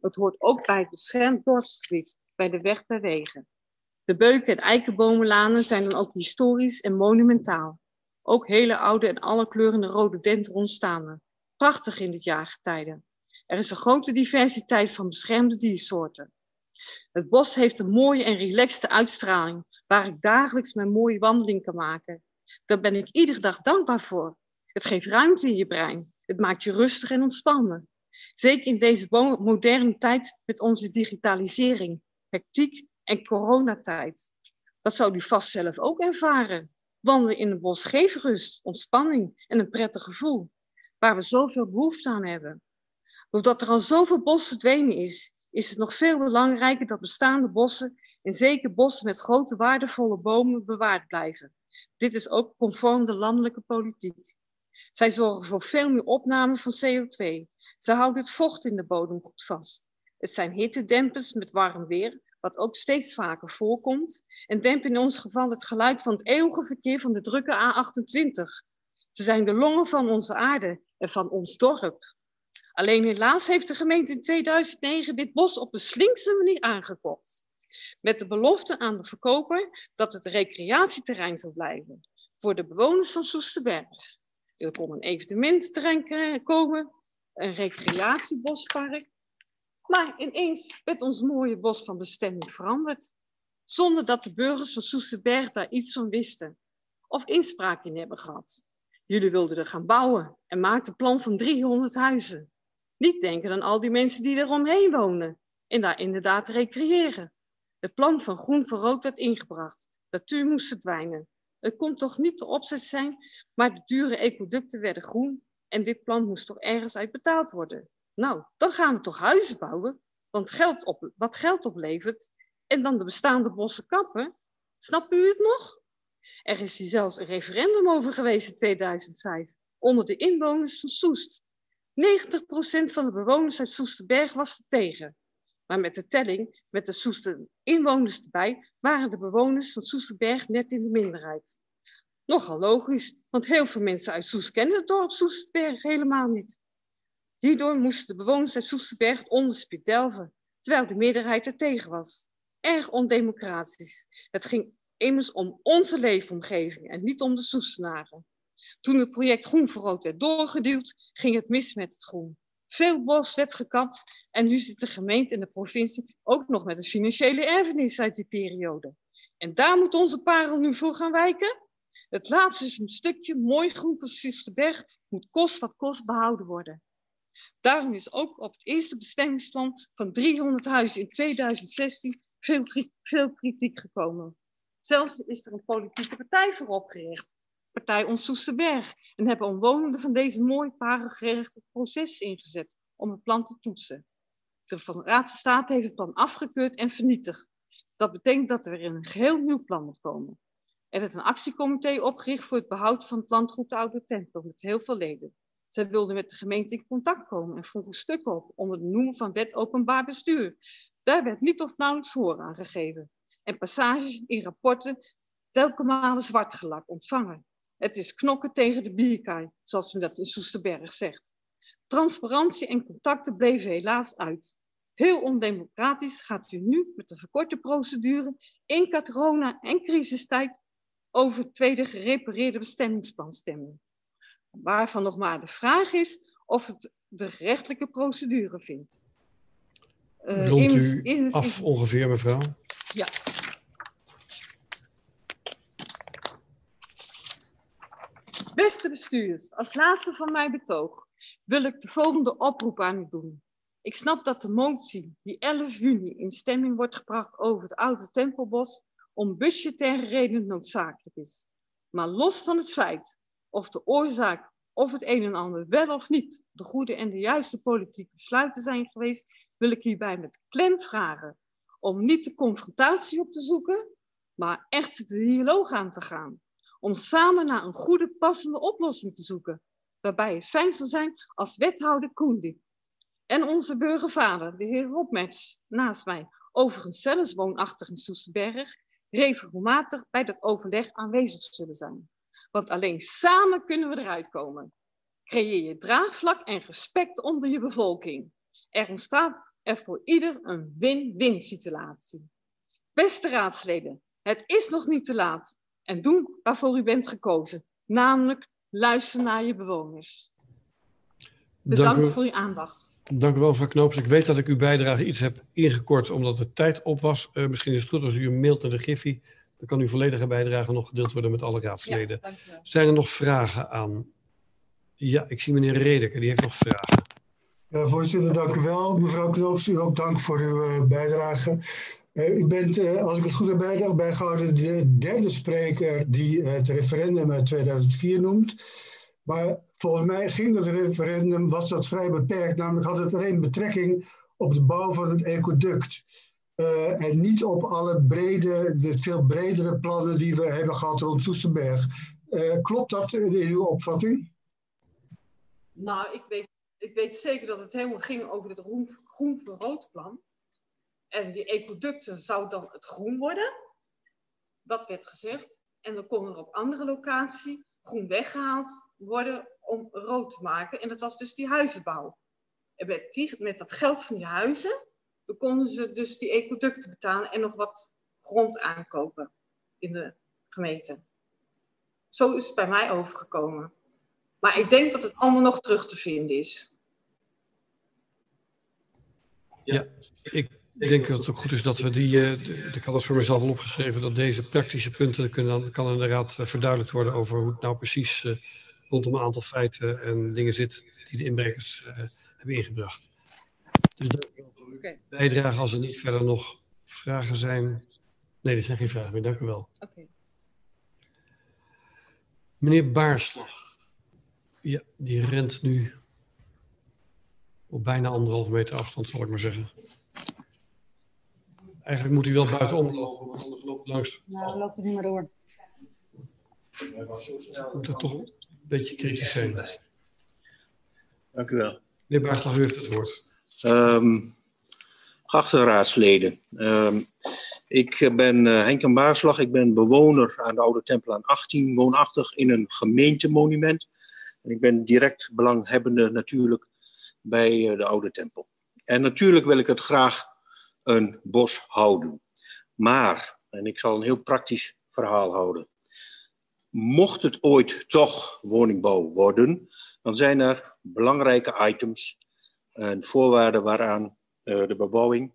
Het hoort ook bij het beschermd dorpsgebied, bij de weg der wegen. De beuken- en eikenbomenlanen zijn dan ook historisch en monumentaal. Ook hele oude en alle kleurende rode dendrons staan er. Prachtig in dit jaargetijde. Er is een grote diversiteit van beschermde diersoorten. Het bos heeft een mooie en relaxte uitstraling, waar ik dagelijks mijn mooie wandeling kan maken. Daar ben ik iedere dag dankbaar voor. Het geeft ruimte in je brein. Het maakt je rustig en ontspannen. Zeker in deze moderne tijd met onze digitalisering, hectiek en coronatijd. Dat zou u vast zelf ook ervaren. Wandelen in het bos geeft rust, ontspanning en een prettig gevoel, waar we zoveel behoefte aan hebben. Doordat er al zoveel bos verdwenen is, is het nog veel belangrijker dat bestaande bossen, en zeker bossen met grote waardevolle bomen, bewaard blijven. Dit is ook conform de landelijke politiek. Zij zorgen voor veel meer opname van CO2. Ze houden het vocht in de bodem goed vast. Het zijn hittedempers met warm weer, wat ook steeds vaker voorkomt, en dempen in ons geval het geluid van het eeuwige verkeer van de drukke A28. Ze zijn de longen van onze aarde en van ons dorp. Alleen helaas heeft de gemeente in 2009 dit bos op een slinkse manier aangekocht. Met de belofte aan de verkoper dat het recreatieterrein zal blijven voor de bewoners van Soesterberg. Er kon een evenemententerrein komen, een recreatiebospark. Maar ineens werd ons mooie bos van bestemming veranderd, zonder dat de burgers van Soesterberg daar iets van wisten of inspraak in hebben gehad. Jullie wilden er gaan bouwen en maakten een plan van 300 huizen. Niet denken aan al die mensen die er omheen wonen en daar inderdaad recreëren. Het plan van groen voor rood werd ingebracht. Natuur moest verdwijnen. Het kon toch niet de opzet zijn, maar de dure ecoducten werden groen en dit plan moest toch ergens uit betaald worden. Nou, dan gaan we toch huizen bouwen, want geld op, wat geld oplevert en dan de bestaande bossen kappen. Snapt u het nog? Er is hier zelfs een referendum over geweest in 2005 onder de inwoners van Soest. 90% van de bewoners uit Soesterberg was er tegen. Maar met de telling, met de Soester inwoners erbij, waren de bewoners van Soesterberg net in de minderheid. Nogal logisch, want heel veel mensen uit Soest kennen het dorp Soesterberg helemaal niet. Hierdoor moesten de bewoners uit Soesterberg het onderspit delven, terwijl de meerderheid er tegen was. erg ondemocratisch. Het ging immers om onze leefomgeving en niet om de Soestenaren. Toen het project Groen voor Rood werd doorgeduwd, ging het mis met het groen. Veel bos werd gekapt en nu zit de gemeente en de provincie ook nog met een financiële erfenis uit die periode. En daar moet onze parel nu voor gaan wijken? Het laatste stukje mooi groen precies de berg moet kost wat kost behouden worden. Daarom is ook op het eerste bestemmingsplan van 300 huizen in 2016 veel, veel kritiek gekomen. Zelfs is er een politieke partij voor opgericht, Partij Ons en hebben omwonenden van deze mooi parelgerechte proces ingezet om het plan te toetsen. De Raad van State heeft het plan afgekeurd en vernietigd. Dat betekent dat er weer een geheel nieuw plan moet komen. Er werd een actiecomité opgericht voor het behoud van het landgoed de Oude Tempel met heel veel leden. Zij wilden met de gemeente in contact komen en vroegen stukken op onder de noemer van wet openbaar bestuur. Daar werd niet of nauwelijks hoor aan gegeven. En passages in rapporten telkens zwart gelakt ontvangen. Het is knokken tegen de bierkaai, zoals men dat in Soesterberg zegt. Transparantie en contacten bleven helaas uit. Heel ondemocratisch gaat u nu met de verkorte procedure in corona- en crisistijd over tweede gerepareerde bestemmingsplan stemmen. Waarvan nog maar de vraag is of het de gerechtelijke procedure vindt. Uh, Rond u in, af ongeveer, mevrouw? Ja. Beste bestuurders, als laatste van mijn betoog wil ik de volgende oproep aan u doen. Ik snap dat de motie die 11 juni in stemming wordt gebracht over het oude Tempelbos om budgettaire redenen noodzakelijk is. Maar los van het feit of de oorzaak of het een en ander wel of niet de goede en de juiste politieke besluiten zijn geweest, wil ik hierbij met klem vragen om niet de confrontatie op te zoeken, maar echt de dialoog aan te gaan. Om samen naar een goede, passende oplossing te zoeken, waarbij het fijn zal zijn als wethouder Koendiep en onze burgervader, de heer Robmets, naast mij, overigens zelfs woonachtig in Soesterberg, regelmatig bij dat overleg aanwezig zullen zijn. Want alleen samen kunnen we eruit komen. Creëer je draagvlak en respect onder je bevolking. Er ontstaat er voor ieder een win-win situatie. Beste raadsleden, het is nog niet te laat. En doe waarvoor u bent gekozen, namelijk luisteren naar je bewoners. Bedankt Dank voor uw aandacht. Dank u wel, mevrouw Knoops. Ik weet dat ik uw bijdrage iets heb ingekort omdat de tijd op was. Uh, misschien is het goed als u een mailt naar de Griffie. Dan kan uw volledige bijdrage nog gedeeld worden met alle raadsleden. Ja, Zijn er nog vragen aan? Ja, ik zie meneer Redeke, die heeft nog vragen. Ja, voorzitter, dank u wel. Mevrouw Knoops, u ook dank voor uw uh, bijdrage. Uh, u bent, uh, als ik het goed heb bijgehouden, de derde spreker die het referendum uit 2004 noemt. Maar volgens mij ging dat referendum, was dat vrij beperkt. Namelijk had het alleen betrekking op de bouw van het ecoduct. Uh, en niet op alle brede, de veel bredere plannen die we hebben gehad rond Soesterberg. Uh, klopt dat in uw opvatting? Nou, ik weet, ik weet zeker dat het helemaal ging over het groen, groen voor rood plan. En die ecoducten zou dan het groen worden. Dat werd gezegd. En dan kon er op andere locatie groen weggehaald worden om rood te maken. En dat was dus die huizenbouw. En met, die, met dat geld van die huizen, dan konden ze dus die ecoducten betalen en nog wat grond aankopen in de gemeente. Zo is het bij mij overgekomen. Maar ik denk dat het allemaal nog terug te vinden is. Ja, ik denk dat het ook goed is dat we die, ik had het voor mezelf al opgeschreven, dat deze praktische punten kunnen, kan inderdaad uh, verduidelijkt worden over hoe het nou precies uh, rondom een aantal feiten en dingen zit die de inbrekers hebben ingebracht. Dus u okay. bijdrage. Als er niet verder nog vragen zijn. Nee, er zijn geen vragen meer. Dank u wel. Okay. Meneer Baarslag. Ja, die rent nu op bijna anderhalve meter afstand, zal ik maar zeggen. Eigenlijk moet hij wel buitenom lopen, want anders loopt hij langs. Nou, dan loopt hij niet meer door. Moet er toch een beetje kritisch zijn. Dank u wel. Meneer Baarslag, u heeft het woord. Um, geachte raadsleden, um, ik ben uh, Henk Baarslag, ik ben bewoner aan de Oude Tempel aan 18, woonachtig in een gemeentemonument. En ik ben direct belanghebbende natuurlijk bij uh, de Oude Tempel. En natuurlijk wil ik het graag een bos houden. Maar, en ik zal een heel praktisch verhaal houden. Mocht het ooit toch woningbouw worden, dan zijn er belangrijke items en voorwaarden waaraan de bebouwing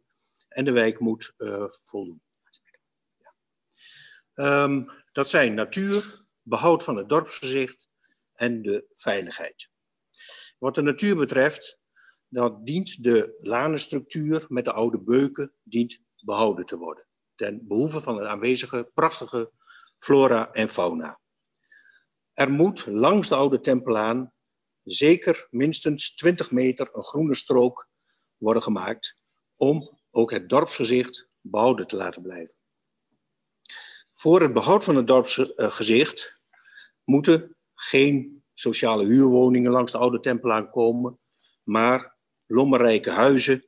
en de wijk moet uh, voldoen. Um, dat zijn natuur, behoud van het dorpsgezicht en de veiligheid. Wat de natuur betreft, dat dient de lanenstructuur met de oude beuken dient behouden te worden. Ten behoeve van de aanwezige prachtige flora en fauna. Er moet langs de oude tempelaan zeker minstens 20 meter een groene strook worden gemaakt om ook het dorpsgezicht behouden te laten blijven. Voor het behoud van het dorpsgezicht moeten geen sociale huurwoningen langs de oude tempelaan komen, maar lommerrijke huizen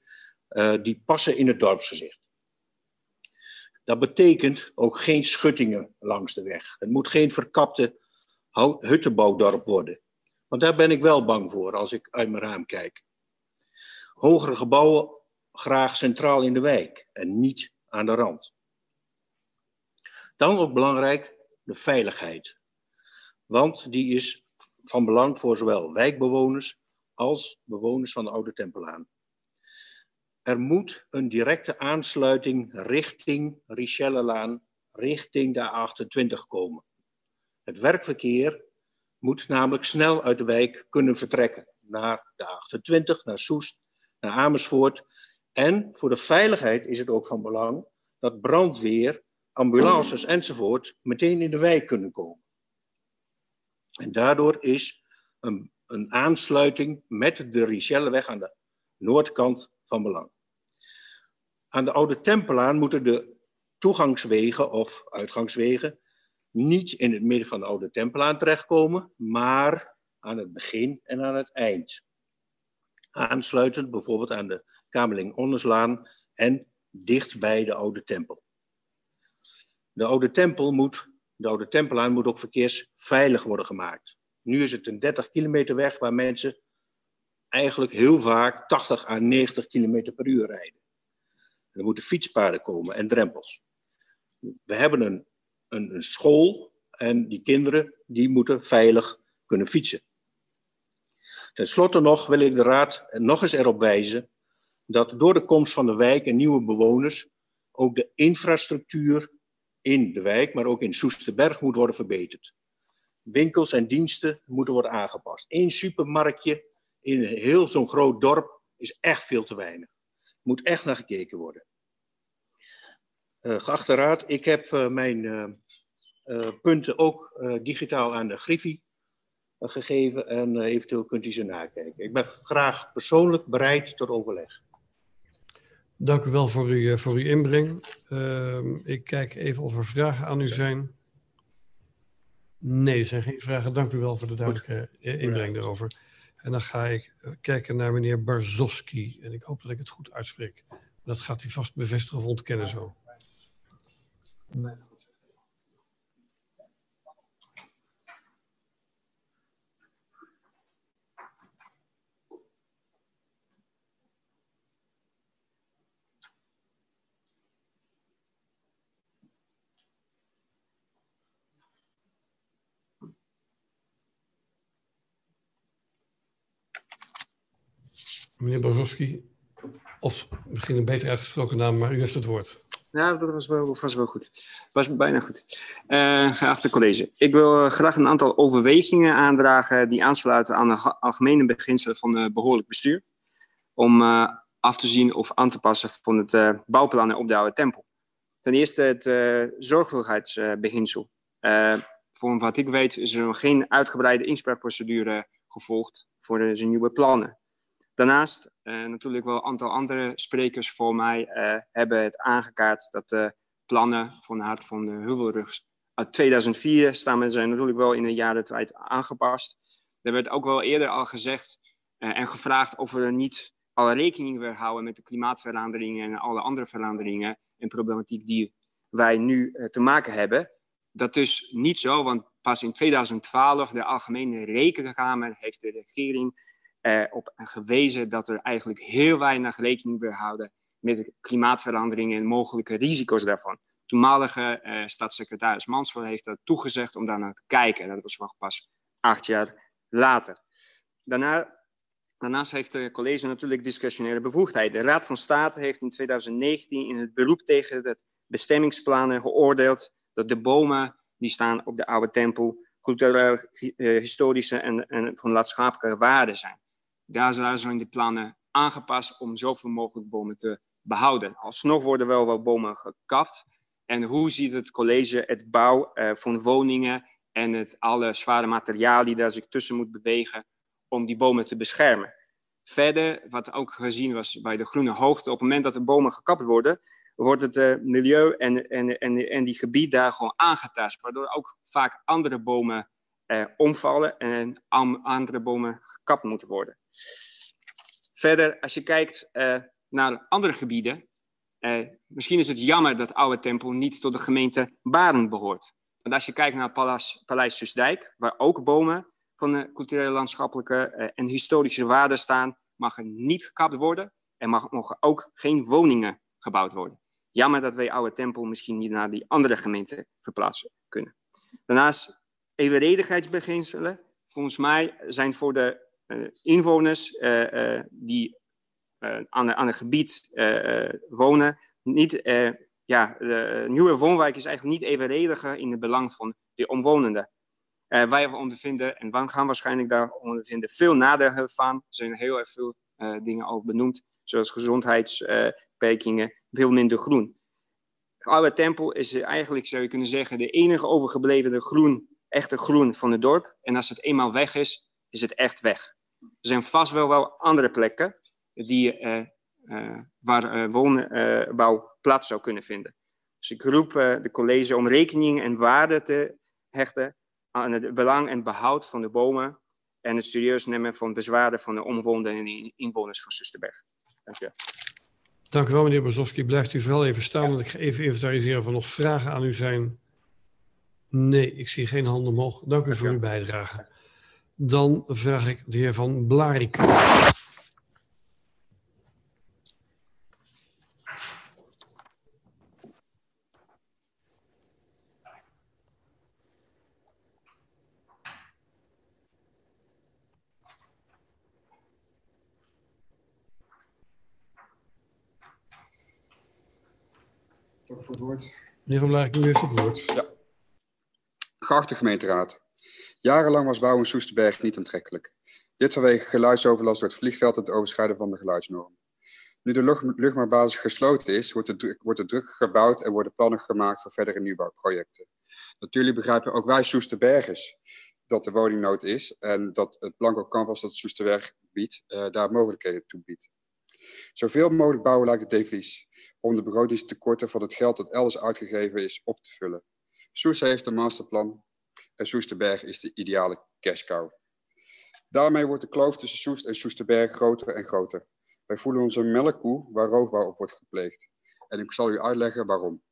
uh, die passen in het dorpsgezicht. Dat betekent ook geen schuttingen langs de weg. Het moet geen verkapte huttenbouwdorp worden. Want daar ben ik wel bang voor als ik uit mijn raam kijk. Hogere gebouwen graag centraal in de wijk en niet aan de rand. Dan ook belangrijk de veiligheid. Want die is van belang voor zowel wijkbewoners als bewoners van de Oude Tempelaan. Er moet een directe aansluiting richting Richellelaan, richting de A28 komen. Het werkverkeer moet namelijk snel uit de wijk kunnen vertrekken naar de A28, naar Soest, naar Amersfoort. En voor de veiligheid is het ook van belang dat brandweer, ambulances enzovoort meteen in de wijk kunnen komen. En daardoor is een, een aansluiting met de Richelleweg aan de noordkant van belang. Aan de Oude Tempelaan moeten de toegangswegen of uitgangswegen niet in het midden van de Oude Tempelaan terechtkomen, maar aan het begin en aan het eind. Aansluitend bijvoorbeeld aan de Kamerling Onneslaan en dicht bij de Oude Tempel. De Oude Tempel moet, de Oude Tempelaan moet ook verkeersveilig worden gemaakt. Nu is het een 30 kilometer weg waar mensen eigenlijk heel vaak 80 à 90 kilometer per uur rijden. Er moeten fietspaden komen en drempels. We hebben een, een, een school en die kinderen die moeten veilig kunnen fietsen. Ten slotte nog wil ik de Raad nog eens erop wijzen dat door de komst van de wijk en nieuwe bewoners ook de infrastructuur in de wijk, maar ook in Soesterberg moet worden verbeterd. Winkels en diensten moeten worden aangepast. Eén supermarktje in heel zo'n groot dorp is echt veel te weinig. Moet echt naar gekeken worden. Uh, geachte raad, ik heb uh, mijn uh, punten ook digitaal aan de Griffie gegeven en eventueel kunt u ze nakijken. Ik ben graag persoonlijk bereid tot overleg. Dank u wel voor, uw, voor uw inbreng. Ehm, ik kijk even of er vragen aan u zijn. Nee, er zijn geen vragen. Dank u wel voor de duidelijke inbreng daarover. En dan ga ik kijken naar meneer Barzowski. En ik hoop dat ik het goed uitspreek. Dat gaat hij vast bevestigen of ontkennen zo. Meneer Bozowski, of misschien een beter uitgesproken naam, maar u heeft het woord. Ja, dat was wel, was wel goed. was bijna goed. Uh, geachte college, ik wil graag een aantal overwegingen aandragen die aansluiten aan de algemene beginselen van uh, behoorlijk bestuur. Om af te zien of aan te passen van het uh, bouwplan op de oude tempel. Ten eerste het zorgvuldigheidsbeginsel. voor wat ik weet is er nog geen uitgebreide inspraakprocedure gevolgd voor de nieuwe plannen. Daarnaast uh, natuurlijk wel een aantal andere sprekers voor mij uh, hebben het aangekaart dat de plannen van Hart van de Heuvelrug uit 2004 staan zijn natuurlijk wel in de jaren tijd aangepast. Er werd ook wel eerder al gezegd uh, en gevraagd of we niet alle rekening willen houden met de klimaatveranderingen en alle andere veranderingen en problematiek die wij nu te maken hebben. Dat is niet zo, want pas in 2012 de Algemene Rekenkamer heeft de regering op gewezen dat er eigenlijk heel weinig rekening wil houden met klimaatverandering en mogelijke risico's daarvan. Toenmalige uh, staatssecretaris Mansveld heeft dat toegezegd om daar naar te kijken. Dat was pas acht jaar later. Daarna, daarnaast heeft de college natuurlijk discretionaire bevoegdheid. De Raad van State heeft in 2019 in het beroep tegen de bestemmingsplannen geoordeeld dat de bomen die staan op de oude tempel cultureel, eh, historische en, en van maatschappelijke waarde zijn. Daar zijn de plannen aangepast om zoveel mogelijk bomen te behouden. Alsnog worden wel wat bomen gekapt. En hoe ziet het college het bouw uh, van woningen en het alle zware materiaal die daar zich tussen moet bewegen om die bomen te beschermen? Verder, wat ook gezien was bij de groene hoogte, op het moment dat de bomen gekapt worden, wordt het uh, milieu en, en, en, en die gebied daar gewoon aangetast, waardoor ook vaak andere bomen uh, omvallen en andere bomen gekapt moeten worden. Verder, als je kijkt uh, naar andere gebieden, misschien is het jammer dat Oude Tempel niet tot de gemeente Baren behoort. Want als je kijkt naar Paleis, Paleis waar ook bomen van de culturele, landschappelijke en historische waarde staan, mag er niet gekapt worden en mag, mogen ook geen woningen gebouwd worden. Jammer dat wij Oude Tempel misschien niet naar die andere gemeente verplaatsen kunnen. Daarnaast evenredigheidsbeginselen, volgens mij, zijn voor de uh, inwoners uh, uh, die aan, aan het gebied wonen, niet, ja, de nieuwe woonwijk is eigenlijk niet evenrediger in het belang van de omwonenden. wij ondervinden, en we gaan waarschijnlijk daar ondervinden, veel nadelen van. Er zijn heel erg veel dingen ook benoemd, zoals gezondheidsbeperkingen, veel minder groen. Oude Tempel is eigenlijk, zou je kunnen zeggen, de enige overgebleven groen, echte groen van het dorp. En als het eenmaal weg is, is het echt weg. Er zijn vast wel, wel andere plekken die, uh, uh, waar uh, woonbouw plaats zou kunnen vinden. Dus ik roep de college om rekening en waarde te hechten aan het belang en behoud van de bomen en het serieus nemen van bezwaren van de omwonenden en inwoners van Susterberg. Dank wel. Dank u wel, meneer Bozowski. Blijft u vooral even staan, want ik ga even inventariseren of er nog vragen aan u zijn. Nee, ik zie geen handen omhoog. Dank u voor uw bijdrage. Dan vraag ik de heer Van Blarik. voor het woord. Meneer Van Blaak, u heeft het woord. Ja. Geachte gemeenteraad. Jarenlang was bouw in Soesterberg niet aantrekkelijk. Dit vanwege geluidsoverlast door het vliegveld en het overschrijden van de geluidsnorm. Nu de luchtmaartbasis gesloten is, wordt er, wordt er druk gebouwd en worden plannen gemaakt voor verdere nieuwbouwprojecten. Natuurlijk begrijpen ook wij Soesterbergers dat de woningnood is en dat het blanco canvas dat Soesterberg biedt, uh, daar mogelijkheden toe biedt. Zoveel mogelijk bouwen lijkt het devies, om de begrotingstekorten van het geld dat elders uitgegeven is op te vullen. Soes heeft een masterplan en Soesterberg is de ideale cash. Daarmee wordt de kloof tussen Soest en Soesterberg groter en groter. Wij voelen ons een melkkoe waar roofbouw op wordt gepleegd. En ik zal u uitleggen waarom.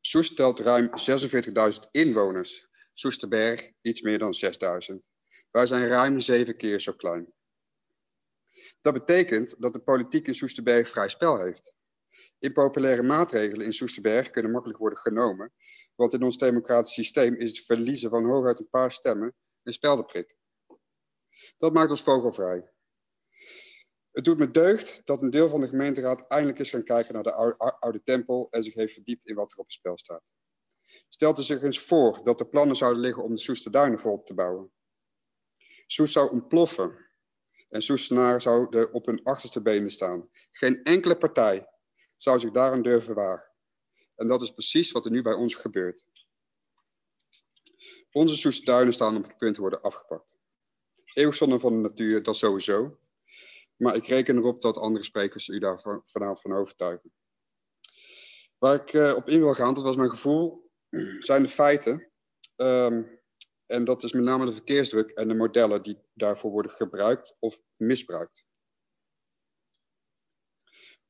Soest telt ruim 46.000 inwoners. Soesterberg iets meer dan 6.000. Wij zijn ruim zeven keer zo klein. Dat betekent dat de politiek in Soesterberg vrij spel heeft. Impopulaire maatregelen in Soesterberg kunnen makkelijk worden genomen, want in ons democratisch systeem is het verliezen van hooguit een paar stemmen een speldenprik. Dat maakt ons vogelvrij. Het doet me deugd dat een deel van de gemeenteraad eindelijk is gaan kijken naar de oude, tempel en zich heeft verdiept in wat er op het spel staat. Stelt u zich eens voor dat er plannen zouden liggen om de Soesterduinen vol te bouwen. Soest zou ontploffen en Soestenaren zouden op hun achterste benen staan. Geen enkele partij zou zich daaraan durven wagen. En dat is precies wat er nu bij ons gebeurt. Onze Soesterduinen staan op het punt te worden afgepakt. Eeuwzonde van de natuur, dat sowieso. Maar ik reken erop dat andere sprekers u daar vanavond van overtuigen. Waar ik uh, op in wil gaan, dat was mijn gevoel, [clears throat] zijn de feiten. Um, en dat is met name de verkeersdruk en de modellen die daarvoor worden gebruikt of misbruikt.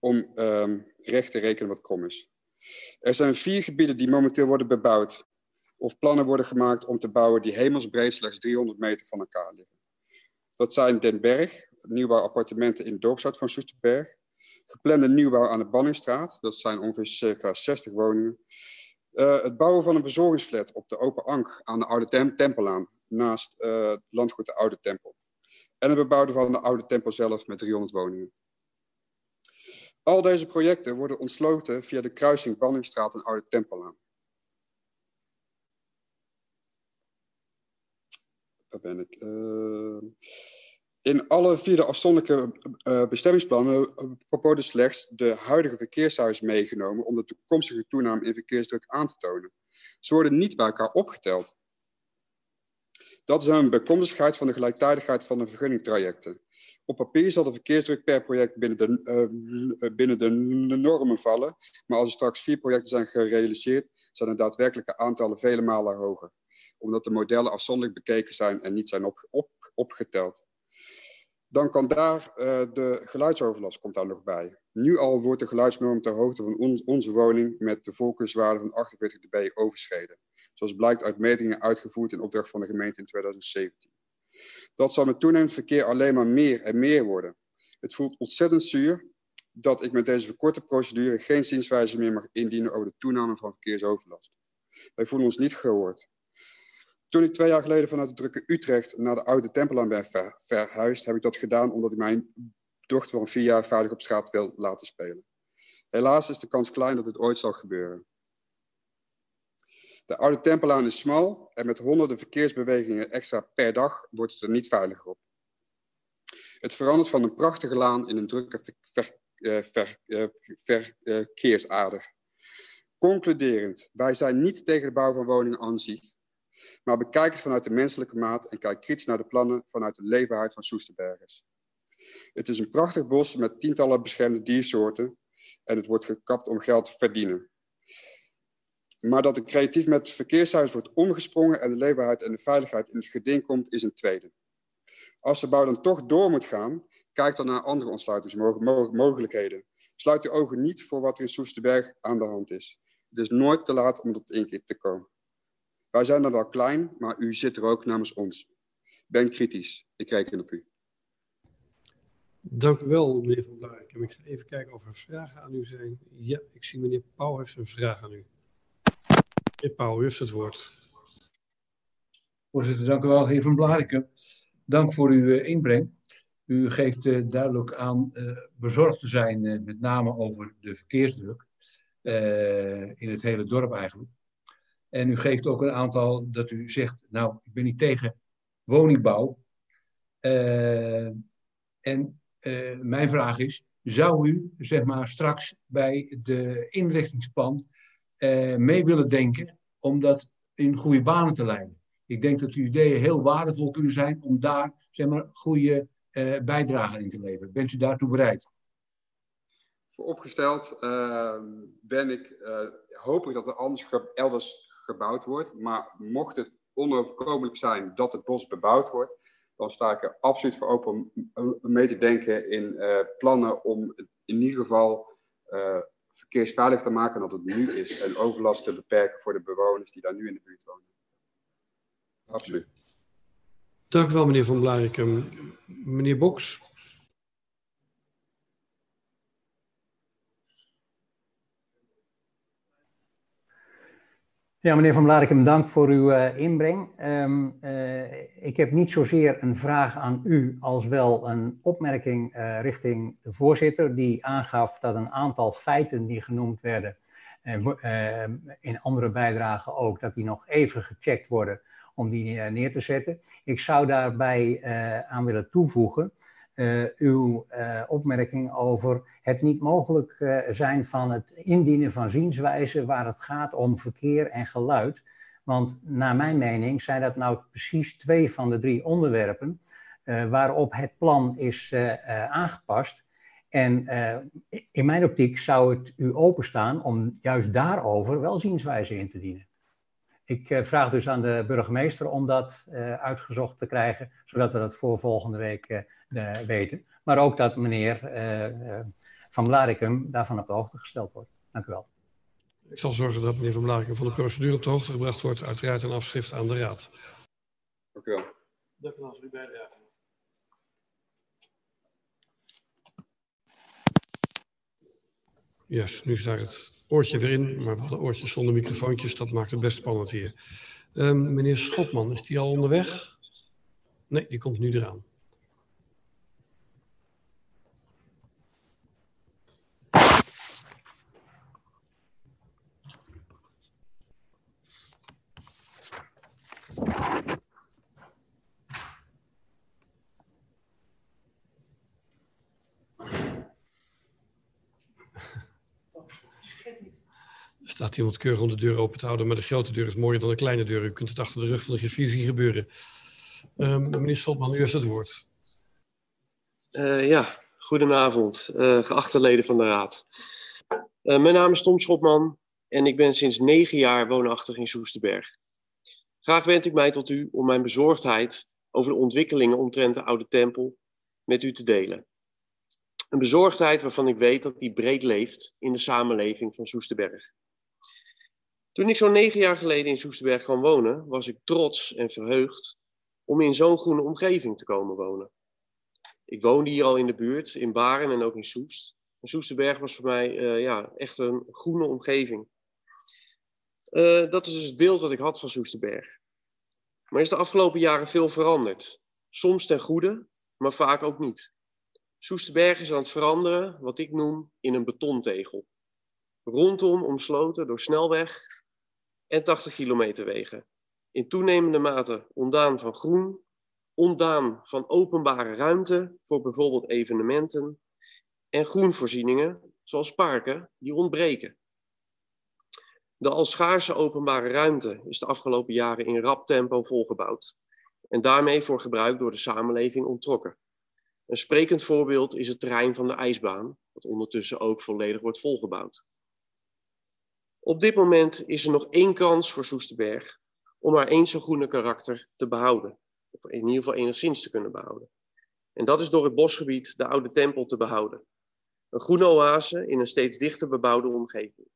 Om um, recht te rekenen wat krom is. Er zijn vier gebieden die momenteel worden bebouwd. Of plannen worden gemaakt om te bouwen die hemelsbreed slechts 300 meter van elkaar liggen. Dat zijn Den Berg, nieuwbouwappartementen in de dorpsstad van Soesterberg. Geplande nieuwbouw aan de Banningstraat, dat zijn ongeveer circa 60 woningen. Uh, het bouwen van een verzorgingsflat op de Open Ank aan de Oude Tem Tempelaan, naast het landgoed de Oude Tempel. En het bebouwen van de Oude Tempel zelf met 300 woningen. Al deze projecten worden ontsloten via de kruising Banningstraat en Oude Tempelaan. Daar ben ik. Uh, in alle vier afzonderlijke uh, bestemmingsplannen worden slechts de huidige verkeershuis meegenomen om de toekomstige toename in verkeersdruk aan te tonen. Ze worden niet bij elkaar opgeteld. Dat is een bijkomstigheid van de gelijktijdigheid van de vergunningtrajecten. Op papier zal de verkeersdruk per project binnen de, uh, binnen de normen vallen, maar als er straks vier projecten zijn gerealiseerd, zijn de daadwerkelijke aantallen vele malen hoger, omdat de modellen afzonderlijk bekeken zijn en niet zijn op, op, opgeteld. Dan kan daar uh, de geluidsoverlast komt daar nog bij. Nu al wordt de geluidsnorm ter hoogte van on onze woning met de voorkeurswaarde van 48 dB overschreden. Zoals blijkt uit metingen uitgevoerd in opdracht van de gemeente in 2017. Dat zal met toenemend verkeer alleen maar meer en meer worden. Het voelt ontzettend zuur dat ik met deze verkorte procedure geen zienswijze meer mag indienen over de toename van verkeersoverlast. Wij voelen ons niet gehoord. Toen ik twee jaar geleden vanuit de drukke Utrecht naar de oude Tempelaan ben ver, verhuisd, heb ik dat gedaan omdat ik mijn dochter van vier jaar veilig op straat wil laten spelen. Helaas is de kans klein dat dit ooit zal gebeuren. De oude Tempelaan is smal en met honderden verkeersbewegingen extra per dag wordt het er niet veiliger op. Het verandert van een prachtige laan in een drukke ver, ver, ver, verkeersader. Concluderend, wij zijn niet tegen de bouw van woningen aan zich, maar bekijk het vanuit de menselijke maat en kijk kritisch naar de plannen vanuit de leefbaarheid van Soesterbergers. Het is een prachtig bos met tientallen beschermde diersoorten en het wordt gekapt om geld te verdienen. Maar dat er creatief met het verkeershuis wordt omgesprongen en de leefbaarheid en de veiligheid in het geding komt, is een tweede. Als de bouw dan toch door moet gaan, kijk dan naar andere ontsluitingsmogelijkheden. Sluit je ogen niet voor wat er in Soesterberg aan de hand is. Het is nooit te laat om tot inkeer te komen. Wij zijn dan wel klein, maar u zit er ook namens ons. Ben kritisch. Ik reken op u. Dank u wel, meneer Van Blaak. Ik ga even kijken of er vragen aan u zijn. Ja, ik zie meneer Pauw heeft een vraag aan u. Meneer Pauw, u heeft het woord. Voorzitter, dank u wel. Heer Van Blariken, dank voor uw uh, inbreng. U geeft uh, duidelijk aan uh, bezorgd te zijn, met name over de verkeersdruk in het hele dorp eigenlijk. En u geeft ook een aantal dat u zegt, nou, ik ben niet tegen woningbouw. En mijn vraag is, zou u, zeg maar, straks bij de inrichtingsplan uh, mee willen denken om dat in goede banen te leiden? Ik denk dat uw ideeën heel waardevol kunnen zijn om daar, zeg maar, goede bijdrage in te leveren. Bent u daartoe bereid? Vooropgesteld ben ik, hoop ik dat er anders elders gebouwd wordt. Maar mocht het onoverkomelijk zijn dat het bos bebouwd wordt, dan sta ik er absoluut voor open om mee te denken in uh, plannen om in ieder geval uh, verkeersveilig te maken dan het nu is. En overlast te beperken voor de bewoners die daar nu in de buurt wonen. Absoluut. Dank u wel, meneer Van Blarikum. Meneer Boks. Ja, meneer Van Blarikum, dank voor uw uh, inbreng. Um, uh, ik heb niet zozeer een vraag aan u als wel een opmerking uh, richting de voorzitter, die aangaf dat een aantal feiten die genoemd werden, in andere bijdragen ook, dat die nog even gecheckt worden om die neer te zetten. Ik zou daarbij aan willen toevoegen uw uh, opmerking over het niet mogelijk uh, zijn van het indienen van zienswijzen waar het gaat om verkeer en geluid. Want naar mijn mening zijn dat nou precies twee van de drie onderwerpen waarop het plan is aangepast. En in mijn optiek zou het u openstaan om juist daarover wel zienswijzen in te dienen. Ik vraag dus aan de burgemeester om dat uitgezocht te krijgen, zodat we dat voor volgende week weten. Maar ook dat meneer uh, Van Blarikum daarvan op de hoogte gesteld wordt. Dank u wel. Ik zal zorgen dat meneer Van Blarikum van de procedure op de hoogte gebracht wordt, uiteraard een afschrift aan de Raad. Dank u wel. Dank u wel voor uw bijdrage. Juist, nu is daar het oortje weer in, maar we hadden oortjes zonder microfoontjes. Dat maakt het best spannend hier. Ehm, meneer Schotman, is die al onderweg? Nee, die komt nu eraan. Staat iemand keurig om de deur open te houden, maar de grote deur is mooier dan de kleine deur. U kunt het achter de rug van de griffier zien gebeuren. Um, meneer Stoltman, u heeft het woord. Uh, ja, goedenavond, uh, geachte leden van de Raad. Uh, mijn naam is Tom Schotman en ik ben sinds negen jaar woonachtig in Soesterberg. Graag wend ik mij tot u om mijn bezorgdheid over de ontwikkelingen omtrent de Oude Tempel met u te delen. Een bezorgdheid waarvan ik weet dat die breed leeft in de samenleving van Soesterberg. Toen ik zo'n negen jaar geleden in Soesterberg kwam wonen, was ik trots en verheugd om in zo'n groene omgeving te komen wonen. Ik woonde hier al in de buurt, in Baren en ook in Soest. En Soesterberg was voor mij uh, ja, echt een groene omgeving. Uh, dat is dus het beeld dat ik had van Soesterberg. Maar is de afgelopen jaren veel veranderd. Soms ten goede, maar vaak ook niet. Soesterberg is aan het veranderen, wat ik noem, in een betontegel. Rondom omsloten door snelweg en 80 kilometer wegen. In toenemende mate ontdaan van groen, ontdaan van openbare ruimte voor bijvoorbeeld evenementen en groenvoorzieningen, zoals parken, die ontbreken. De al schaarse openbare ruimte is de afgelopen jaren in rap tempo volgebouwd en daarmee voor gebruik door de samenleving onttrokken. Een sprekend voorbeeld is het terrein van de ijsbaan, dat ondertussen ook volledig wordt volgebouwd. Op dit moment is er nog één kans voor Soesterberg om haar eens zo groene karakter te behouden. Of in ieder geval enigszins te kunnen behouden. En dat is door het bosgebied de oude tempel te behouden. Een groene oase in een steeds dichter bebouwde omgeving.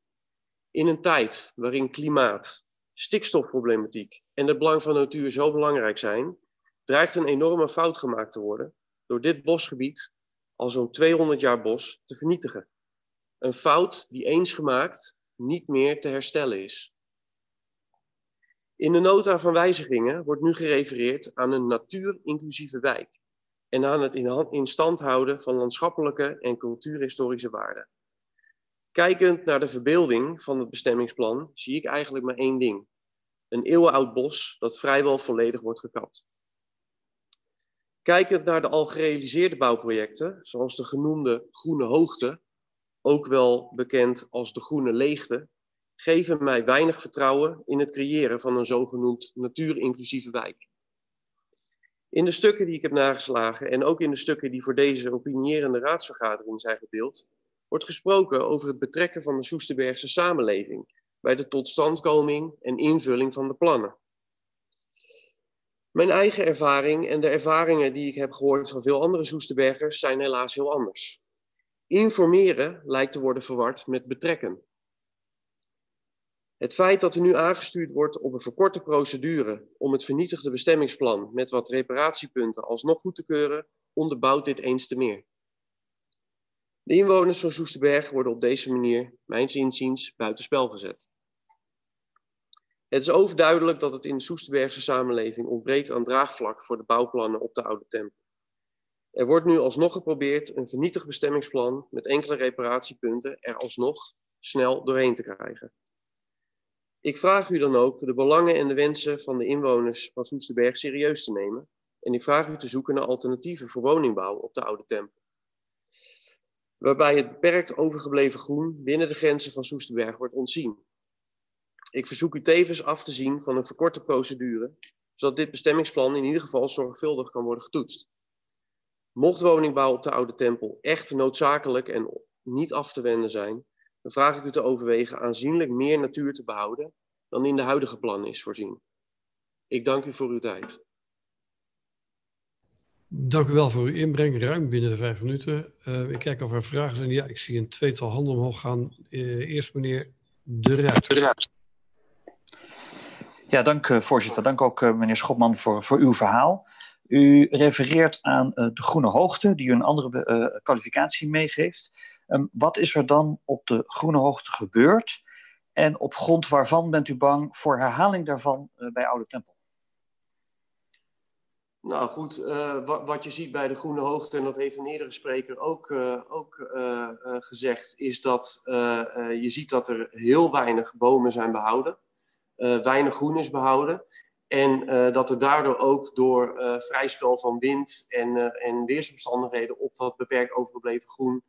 In een tijd waarin klimaat, stikstofproblematiek en het belang van natuur zo belangrijk zijn, dreigt een enorme fout gemaakt te worden door dit bosgebied, al zo'n 200 jaar bos, te vernietigen. Een fout die eens gemaakt niet meer te herstellen is. In de nota van wijzigingen wordt nu gerefereerd aan een natuurinclusieve wijk en aan het in stand houden van landschappelijke en cultuurhistorische waarden. Kijkend naar de verbeelding van het bestemmingsplan zie ik eigenlijk maar één ding. Een eeuwenoud bos dat vrijwel volledig wordt gekapt. Kijkend naar de al gerealiseerde bouwprojecten, zoals de genoemde Groene Hoogte, ook wel bekend als de Groene Leegte, geven mij weinig vertrouwen in het creëren van een zogenoemd natuurinclusieve wijk. In de stukken die ik heb nageslagen en ook in de stukken die voor deze opinierende raadsvergadering zijn gedeeld, wordt gesproken over het betrekken van de Soesterbergse samenleving bij de totstandkoming en invulling van de plannen. Mijn eigen ervaring en de ervaringen die ik heb gehoord van veel andere Soesterbergers zijn helaas heel anders. Informeren lijkt te worden verward met betrekken. Het feit dat er nu aangestuurd wordt op een verkorte procedure om het vernietigde bestemmingsplan met wat reparatiepunten alsnog goed te keuren, onderbouwt dit eens te meer. De inwoners van Soesterberg worden op deze manier, mijns inziens, buitenspel gezet. Het is overduidelijk dat het in de Soesterbergse samenleving ontbreekt aan draagvlak voor de bouwplannen op de Oude Tempel. Er wordt nu alsnog geprobeerd een vernietigd bestemmingsplan met enkele reparatiepunten er alsnog snel doorheen te krijgen. Ik vraag u dan ook de belangen en de wensen van de inwoners van Soesterberg serieus te nemen en ik vraag u te zoeken naar alternatieven voor woningbouw op de Oude Tempel. Waarbij het beperkt overgebleven groen binnen de grenzen van Soesterberg wordt ontzien. Ik verzoek u tevens af te zien van een verkorte procedure, zodat dit bestemmingsplan in ieder geval zorgvuldig kan worden getoetst. Mocht woningbouw op de Oude Tempel echt noodzakelijk en niet af te wenden zijn, dan vraag ik u te overwegen aanzienlijk meer natuur te behouden dan in de huidige plannen is voorzien. Ik dank u voor uw tijd. Dank u wel voor uw inbreng, ruim binnen de vijf minuten. Uh, ik kijk of er vragen zijn. Ja, ik zie een tweetal handen omhoog gaan. Uh, eerst meneer De Ruit. Ja, dank uh, voorzitter. Dank ook meneer Schopman voor, voor uw verhaal. U refereert aan de groene hoogte, die u een andere kwalificatie meegeeft. Ehm, wat is er dan op de groene hoogte gebeurd? En op grond waarvan bent u bang voor herhaling daarvan bij Oude Tempel? Nou goed, wat, wat, je ziet bij de Groene Hoogte, en dat heeft een eerdere spreker ook, ook gezegd, is dat je ziet dat er heel weinig bomen zijn behouden, weinig groen is behouden. En dat er daardoor ook door vrij spel van wind en, en weersomstandigheden op dat beperkt overgebleven groen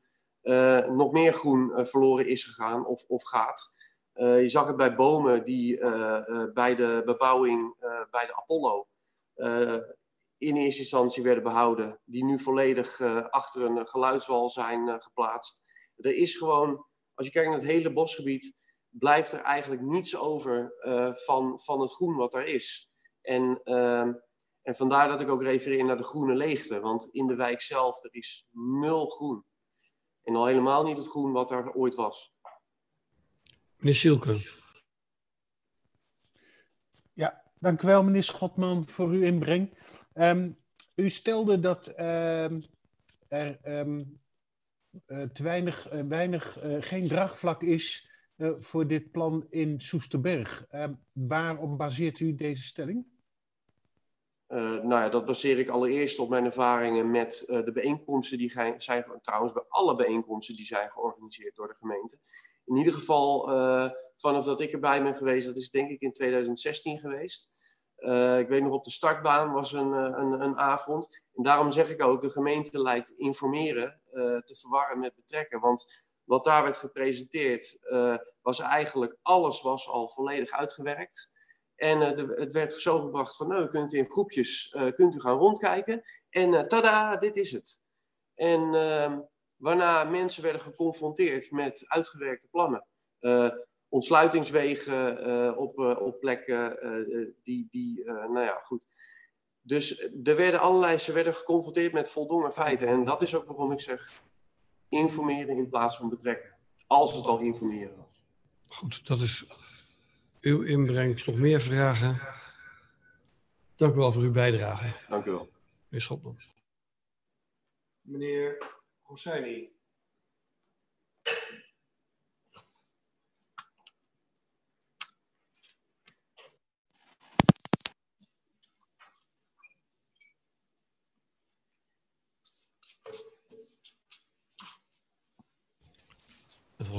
nog meer groen verloren is gegaan of, of gaat. je zag het bij bomen die bij de bebouwing bij de Apollo in eerste instantie werden behouden, die nu volledig uh, achter een uh, geluidswal zijn uh, geplaatst. Er is gewoon, als je kijkt naar het hele bosgebied, blijft er eigenlijk niets over van, van het groen wat er is. En, ehm, en vandaar dat ik ook refereer naar de groene leegte, want in de wijk zelf er is nul groen. En al helemaal niet het groen wat er ooit was. Meneer Silke. Ja, dank u wel meneer Schotman voor uw inbreng. Um, u stelde dat um, er um, uh, te weinig, uh, weinig uh, geen draagvlak is voor dit plan in Soesterberg. waarom baseert u deze stelling? Nou ja, dat baseer ik allereerst op mijn ervaringen met de bijeenkomsten die zijn, trouwens bij alle bijeenkomsten die zijn georganiseerd door de gemeente. In ieder geval, vanaf dat ik erbij ben geweest, dat is denk ik in 2016 geweest. Ik weet nog op de startbaan was een, eh, een, een, avond. En daarom zeg ik ook, de gemeente lijkt informeren te verwarren met betrekken. Want wat daar werd gepresenteerd, was eigenlijk alles was al volledig uitgewerkt. En de, het werd zo gebracht van, nou, u kunt in groepjes kunt u gaan rondkijken. En tada, dit is het. En ehm, waarna mensen werden geconfronteerd met uitgewerkte plannen ontsluitingswegen op, op plekken die, die nou ja, goed. Dus er werden allerlei, ze werden geconfronteerd met voldongen feiten. En dat is ook waarom ik zeg, informeren in plaats van betrekken. Als het al informeren was. Goed, dat is uw inbreng. Nog meer vragen? Dank u wel voor uw bijdrage. Dank u wel. Meneer Schopman. Meneer Hosseini.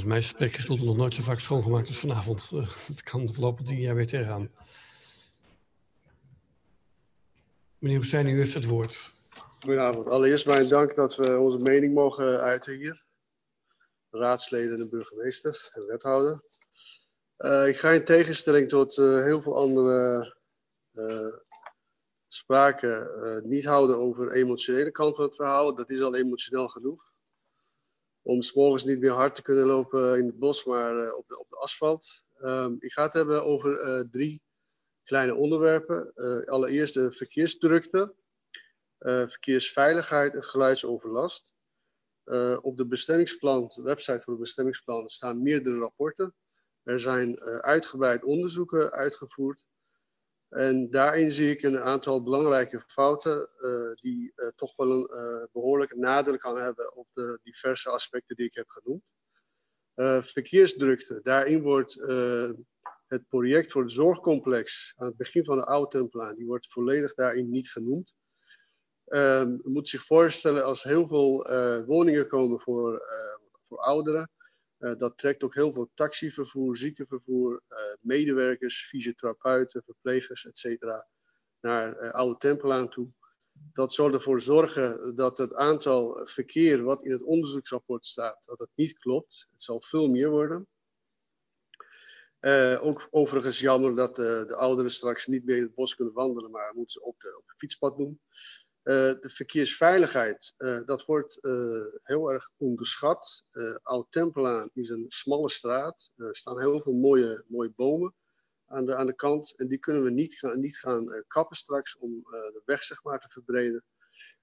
Volgens mij is het nog nooit zo vaak schoongemaakt als vanavond. [laughs] Het kan de afgelopen tien jaar weer tegenaan. Meneer Hussein, u heeft het woord. Goedenavond. Allereerst mijn dank dat we onze mening mogen uiten hier. Raadsleden, de burgemeester en wethouder. Uh, ik ga in tegenstelling tot uh, heel veel andere uh, spraken niet houden over de emotionele kant van het verhaal. Dat is al emotioneel genoeg om s'morgens niet meer hard te kunnen lopen in het bos, maar uh, op, de, op de asfalt. Um, ik ga het hebben over uh, drie kleine onderwerpen. Uh, allereerst de verkeersdrukte, verkeersveiligheid en geluidsoverlast. op de bestemmingsplan, de website voor de bestemmingsplan, staan meerdere rapporten. Er zijn uitgebreid onderzoeken uitgevoerd. En daarin zie ik een aantal belangrijke fouten uh, die uh, toch wel een uh, behoorlijke nadruk kan hebben op de diverse aspecten die ik heb genoemd. verkeersdrukte, daarin wordt het project voor het zorgcomplex aan het begin van de oude Templaan, die wordt volledig daarin niet genoemd. je moet zich voorstellen als heel veel woningen komen voor, voor ouderen, dat trekt ook heel veel taxivervoer, ziekenvervoer, uh, medewerkers, fysiotherapeuten, verplegers, etc. naar uh, Oude Tempel aan toe. Dat zal ervoor zorgen dat het aantal verkeer wat in het onderzoeksrapport staat, dat het niet klopt. Het zal veel meer worden. ook overigens jammer dat de, de, ouderen straks niet meer in het bos kunnen wandelen, maar moeten ze op, de, op fietspad doen. Uh, de verkeersveiligheid, uh, dat wordt uh, heel erg onderschat. Oud-Tempelaan is een smalle straat. Er staan heel veel mooie, mooie bomen aan de, aan de kant. En die kunnen we niet gaan, niet gaan kappen straks om de weg zeg maar, te verbreden.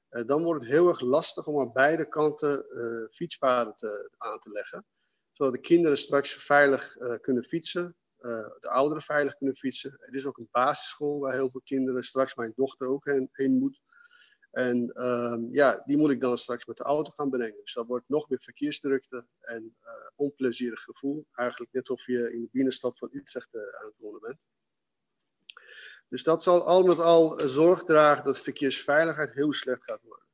dan wordt het heel erg lastig om aan beide kanten fietspaden te, aan te leggen. Zodat de kinderen straks veilig kunnen fietsen. de ouderen veilig kunnen fietsen. Er is ook een basisschool waar heel veel kinderen, straks mijn dochter ook heen, heen moet En ehm, ja, die moet ik dan straks met de auto gaan brengen. Dus dat wordt nog meer verkeersdrukte en uh, onplezierig gevoel. Eigenlijk net of je in de binnenstad van Utrecht uh, aan het wonen bent. Dus dat zal al met al zorg dragen dat verkeersveiligheid heel slecht gaat worden.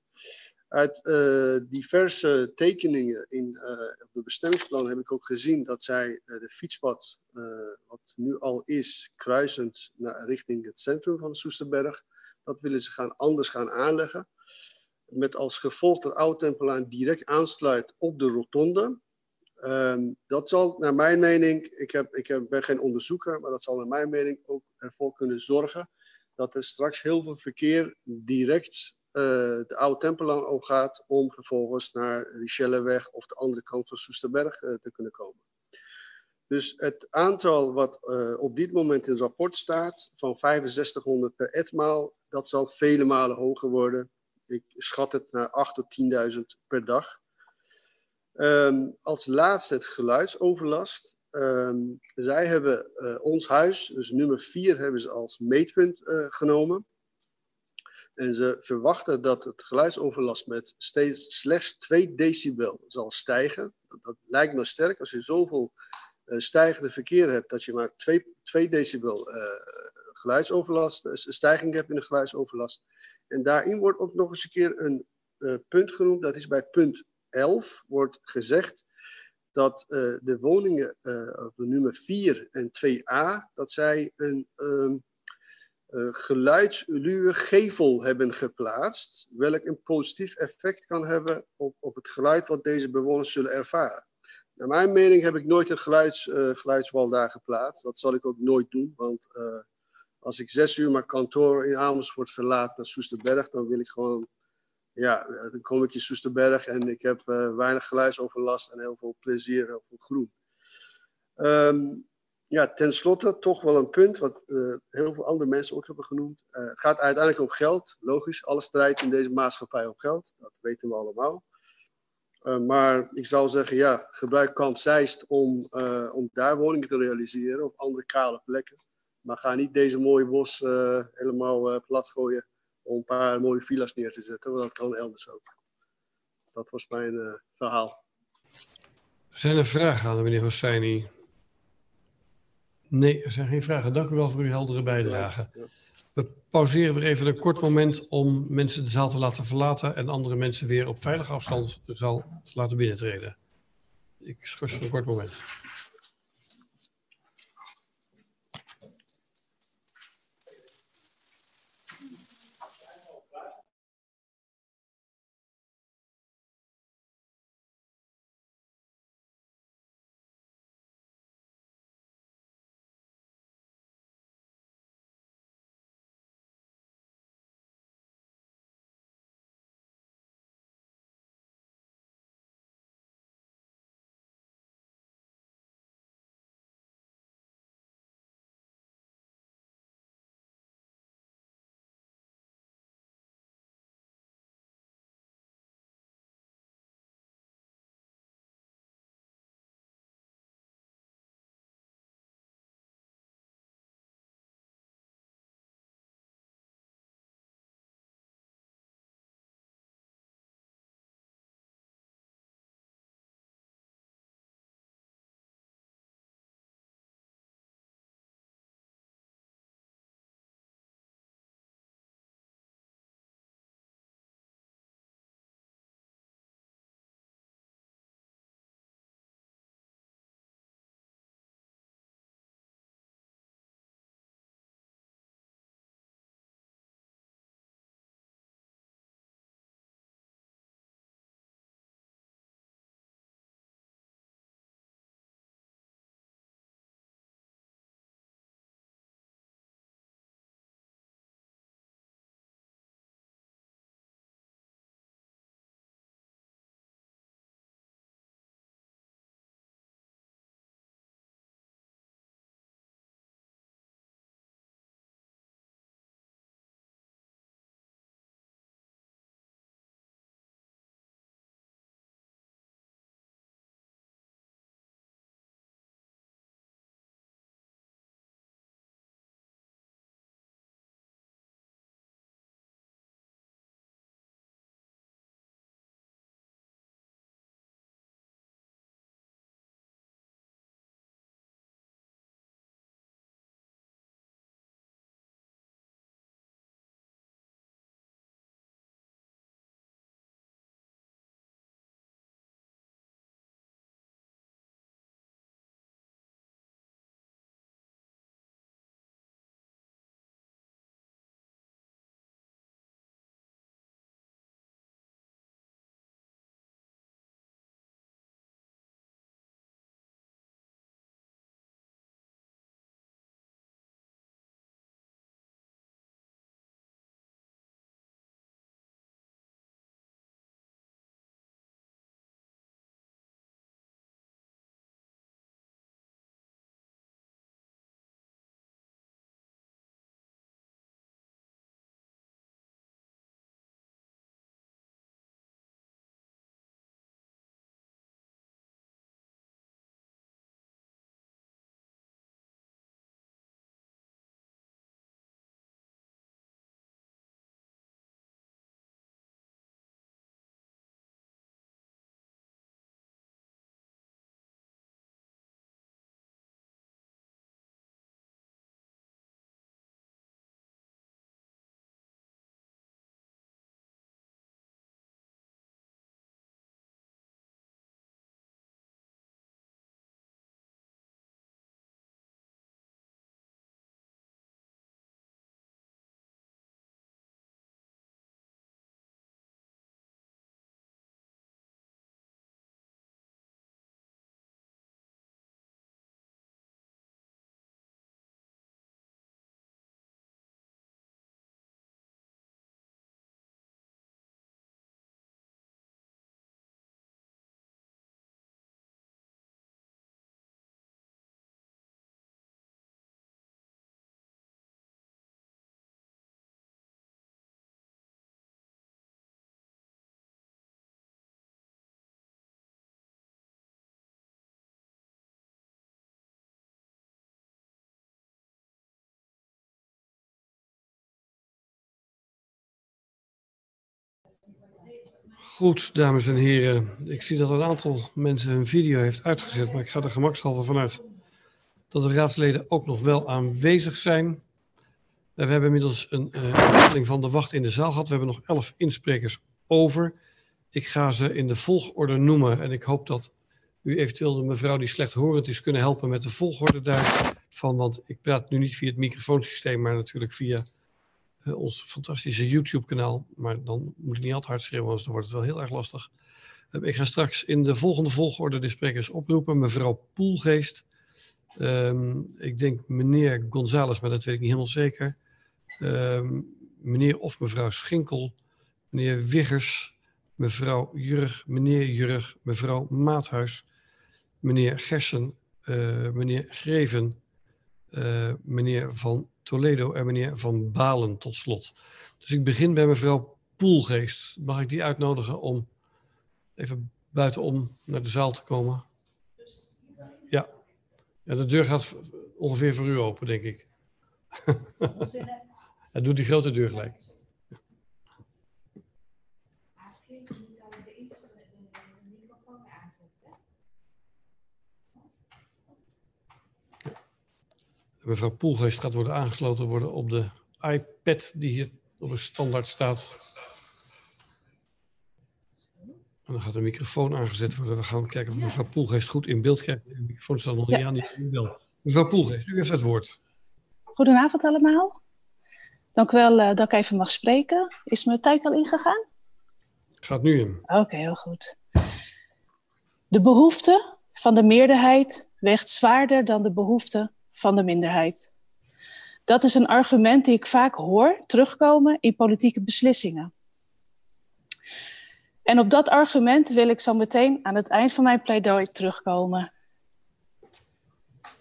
Uit uh, diverse tekeningen in op de bestemmingsplan heb ik ook gezien dat zij de fietspad, wat nu al is, kruisend naar, richting het centrum van Soesterberg, dat willen ze gaan, anders gaan aanleggen. Met als gevolg dat Oud-Tempelaan direct aansluit op de rotonde. Um, dat zal naar mijn mening, ik, heb, ik heb, ben geen onderzoeker, maar dat zal naar mijn mening ook ervoor kunnen zorgen dat er straks heel veel verkeer direct uh, de oude Tempelaan opgaat om vervolgens naar Richelleweg of de andere kant van Soesterberg uh, te kunnen komen. Dus het aantal wat uh, op dit moment in het rapport staat, van 6500 per etmaal, dat zal vele malen hoger worden. Ik schat het naar 8.000 tot 10.000 per dag. Um, als laatste het geluidsoverlast. Um, zij hebben uh, ons huis, dus nummer 4, hebben ze als meetpunt uh, genomen. En ze verwachten dat het geluidsoverlast met steeds, slechts 2 decibel zal stijgen. Dat, dat lijkt me sterk. Als je zoveel stijgende verkeer hebt, dat je maar 2, 2 decibel uh, geluidsoverlast, uh, stijging hebt in de geluidsoverlast. En daarin wordt ook nog eens een keer een uh, punt genoemd. Dat is bij punt 11 wordt gezegd dat uh, de woningen op nummer 4 en 2a, dat zij een um, geluidsluwe gevel hebben geplaatst, welk een positief effect kan hebben op, op het geluid wat deze bewoners zullen ervaren. Naar mijn mening heb ik nooit een geluids, geluidswal daar geplaatst. Dat zal ik ook nooit doen, want als ik zes uur mijn kantoor in Amersfoort verlaat naar Soesterberg, dan wil ik gewoon ja, dan kom ik in Soesterberg en ik heb weinig geluidsoverlast en heel veel plezier, heel veel groen. Um, ja, ten slotte toch wel een punt wat heel veel andere mensen ook hebben genoemd. Het gaat uiteindelijk om geld, logisch. Alles draait in deze maatschappij om geld, dat weten we allemaal. Maar ik zou zeggen, ja, gebruik Kamp Zeist om, om daar woningen te realiseren op andere kale plekken. Maar ga niet deze mooie bos helemaal plat gooien om een paar mooie villa's neer te zetten, want dat kan elders ook. Dat was mijn verhaal. Zijn er vragen aan de meneer Hosseini? Nee, er zijn geen vragen. Dank u wel voor uw heldere bijdrage. Ja, ja. We pauzeren weer even een kort moment om mensen de zaal te laten verlaten en andere mensen weer op veilige afstand de zaal te laten binnentreden. Ik schors voor een kort moment. Goed, dames en heren. Ik zie dat een aantal mensen hun video heeft uitgezet, maar ik ga er gemakshalve vanuit dat de raadsleden ook nog wel aanwezig zijn. We hebben inmiddels een uh, van de wacht in de zaal gehad. We hebben nog elf insprekers over. Ik ga ze in de volgorde noemen en ik hoop dat u eventueel de mevrouw die slechthorend is kunnen helpen met de volgorde daarvan. Want ik praat nu niet via het microfoonsysteem, maar natuurlijk via uh, ons fantastische YouTube-kanaal. Maar dan moet ik niet altijd hard schreeuwen, anders dan wordt het wel heel erg lastig. Uh, ik ga straks in de volgende volgorde de sprekers oproepen. Mevrouw Poelgeest. Um, ik denk meneer González, maar dat weet ik niet helemaal zeker. Um, meneer of mevrouw Schinkel. Meneer Wiggers. Mevrouw Jurg. Meneer Jurg. Mevrouw Maathuis. Meneer Gersen. Uh, meneer Greven. Meneer Van Toledo en meneer Van Balen tot slot. Dus ik begin bij mevrouw Poelgeest. Mag ik die uitnodigen om even buitenom naar de zaal te komen? Ja. ja de deur gaat ongeveer voor u open, denk ik. [laughs] en doe die grote deur gelijk. Mevrouw Poelgeest gaat worden aangesloten worden op de iPad die hier op een standaard staat. En dan gaat de microfoon aangezet worden. We gaan kijken of mevrouw Poelgeest goed in beeld krijgt. De microfoon staat nog niet ja. aan, die wel. Mevrouw Poelgeest, u heeft het woord. Goedenavond allemaal. Dank u wel uh, dat ik even mag spreken. Is mijn tijd al ingegaan? Gaat nu in. Oké, okay, heel goed. De behoefte van de meerderheid weegt zwaarder dan de behoefte van de minderheid. Dat is een argument die ik vaak hoor terugkomen in politieke beslissingen. En op dat argument wil ik zo meteen aan het eind van mijn pleidooi terugkomen.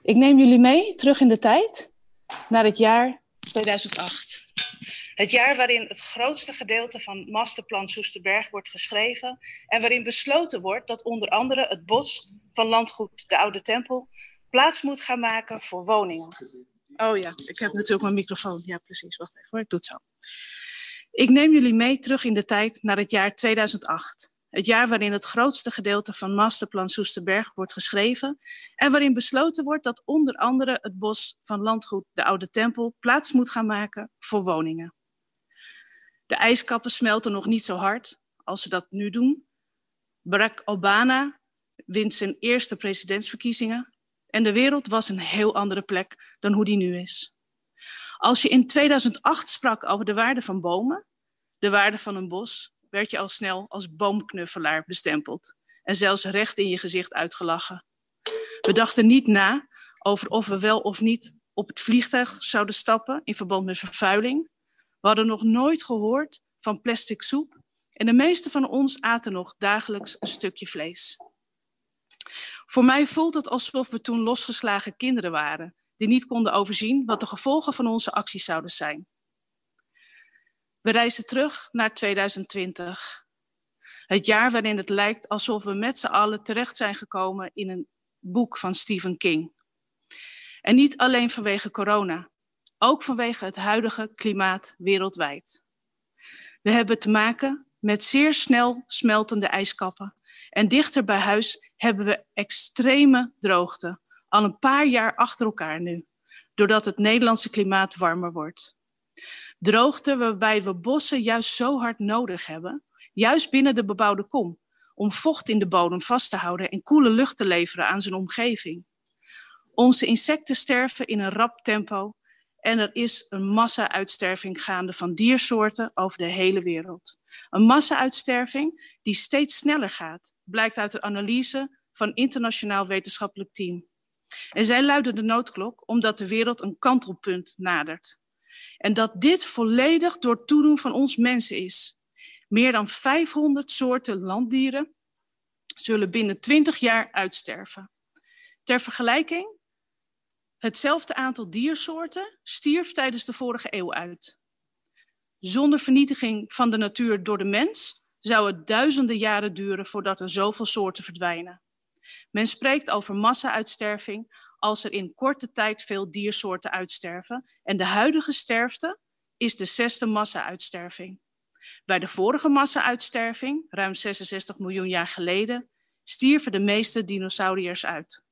Ik neem jullie mee terug in de tijd naar het jaar 2008. Het jaar waarin het grootste gedeelte van Masterplan Soesterberg wordt geschreven en waarin besloten wordt dat onder andere het bos van landgoed de Oude Tempel plaats moet gaan maken voor woningen. Oh ja, ik heb natuurlijk mijn microfoon. Ja, precies. Wacht even hoor, ik doe het zo. Ik neem jullie mee terug in de tijd naar het jaar 2008. Het jaar waarin het grootste gedeelte van Masterplan Soesterberg wordt geschreven en waarin besloten wordt dat onder andere het bos van landgoed de Oude Tempel plaats moet gaan maken voor woningen. De ijskappen smelten nog niet zo hard als ze dat nu doen. Barack Obama wint zijn eerste presidentsverkiezingen en de wereld was een heel andere plek dan hoe die nu is. Als je in 2008 sprak over de waarde van bomen, de waarde van een bos, werd je al snel als boomknuffelaar bestempeld en zelfs recht in je gezicht uitgelachen. We dachten niet na over of we wel of niet op het vliegtuig zouden stappen in verband met vervuiling. We hadden nog nooit gehoord van plastic soep en de meeste van ons aten nog dagelijks een stukje vlees. Voor mij voelt het alsof we toen losgeslagen kinderen waren, die niet konden overzien wat de gevolgen van onze acties zouden zijn. We reizen terug naar 2020. Het jaar waarin het lijkt alsof we met z'n allen terecht zijn gekomen in een boek van Stephen King. En niet alleen vanwege corona, ook vanwege het huidige klimaat wereldwijd. We hebben te maken met zeer snel smeltende ijskappen en dichter bij huis hebben we extreme droogte, al een paar jaar achter elkaar nu, doordat het Nederlandse klimaat warmer wordt. Droogte waarbij we bossen juist zo hard nodig hebben, juist binnen de bebouwde kom, om vocht in de bodem vast te houden en koele lucht te leveren aan zijn omgeving. Onze insecten sterven in een rap tempo en er is een massa-uitsterving gaande van diersoorten over de hele wereld. Een massa-uitsterving die steeds sneller gaat, blijkt uit de analyse van internationaal wetenschappelijk team. En zij luiden de noodklok omdat de wereld een kantelpunt nadert. En dat dit volledig door toedoen van ons mensen is. Meer dan 500 soorten landdieren zullen binnen 20 jaar uitsterven. Ter vergelijking, hetzelfde aantal diersoorten stierf tijdens de vorige eeuw uit. Zonder vernietiging van de natuur door de mens zou het duizenden jaren duren voordat er zoveel soorten verdwijnen. Men spreekt over massa-uitsterving als er in korte tijd veel diersoorten uitsterven en de huidige sterfte is de zesde massa-uitsterving. Bij de vorige massa-uitsterving, ruim 66 miljoen jaar geleden, stierven de meeste dinosauriërs uit.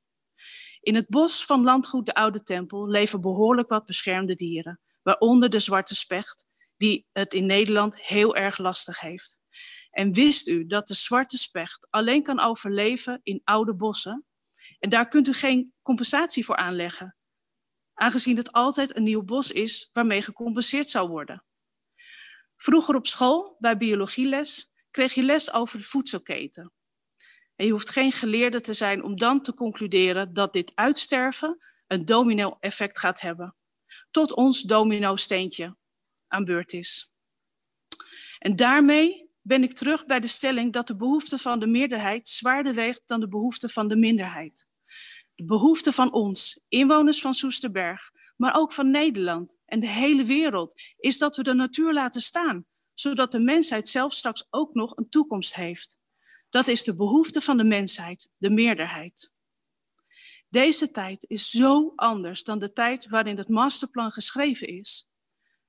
In het bos van landgoed de Oude Tempel leven behoorlijk wat beschermde dieren, waaronder de zwarte specht, die het in Nederland heel erg lastig heeft. En wist u dat de zwarte specht alleen kan overleven in oude bossen? En daar kunt u geen compensatie voor aanleggen, aangezien het altijd een nieuw bos is waarmee gecompenseerd zou worden. Vroeger op school, bij biologieles, kreeg je les over de voedselketen. En je hoeft geen geleerde te zijn om dan te concluderen dat dit uitsterven een domino-effect gaat hebben. Tot ons domino-steentje aan beurt is. En daarmee ben ik terug bij de stelling dat de behoefte van de meerderheid zwaarder weegt dan de behoefte van de minderheid. De behoefte van ons, inwoners van Soesterberg, maar ook van Nederland en de hele wereld, is dat we de natuur laten staan, zodat de mensheid zelf straks ook nog een toekomst heeft. Dat is de behoefte van de mensheid, de meerderheid. Deze tijd is zo anders dan de tijd waarin het masterplan geschreven is.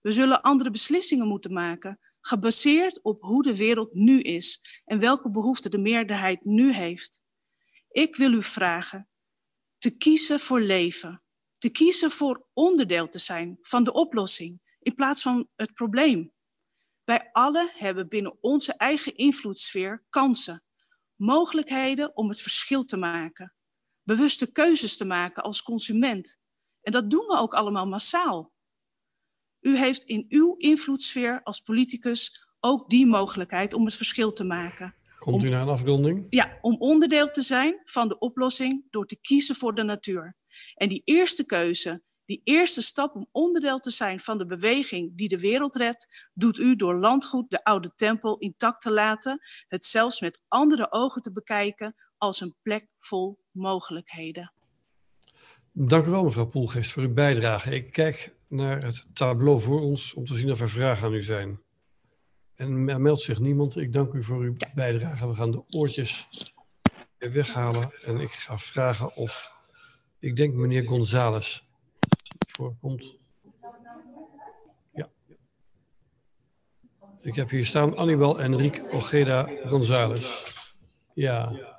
We zullen andere beslissingen moeten maken, gebaseerd op hoe de wereld nu is en welke behoeften de meerderheid nu heeft. Ik wil u vragen te kiezen voor leven, te kiezen voor onderdeel te zijn van de oplossing in plaats van het probleem. Wij allen hebben binnen onze eigen invloedssfeer kansen, mogelijkheden om het verschil te maken, bewuste keuzes te maken als consument. En dat doen we ook allemaal massaal. U heeft in uw invloedssfeer als politicus ook die mogelijkheid om het verschil te maken. Komt u naar een afronding? Ja, om onderdeel te zijn van de oplossing door te kiezen voor de natuur. En die eerste keuze, die eerste stap om onderdeel te zijn van de beweging die de wereld redt, doet u door landgoed de oude tempel intact te laten, het zelfs met andere ogen te bekijken als een plek vol mogelijkheden. Dank u wel, mevrouw Poelgeest, voor uw bijdrage. Ik kijk naar het tableau voor ons om te zien of er vragen aan u zijn. En er meldt zich niemand. Ik dank u voor uw bijdrage. We gaan de oortjes weer weghalen. En ik ga vragen of, ik denk meneer Gonzales voorkomt. Ja. Ik heb hier staan Anibal Enrique Ojeda Gonzales. Ja.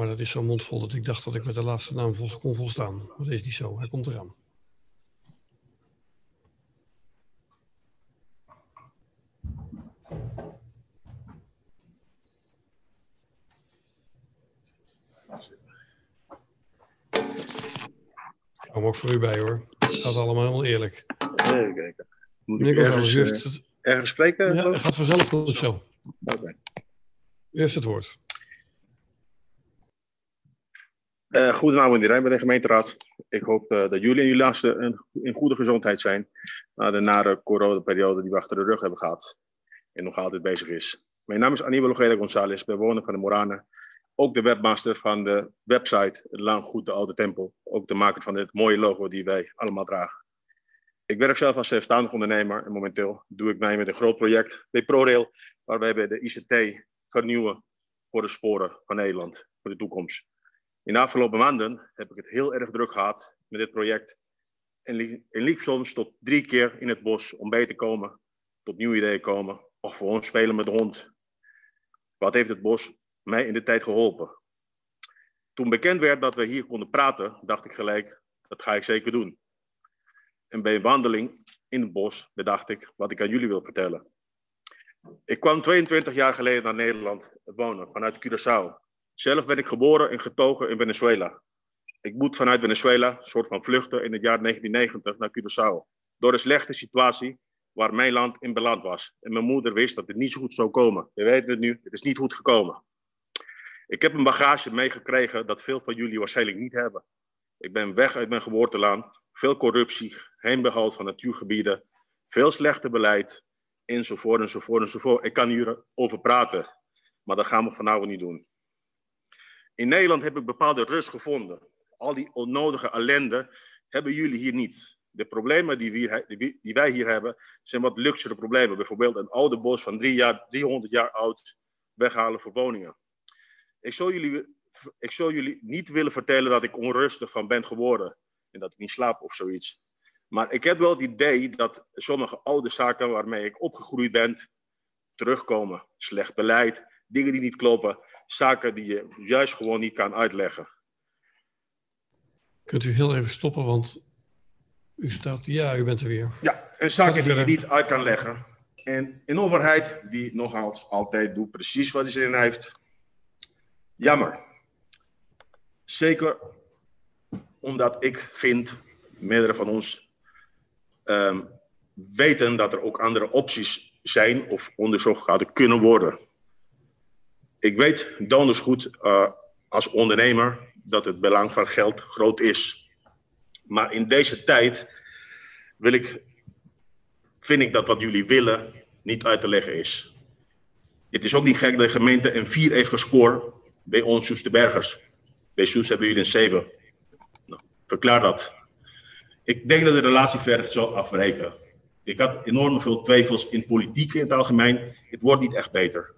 Maar dat is zo mondvol dat ik dacht dat ik met de laatste naam vol kon volstaan. Maar dat is niet zo. Hij komt eraan. Ik kom ook voor u bij hoor. Het gaat allemaal helemaal eerlijk. Even kijken. Moet ik ergens, u heeft eh, het... ergens spreken? Ja, het gaat vanzelf goed zo. Oké. U heeft het woord. Eh, goedenavond iedereen bij de gemeenteraad. Ik hoop eh, dat jullie en jullie laatste een, in goede gezondheid zijn na de nare coronaperiode die we achter de rug hebben gehad en nog altijd bezig is. Mijn naam is Aníbal Ojeda González, bewoner van de Morane, ook de webmaster van de website Langgoed de Oude Tempel, ook de maker van dit mooie logo die wij allemaal dragen. Ik werk zelf als zelfstandig ondernemer en momenteel doe ik mee met een groot project bij ProRail, waarbij we de ICT vernieuwen voor de sporen van Nederland, voor de toekomst. In de afgelopen maanden heb ik het heel erg druk gehad met dit project. En, li en liep soms tot drie keer in het bos om bij te komen, tot nieuwe ideeën komen, of gewoon spelen met de hond. Wat heeft het bos mij in de tijd geholpen? Toen bekend werd dat we hier konden praten, dacht ik gelijk, dat ga ik zeker doen. En bij een wandeling in het bos bedacht ik wat ik aan jullie wil vertellen. Ik kwam 22 jaar geleden naar Nederland wonen, vanuit Curaçao. Zelf ben ik geboren en getogen in Venezuela. Ik moet vanuit Venezuela, een soort van vluchten, in het jaar 1990 naar Curaçao. Door een slechte situatie waar mijn land in beland was. En mijn moeder wist dat het niet zo goed zou komen. We weten het nu, het is niet goed gekomen. Ik heb een bagage meegekregen dat veel van jullie waarschijnlijk niet hebben. Ik ben weg uit mijn geboorteland. Veel corruptie, heenbehoud van natuurgebieden, veel slechte beleid, enzovoort, enzovoort, enzovoort. Ik kan hierover praten, maar dat gaan we vanavond niet doen. In Nederland heb ik bepaalde rust gevonden. Al die onnodige ellende hebben jullie hier niet. De problemen die, die wij hier hebben, zijn wat luxere problemen. Bijvoorbeeld een oude bos van jaar, 300 jaar oud weghalen voor woningen. Ik zou, jullie, ik zou jullie niet willen vertellen dat ik onrustig van ben geworden en dat ik niet slaap of zoiets. Maar ik heb wel het idee dat sommige oude zaken waarmee ik opgegroeid ben, terugkomen. Slecht beleid, dingen die niet kloppen, zaken die je juist gewoon niet kan uitleggen. Kunt u heel even stoppen, want u staat, ja, u bent er weer. Ja, en zaken die je niet uit kan leggen. En een overheid die nog altijd doet precies wat hij zin heeft. Jammer. Zeker omdat ik vind, meerdere van ons ehm, weten dat er ook andere opties zijn of onderzocht hadden kunnen worden. Ik weet donders goed uh, als ondernemer dat het belang van geld groot is. Maar in deze tijd wil ik, vind ik dat wat jullie willen niet uit te leggen is. Het is ook niet gek dat de gemeente een 4 heeft gescoord bij ons Soesterbergers. Bij Soes hebben jullie een 7. Nou, verklaar dat. Ik denk dat de relatie verder zal afbreken. Ik had enorm veel twijfels in politiek in het algemeen. Het wordt niet echt beter.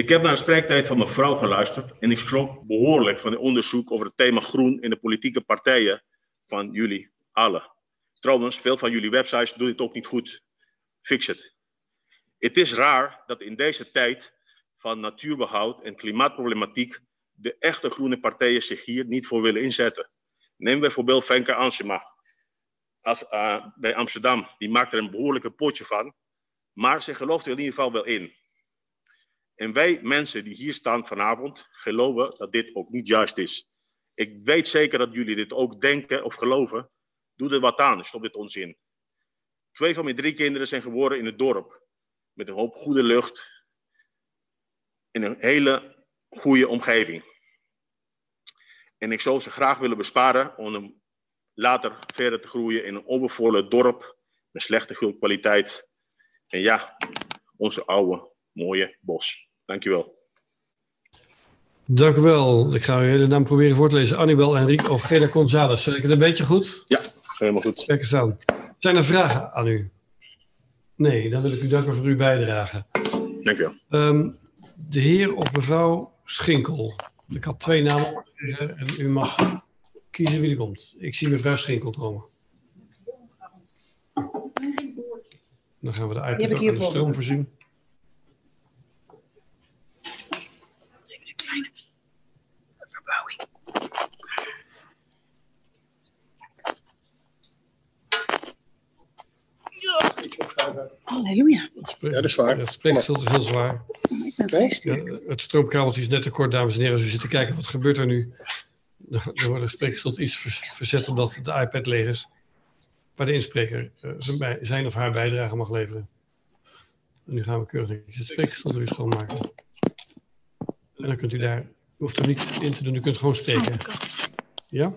Ik heb naar de spreektijd van mevrouw geluisterd en ik schrok behoorlijk van het onderzoek over het thema groen in de politieke partijen van jullie allen. Trouwens, veel van jullie websites doen het ook niet goed. Fix het. Het is raar dat in deze tijd van natuurbehoud en klimaatproblematiek de echte groene partijen zich hier niet voor willen inzetten. Neem bijvoorbeeld Fenke Ansema als, uh, bij Amsterdam. Die maakt er een behoorlijke potje van, maar ze gelooft er in ieder geval wel in. En wij mensen die hier staan vanavond geloven dat dit ook niet juist is. Ik weet zeker dat jullie dit ook denken of geloven. Doe er wat aan, stop dit onzin. Twee van mijn drie kinderen zijn geboren in het dorp. Met een hoop goede lucht. In een hele goede omgeving. En ik zou ze graag willen besparen om later verder te groeien in een overvolle dorp met slechte kwaliteit. En ja, onze oude mooie bos. Dankjewel. Dank u wel. Ik ga u de naam proberen voor te lezen. Anibel Enrique Ojeda González. Zeg ik het een beetje goed? Ja, helemaal goed. Kijk eens aan. Zijn er vragen aan u? Nee, dan wil ik u danken voor uw bijdrage. Dank u wel. Um, de heer of mevrouw Schinkel. Ik had twee namen en u mag kiezen wie er komt. Ik zie mevrouw Schinkel komen. Dan gaan we de iPad ook aan de stroom voorzien. Halleluja. Ja, dat is waar. Het spreeksel is heel zwaar. Ik ben het stroomkabeltje is net te kort, dames en heren. Als u zit te kijken, wat gebeurt er nu? Dan wordt het spreeksel iets verzet omdat de iPad leeg is. Waar de inspreker uh, zijn of haar bijdrage mag leveren. En nu gaan we keurig het spreeksel weer schoonmaken. En dan kunt u daar, u hoeft er niet in te doen, u kunt gewoon spreken. Ja?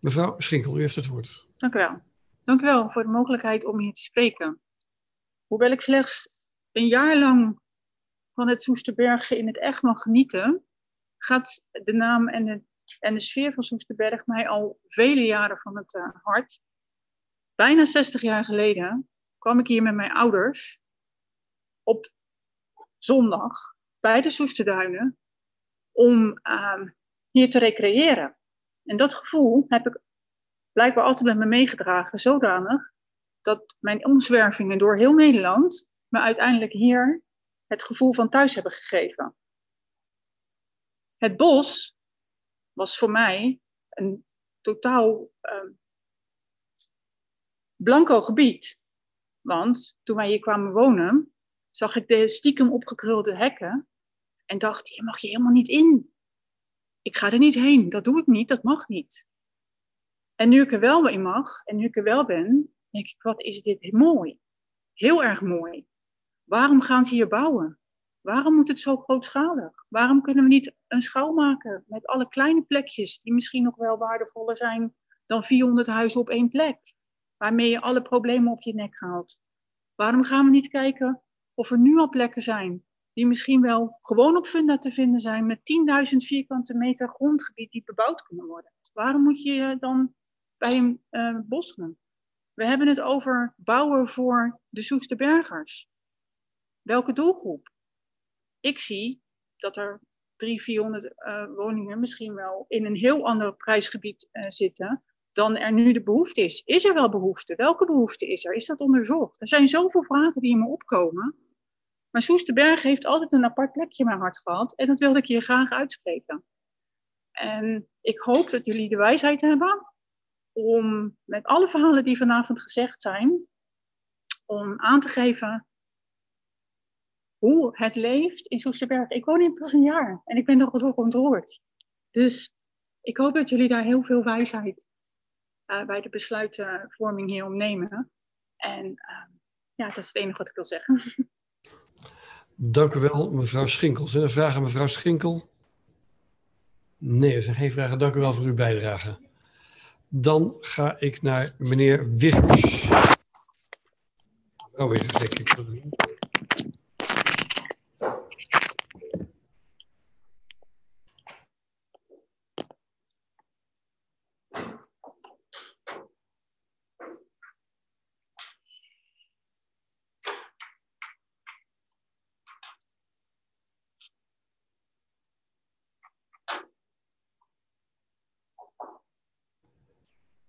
Mevrouw Schinkel, u heeft het woord. Dank u wel. Dank u wel voor de mogelijkheid om hier te spreken. Hoewel ik slechts een jaar lang van het Soesterbergse in het echt mag genieten, gaat de naam en de, en de sfeer van Soesterberg mij al vele jaren van het uh, hart. Bijna 60 jaar geleden kwam ik hier met mijn ouders op zondag bij de Soesterduinen om uh, hier te recreëren. En dat gevoel heb ik blijkbaar altijd met me meegedragen, zodanig dat mijn omzwervingen door heel Nederland me uiteindelijk hier het gevoel van thuis hebben gegeven. Het bos was voor mij een totaal uh, blanco gebied. Want toen wij hier kwamen wonen, zag ik de stiekem opgekrulde hekken en dacht, hier mag je helemaal niet in. Ik ga er niet heen, dat doe ik niet, dat mag niet. En nu ik er wel in mag en nu ik er wel ben, denk ik, wat is dit mooi. Heel erg mooi. Waarom gaan ze hier bouwen? Waarom moet het zo grootschalig? Waarom kunnen we niet een schouw maken met alle kleine plekjes die misschien nog wel waardevoller zijn dan 400 huizen op één plek, waarmee je alle problemen op je nek haalt? Waarom gaan we niet kijken of er nu al plekken zijn die misschien wel gewoon op funda te vinden zijn met 10.000 vierkante meter grondgebied die bebouwd kunnen worden? Waarom moet je dan bij uh, bosman. We hebben het over bouwen voor de Soesterbergers. Welke doelgroep? Ik zie dat er 300, 400 uh, woningen misschien wel in een heel ander prijsgebied uh, zitten dan er nu de behoefte is. Is er wel behoefte? Welke behoefte is er? Is dat onderzocht? Er zijn zoveel vragen die in me opkomen. Maar Soesterberg heeft altijd een apart plekje in mijn hart gehad. En dat wilde ik hier graag uitspreken. En ik hoop dat jullie de wijsheid hebben om met alle verhalen die vanavond gezegd zijn, om aan te geven hoe het leeft in Soesterberg. Ik woon hier pas een jaar en ik ben nog wel ontroerd. Dus ik hoop dat jullie daar heel veel wijsheid uh, bij de besluitvorming hier ontnemen. En uh, ja, dat is het enige wat ik wil zeggen. [laughs] Dank u wel, mevrouw Schinkel. Zijn er vragen, mevrouw Schinkel? Nee, er zijn geen vragen. Dank u wel voor uw bijdrage. Dan ga ik naar meneer Wiggers. Mevrouw Wiggers, denk ik.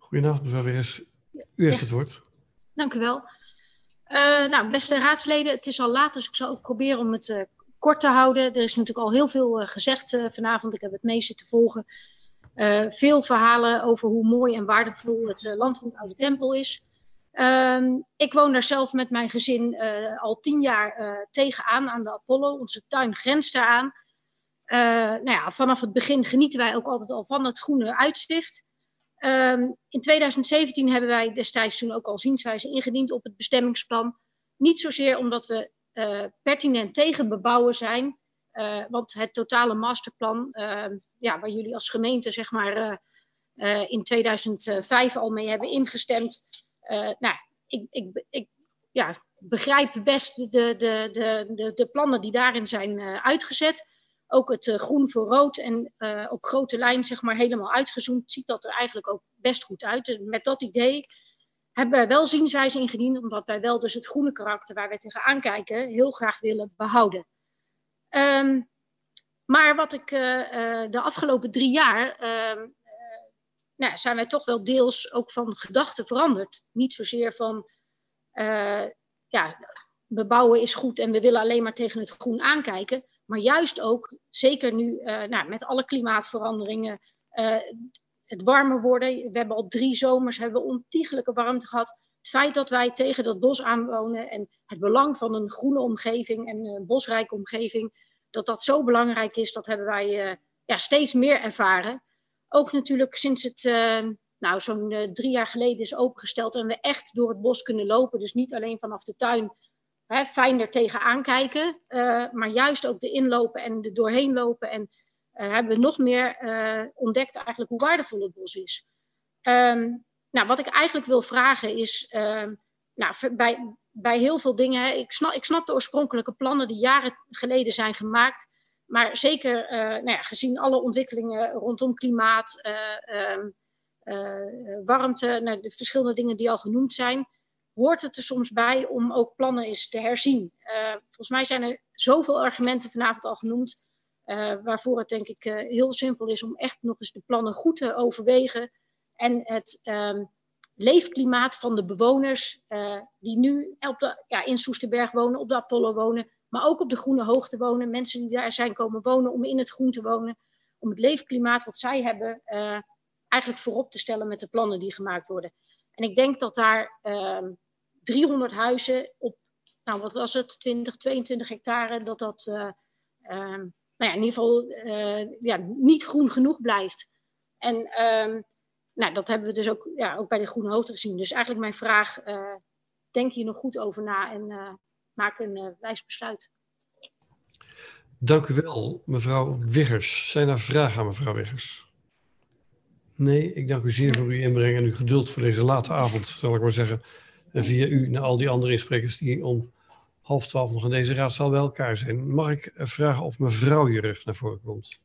Goedenavond, mevrouw Weers. U heeft Ja. het woord. Dank u wel. Eh, nou, beste raadsleden, het is al laat, dus ik zal ook proberen om het eh, kort te houden. Er is natuurlijk al heel veel eh, gezegd vanavond. Ik heb het mee zitten volgen. Veel verhalen over hoe mooi en waardevol het landgoed Oude Tempel is. Ehm, ik woon daar zelf met mijn gezin al tien jaar tegenaan aan de Apollo. Onze tuin grenst daaraan. Nou ja, vanaf het begin genieten wij ook altijd al van het groene uitzicht. Ehm, in 2017 hebben wij destijds toen ook al zienswijze ingediend op het bestemmingsplan. Niet zozeer omdat we eh, pertinent tegen bebouwen zijn, eh, want het totale masterplan, ehm, ja, waar jullie als gemeente zeg maar, eh, in 2005 al mee hebben ingestemd. nou, ik, ik, ik ja, begrijp best de, de, de, de, plannen die daarin zijn uitgezet ook het eh, groen voor rood en eh, op grote lijn zeg maar helemaal uitgezoomd, ziet dat er eigenlijk ook best goed uit. Dus met dat idee hebben wij wel zienswijze ingediend, omdat wij wel dus het groene karakter waar wij tegenaan kijken heel graag willen behouden. Ehm, maar wat ik eh, de afgelopen drie jaar, ehm, eh, nou, zijn wij toch wel deels ook van gedachten veranderd. Niet zozeer van, eh, ja, bebouwen is goed en we willen alleen maar tegen het groen aankijken. Maar juist ook, zeker nu eh, nou, met alle klimaatveranderingen, eh, het warmer worden. We hebben al drie zomers hebben we ontiegelijke warmte gehad. Het feit dat wij tegen dat bos aanwonen en het belang van een groene omgeving en een bosrijke omgeving, dat dat zo belangrijk is, dat hebben wij eh, ja, steeds meer ervaren. Ook natuurlijk sinds het nou, zo'n drie jaar geleden is opengesteld en we echt door het bos kunnen lopen. Dus niet alleen vanaf de tuin hè, fijn er tegenaan kijken, eh, maar juist ook de inlopen en er doorheen lopen. En eh, hebben we nog meer eh, ontdekt eigenlijk hoe waardevol het bos is. Ehm, nou, wat ik eigenlijk wil vragen is, ehm, nou, bij, bij heel veel dingen, ik, snap, ik snap de oorspronkelijke plannen die jaren geleden zijn gemaakt. Maar zeker nou ja, gezien alle ontwikkelingen rondom klimaat, eh, ehm, eh, warmte, nou, de verschillende dingen die al genoemd zijn, hoort het er soms bij om ook plannen eens te herzien. Eh, volgens mij zijn er zoveel argumenten vanavond al genoemd, eh, waarvoor het denk ik eh, heel zinvol is om echt nog eens de plannen goed te overwegen en het ehm, leefklimaat van de bewoners die nu ja, in Soesterberg wonen, op de Apollo wonen, maar ook op de Groene Hoogte wonen, mensen die daar zijn komen wonen om in het groen te wonen, om het leefklimaat wat zij hebben eigenlijk voorop te stellen met de plannen die gemaakt worden. En ik denk dat daar ehm 300 huizen op, nou wat was het, 20, 22 hectare, dat dat eh, ehm, nou ja, in ieder geval eh, ja, niet groen genoeg blijft. En ehm, nou, dat hebben we dus ook, ja, ook bij de Groene Hoogte gezien. Dus eigenlijk mijn vraag, eh, denk hier nog goed over na en maak een wijs besluit. Dank u wel, mevrouw Wiggers. Zijn er vragen aan mevrouw Wiggers? Nee, ik dank u zeer voor uw inbreng en uw geduld voor deze late avond, zal ik maar zeggen. En via u naar al die andere insprekers die om half twaalf nog in deze raadzaal bij elkaar zijn. Mag ik vragen of mevrouw Jurg naar voren komt?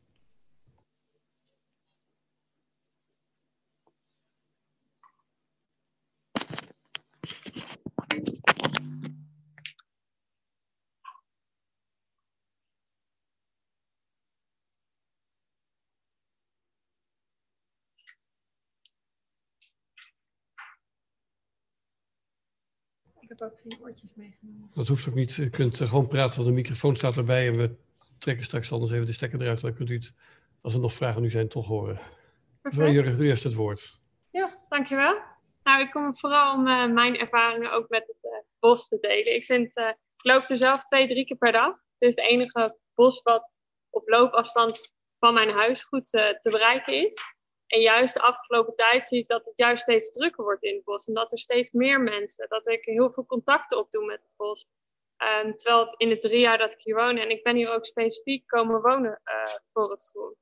Heb ook geen oortjes meegenomen. Dat hoeft ook niet. Je kunt eh, gewoon praten, want de microfoon staat erbij en we trekken straks anders even de stekker eruit. Dan kunt u het, als er nog vragen nu zijn, toch horen. Mevrouw Jurgen, u heeft het woord. Ja, dankjewel. Nou, ik kom vooral om eh, mijn ervaringen ook met het eh, bos te delen. Ik, vind, ik loop er zelf twee, drie keer per dag. Het is het enige bos wat op loopafstand van mijn huis goed te bereiken is. En juist de afgelopen tijd zie ik dat het juist steeds drukker wordt in het bos. En dat er steeds meer mensen, dat ik heel veel contacten opdoe met het bos. Ehm, terwijl in de drie jaar dat ik hier woon, en ik ben hier ook specifiek komen wonen eh, voor het groen.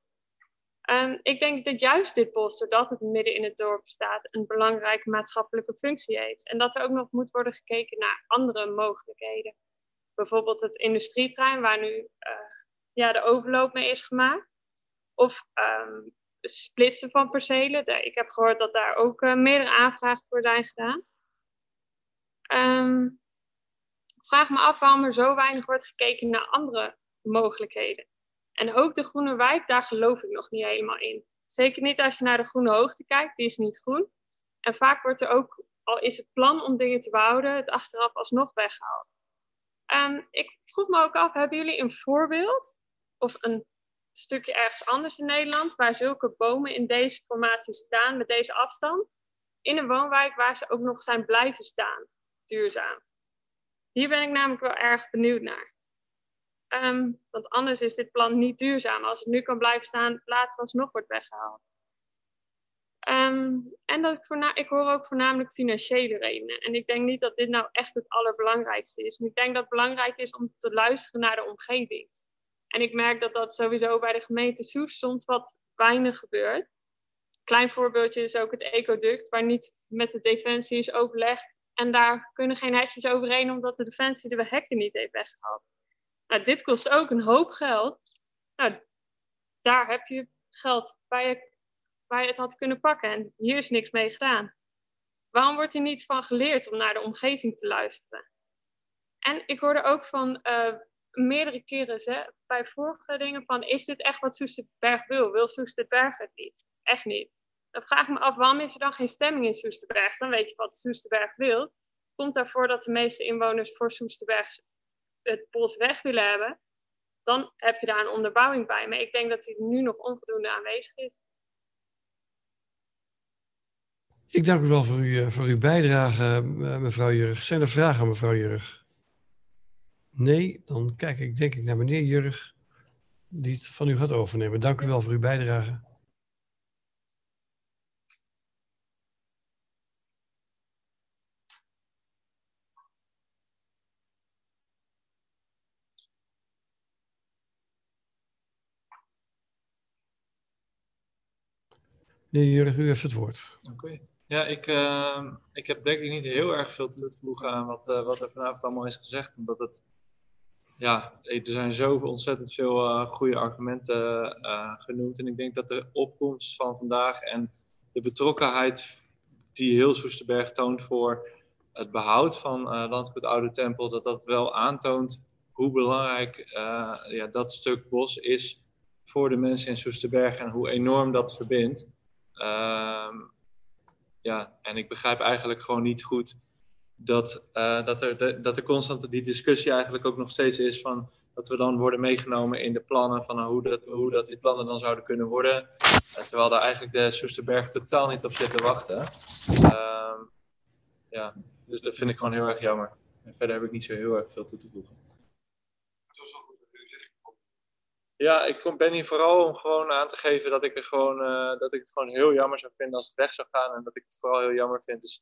Ehm, ik denk dat juist dit bos, doordat het midden in het dorp staat, een belangrijke maatschappelijke functie heeft. En dat er ook nog moet worden gekeken naar andere mogelijkheden. Bijvoorbeeld het industrietrein, waar nu eh, ja, de overloop mee is gemaakt. Of ehm, splitsen van percelen. Ik heb gehoord dat daar ook eh, meerdere aanvragen voor zijn gedaan. Ehm, ik vraag me af waarom er zo weinig wordt gekeken naar andere mogelijkheden. En ook de groene wijk, daar geloof ik nog niet helemaal in. Zeker niet als je naar de groene hoogte kijkt, die is niet groen. En vaak wordt er ook, al is het plan om dingen te behouden, het achteraf alsnog weggehaald. Ehm, ik vroeg me ook af, hebben jullie een voorbeeld of een stukje ergens anders in Nederland waar zulke bomen in deze formatie staan, met deze afstand, in een woonwijk waar ze ook nog zijn blijven staan, duurzaam? Hier ben ik namelijk wel erg benieuwd naar. Ehm, want anders is dit plan niet duurzaam. Als het nu kan blijven staan, later alsnog wordt weggehaald. Ehm, en dat ik, ik hoor ook voornamelijk financiële redenen. En ik denk niet dat dit nou echt het allerbelangrijkste is. Ik denk dat het belangrijk is om te luisteren naar de omgeving. En ik merk dat dat sowieso bij de gemeente Soes soms wat weinig gebeurt. Klein voorbeeldje is ook het ecoduct, waar niet met de defensie is overlegd. En daar kunnen geen hekjes overheen, omdat de defensie de hekken niet heeft weggehaald. Nou, dit kost ook een hoop geld. Nou, daar heb je geld waar je, waar je het had kunnen pakken. En hier is niks mee gedaan. Waarom wordt hier niet van geleerd om naar de omgeving te luisteren? En ik hoorde ook van eh, meerdere keren hè, bij vorige dingen van... is dit echt wat Soesterberg wil? Wil Soesterberg het niet? Echt niet. Dan vraag ik me af, waarom is er dan geen stemming in Soesterberg? Dan weet je wat Soesterberg wil. Komt daarvoor dat de meeste inwoners voor Soesterberg het bos weg willen hebben, dan heb je daar een onderbouwing bij. Maar ik denk dat die nu nog onvoldoende aanwezig is. Ik dank u wel voor, u, eh, voor uw bijdrage, eh, mevrouw Jurg. Zijn er vragen mevrouw Jurg? Nee, dan kijk ik denk ik naar meneer Jurg, die het van u gaat overnemen. Dank u wel voor uw bijdrage. Meneer Jurg, u heeft het woord. Ja, ik, eh, ik heb denk ik niet heel erg veel toe te voegen aan wat, eh, wat er vanavond allemaal is gezegd. Omdat het, ja, er zijn zoveel ontzettend veel eh, goede argumenten eh, genoemd. En ik denk dat de opkomst van vandaag en de betrokkenheid die heel Soesterberg toont voor het behoud van eh landgoed Oude Tempel, dat dat wel aantoont hoe belangrijk ja, dat stuk bos is voor de mensen in Soesterberg en hoe enorm dat verbindt. Ehm, ja, en ik begrijp eigenlijk gewoon niet goed dat, eh, dat, er, de- dat constant die discussie eigenlijk ook nog steeds is van dat we dan worden meegenomen in de plannen van hoe, dat, hoe dat die plannen dan zouden kunnen worden. Eh, terwijl daar eigenlijk de Soesterberg totaal niet op zit te wachten. Ehm, ja, dus dat vind ik gewoon heel erg jammer. En verder heb ik niet zo heel erg veel toe te voegen. Ja, ik kom- ben hier vooral om gewoon aan te geven dat ik, er gewoon, eh, dat ik het gewoon heel jammer zou vinden als het weg zou gaan. En dat ik het vooral heel jammer vind is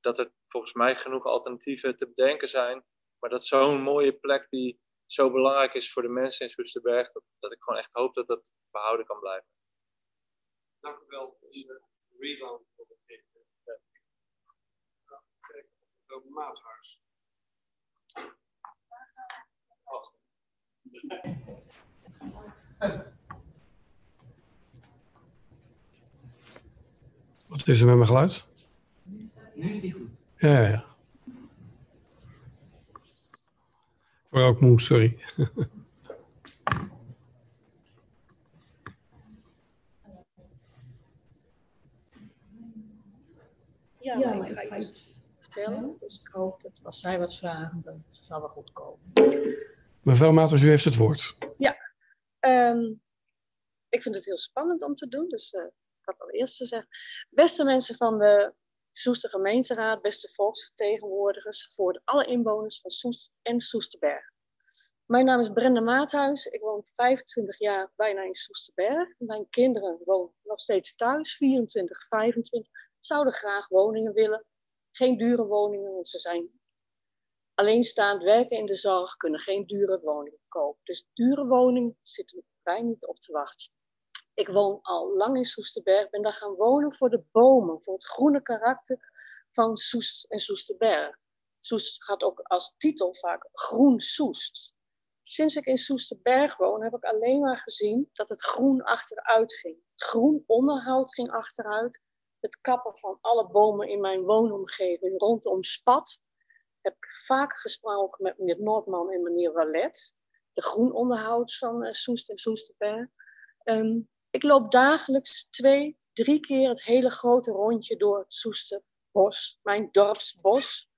dat er volgens mij genoeg alternatieven te bedenken zijn. Maar dat zo'n mooie plek die zo belangrijk is voor de mensen in Soesterberg, dat, dat ik gewoon echt hoop dat dat behouden kan blijven. Dank u wel voor de rebound. Over Maathuis. Wat is er met mijn geluid? Nu is die goed. Ja, ja, ja. Voor ook moe, sorry. Ja, maar ik ga iets vertellen, dus ik hoop dat was zij wat vragend, dat het zal wel goed komen. Mevrouw Maters, u heeft het woord. Ja, ehm, ik vind het heel spannend om te doen, dus uh, ik had al eerst te zeggen. Beste mensen van de Soester gemeenteraad, beste volksvertegenwoordigers, voor alle inwoners van Soest en Soesterberg. Mijn naam is Brenda Maathuis. Ik woon 25 jaar bijna in Soesterberg. Mijn kinderen wonen nog steeds thuis, 24, 25. Zouden graag woningen willen. Geen dure woningen, want ze zijn alleenstaand werken in de zorg, kunnen geen dure woningen kopen. Dus dure woningen zitten wij niet op te wachten. Ik woon al lang in Soesterberg, ben daar gaan wonen voor de bomen, voor het groene karakter van Soest en Soesterberg. Soest gaat ook als titel vaak Groen Soest. Sinds ik in Soesterberg woon, heb ik alleen maar gezien dat het groen achteruit ging. Het groen onderhoud ging achteruit. Het kappen van alle bomen in mijn woonomgeving rondom Spat. Heb ik vaak gesproken met meneer Noordman en meneer Wallet. De groenonderhoud van uh, Soest en Soesterberg. Um, ik loop dagelijks twee, drie keer het hele grote rondje door het Soesterbos. Mijn dorpsbos.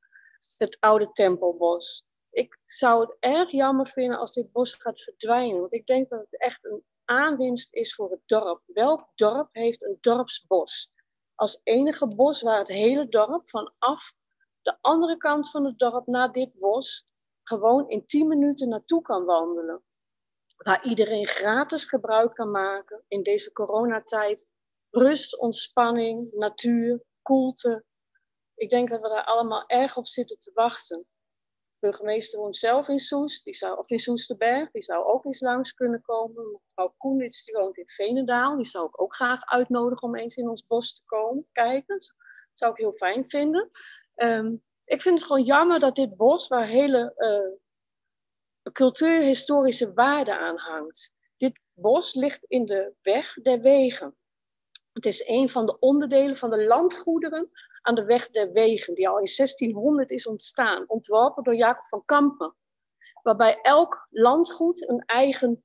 Het oude tempelbos ik zou het erg jammer vinden als dit bos gaat verdwijnen. Want ik denk dat het echt een aanwinst is voor het dorp. Welk dorp heeft een dorpsbos? Als enige bos waar het hele dorp vanaf de andere kant van het dorp naar dit bos gewoon in 10 minuten naartoe kan wandelen. Waar iedereen gratis gebruik kan maken in deze coronatijd. Rust, ontspanning, natuur, koelte. Ik denk dat we daar allemaal erg op zitten te wachten burgemeester woont zelf in Soest, die zou, of in Soesterberg, die zou ook eens langs kunnen komen. Mevrouw Koenits, die woont in Venendaal, die zou ik ook graag uitnodigen om eens in ons bos te komen kijken. Dat zou ik heel fijn vinden. Um, ik vind het gewoon jammer dat dit bos, waar hele uh, cultuurhistorische waarde aan hangt, dit bos ligt in de weg der wegen. Het is een van de onderdelen van de landgoederen aan de weg der wegen, die al in 1600 is ontstaan, ontworpen door Jacob van Kampen. Waarbij elk landgoed een eigen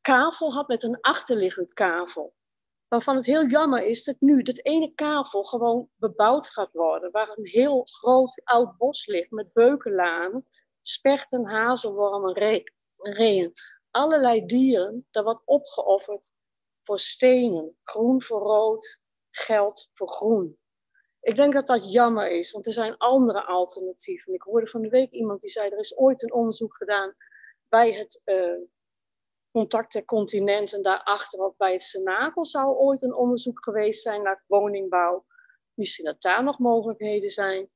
kavel had met een achterliggend kavel. Waarvan het heel jammer is dat nu dat ene kavel gewoon bebouwd gaat worden. Waar een heel groot oud bos ligt met beukenlanen, sperten, hazelwormen, reeën. Allerlei dieren, daar wordt opgeofferd voor stenen. Groen voor rood, geld voor groen. Ik denk dat dat jammer is, want er zijn andere alternatieven. Ik hoorde van de week iemand die zei: er is ooit een onderzoek gedaan bij het uh, Contact der Continenten. Daarachter, of bij het Senakel, zou ooit een onderzoek geweest zijn naar woningbouw. Misschien dat daar nog mogelijkheden zijn.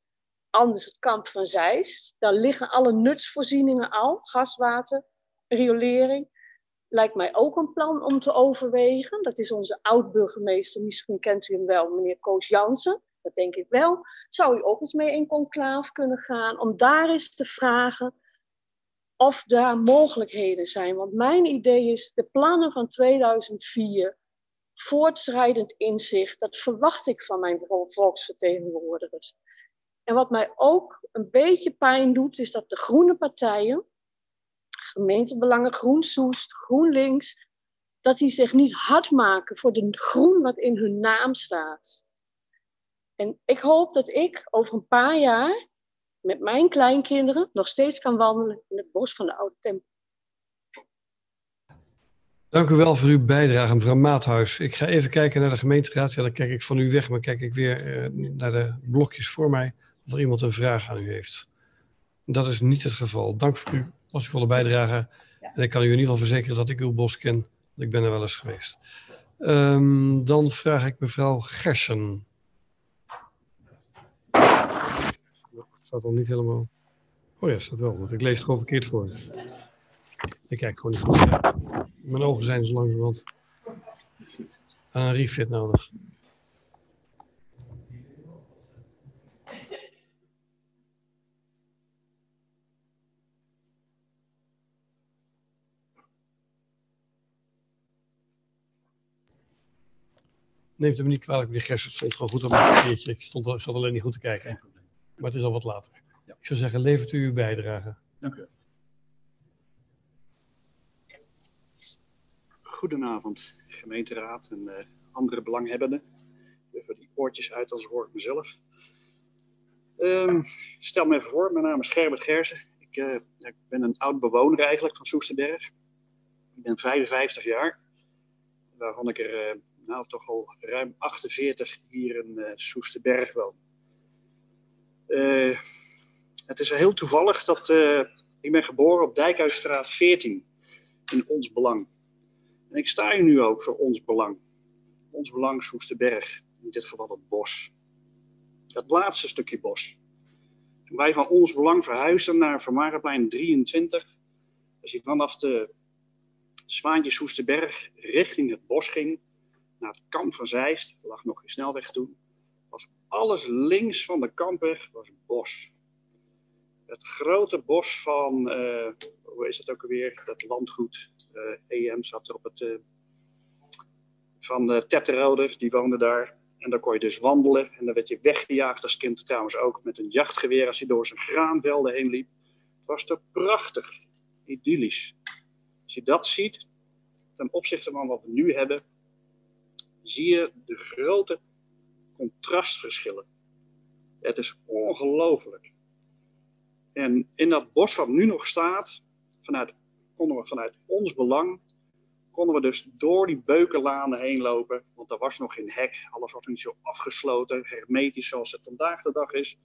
Anders het kamp van Zeist. Daar liggen alle nutsvoorzieningen al: gaswater, riolering. Lijkt mij ook een plan om te overwegen. Dat is onze oud-burgemeester, misschien kent u hem wel, meneer Koos Jansen dat denk ik wel. Zou u ook eens mee in conclave kunnen gaan om daar eens te vragen of daar mogelijkheden zijn? Want mijn idee is de plannen van 2004, voortschrijdend inzicht, dat verwacht ik van mijn volksvertegenwoordigers. En wat mij ook een beetje pijn doet, is dat de groene partijen, gemeentebelangen Groen Soest, GroenLinks, dat die zich niet hard maken voor de groen wat in hun naam staat. En ik hoop dat ik over een paar jaar met mijn kleinkinderen nog steeds kan wandelen in het bos van de Oude Tempel. Dank u wel voor uw bijdrage, mevrouw Maathuis. Ik ga even kijken naar de gemeenteraad. Ja, dan kijk ik van u weg, maar kijk ik weer uh, naar de blokjes voor mij of er iemand een vraag aan u heeft. Dat is niet het geval. Dank voor uw volle bijdrage. Ja. En ik kan u in ieder geval verzekeren dat ik uw bos ken. Want ik ben er wel eens geweest. Um, dan vraag ik mevrouw Gersen. staat al niet helemaal. Oh ja, staat wel, want ik lees het gewoon verkeerd voor. Ik kijk gewoon niet goed. Mijn ogen zijn zo langzamerhand aan een refit nodig. Neemt hem niet kwalijk, de gerst stond gewoon goed op mijn papiertje. Ik stond, zat alleen niet goed te kijken. Maar het is al wat later. Ja. Ik zou zeggen, levert u uw bijdrage. Dank u. Goedenavond, gemeenteraad en uh, andere belanghebbenden. Even die oortjes uit, anders hoor ik mezelf. Ehm, stel me even voor, mijn naam is Gerbert Gersen. Ik, eh, ik ben een oud bewoner eigenlijk van Soesterberg. Ik ben 55 jaar, waarvan ik er eh, nou toch al ruim 48 hier in uh, Soesterberg woon. het is heel toevallig dat ik ben geboren op Dijkhuisstraat 14 in Ons Belang. En ik sta hier nu ook voor Ons Belang. Ons Belang Soesterberg, in dit geval het bos. Het laatste stukje bos. Wij van Ons Belang verhuisden naar Vermarenplein 23, als je vanaf de Zwaantje Soesterberg richting het bos ging, naar het kamp van Zeist, er lag nog geen snelweg toen, was alles links van de kampweg was bos het grote bos van, uh, hoe is het ook alweer, dat landgoed, uh, eh, EM zat er op het, uh, van de Tetteroders, die woonden daar. En daar kon je dus wandelen en dan werd je weggejaagd als kind trouwens ook met een jachtgeweer als je door zijn graanvelden heen liep. Het was toch prachtig, idyllisch. Als je dat ziet, ten opzichte van wat we nu hebben, zie je de grote contrastverschillen. Het is ongelooflijk. En in dat bos wat nu nog staat, vanuit, konden we vanuit ons belang, konden we dus door die beukenlanen heen lopen. Want er was nog geen hek, alles was niet zo afgesloten, hermetisch zoals het vandaag de dag is.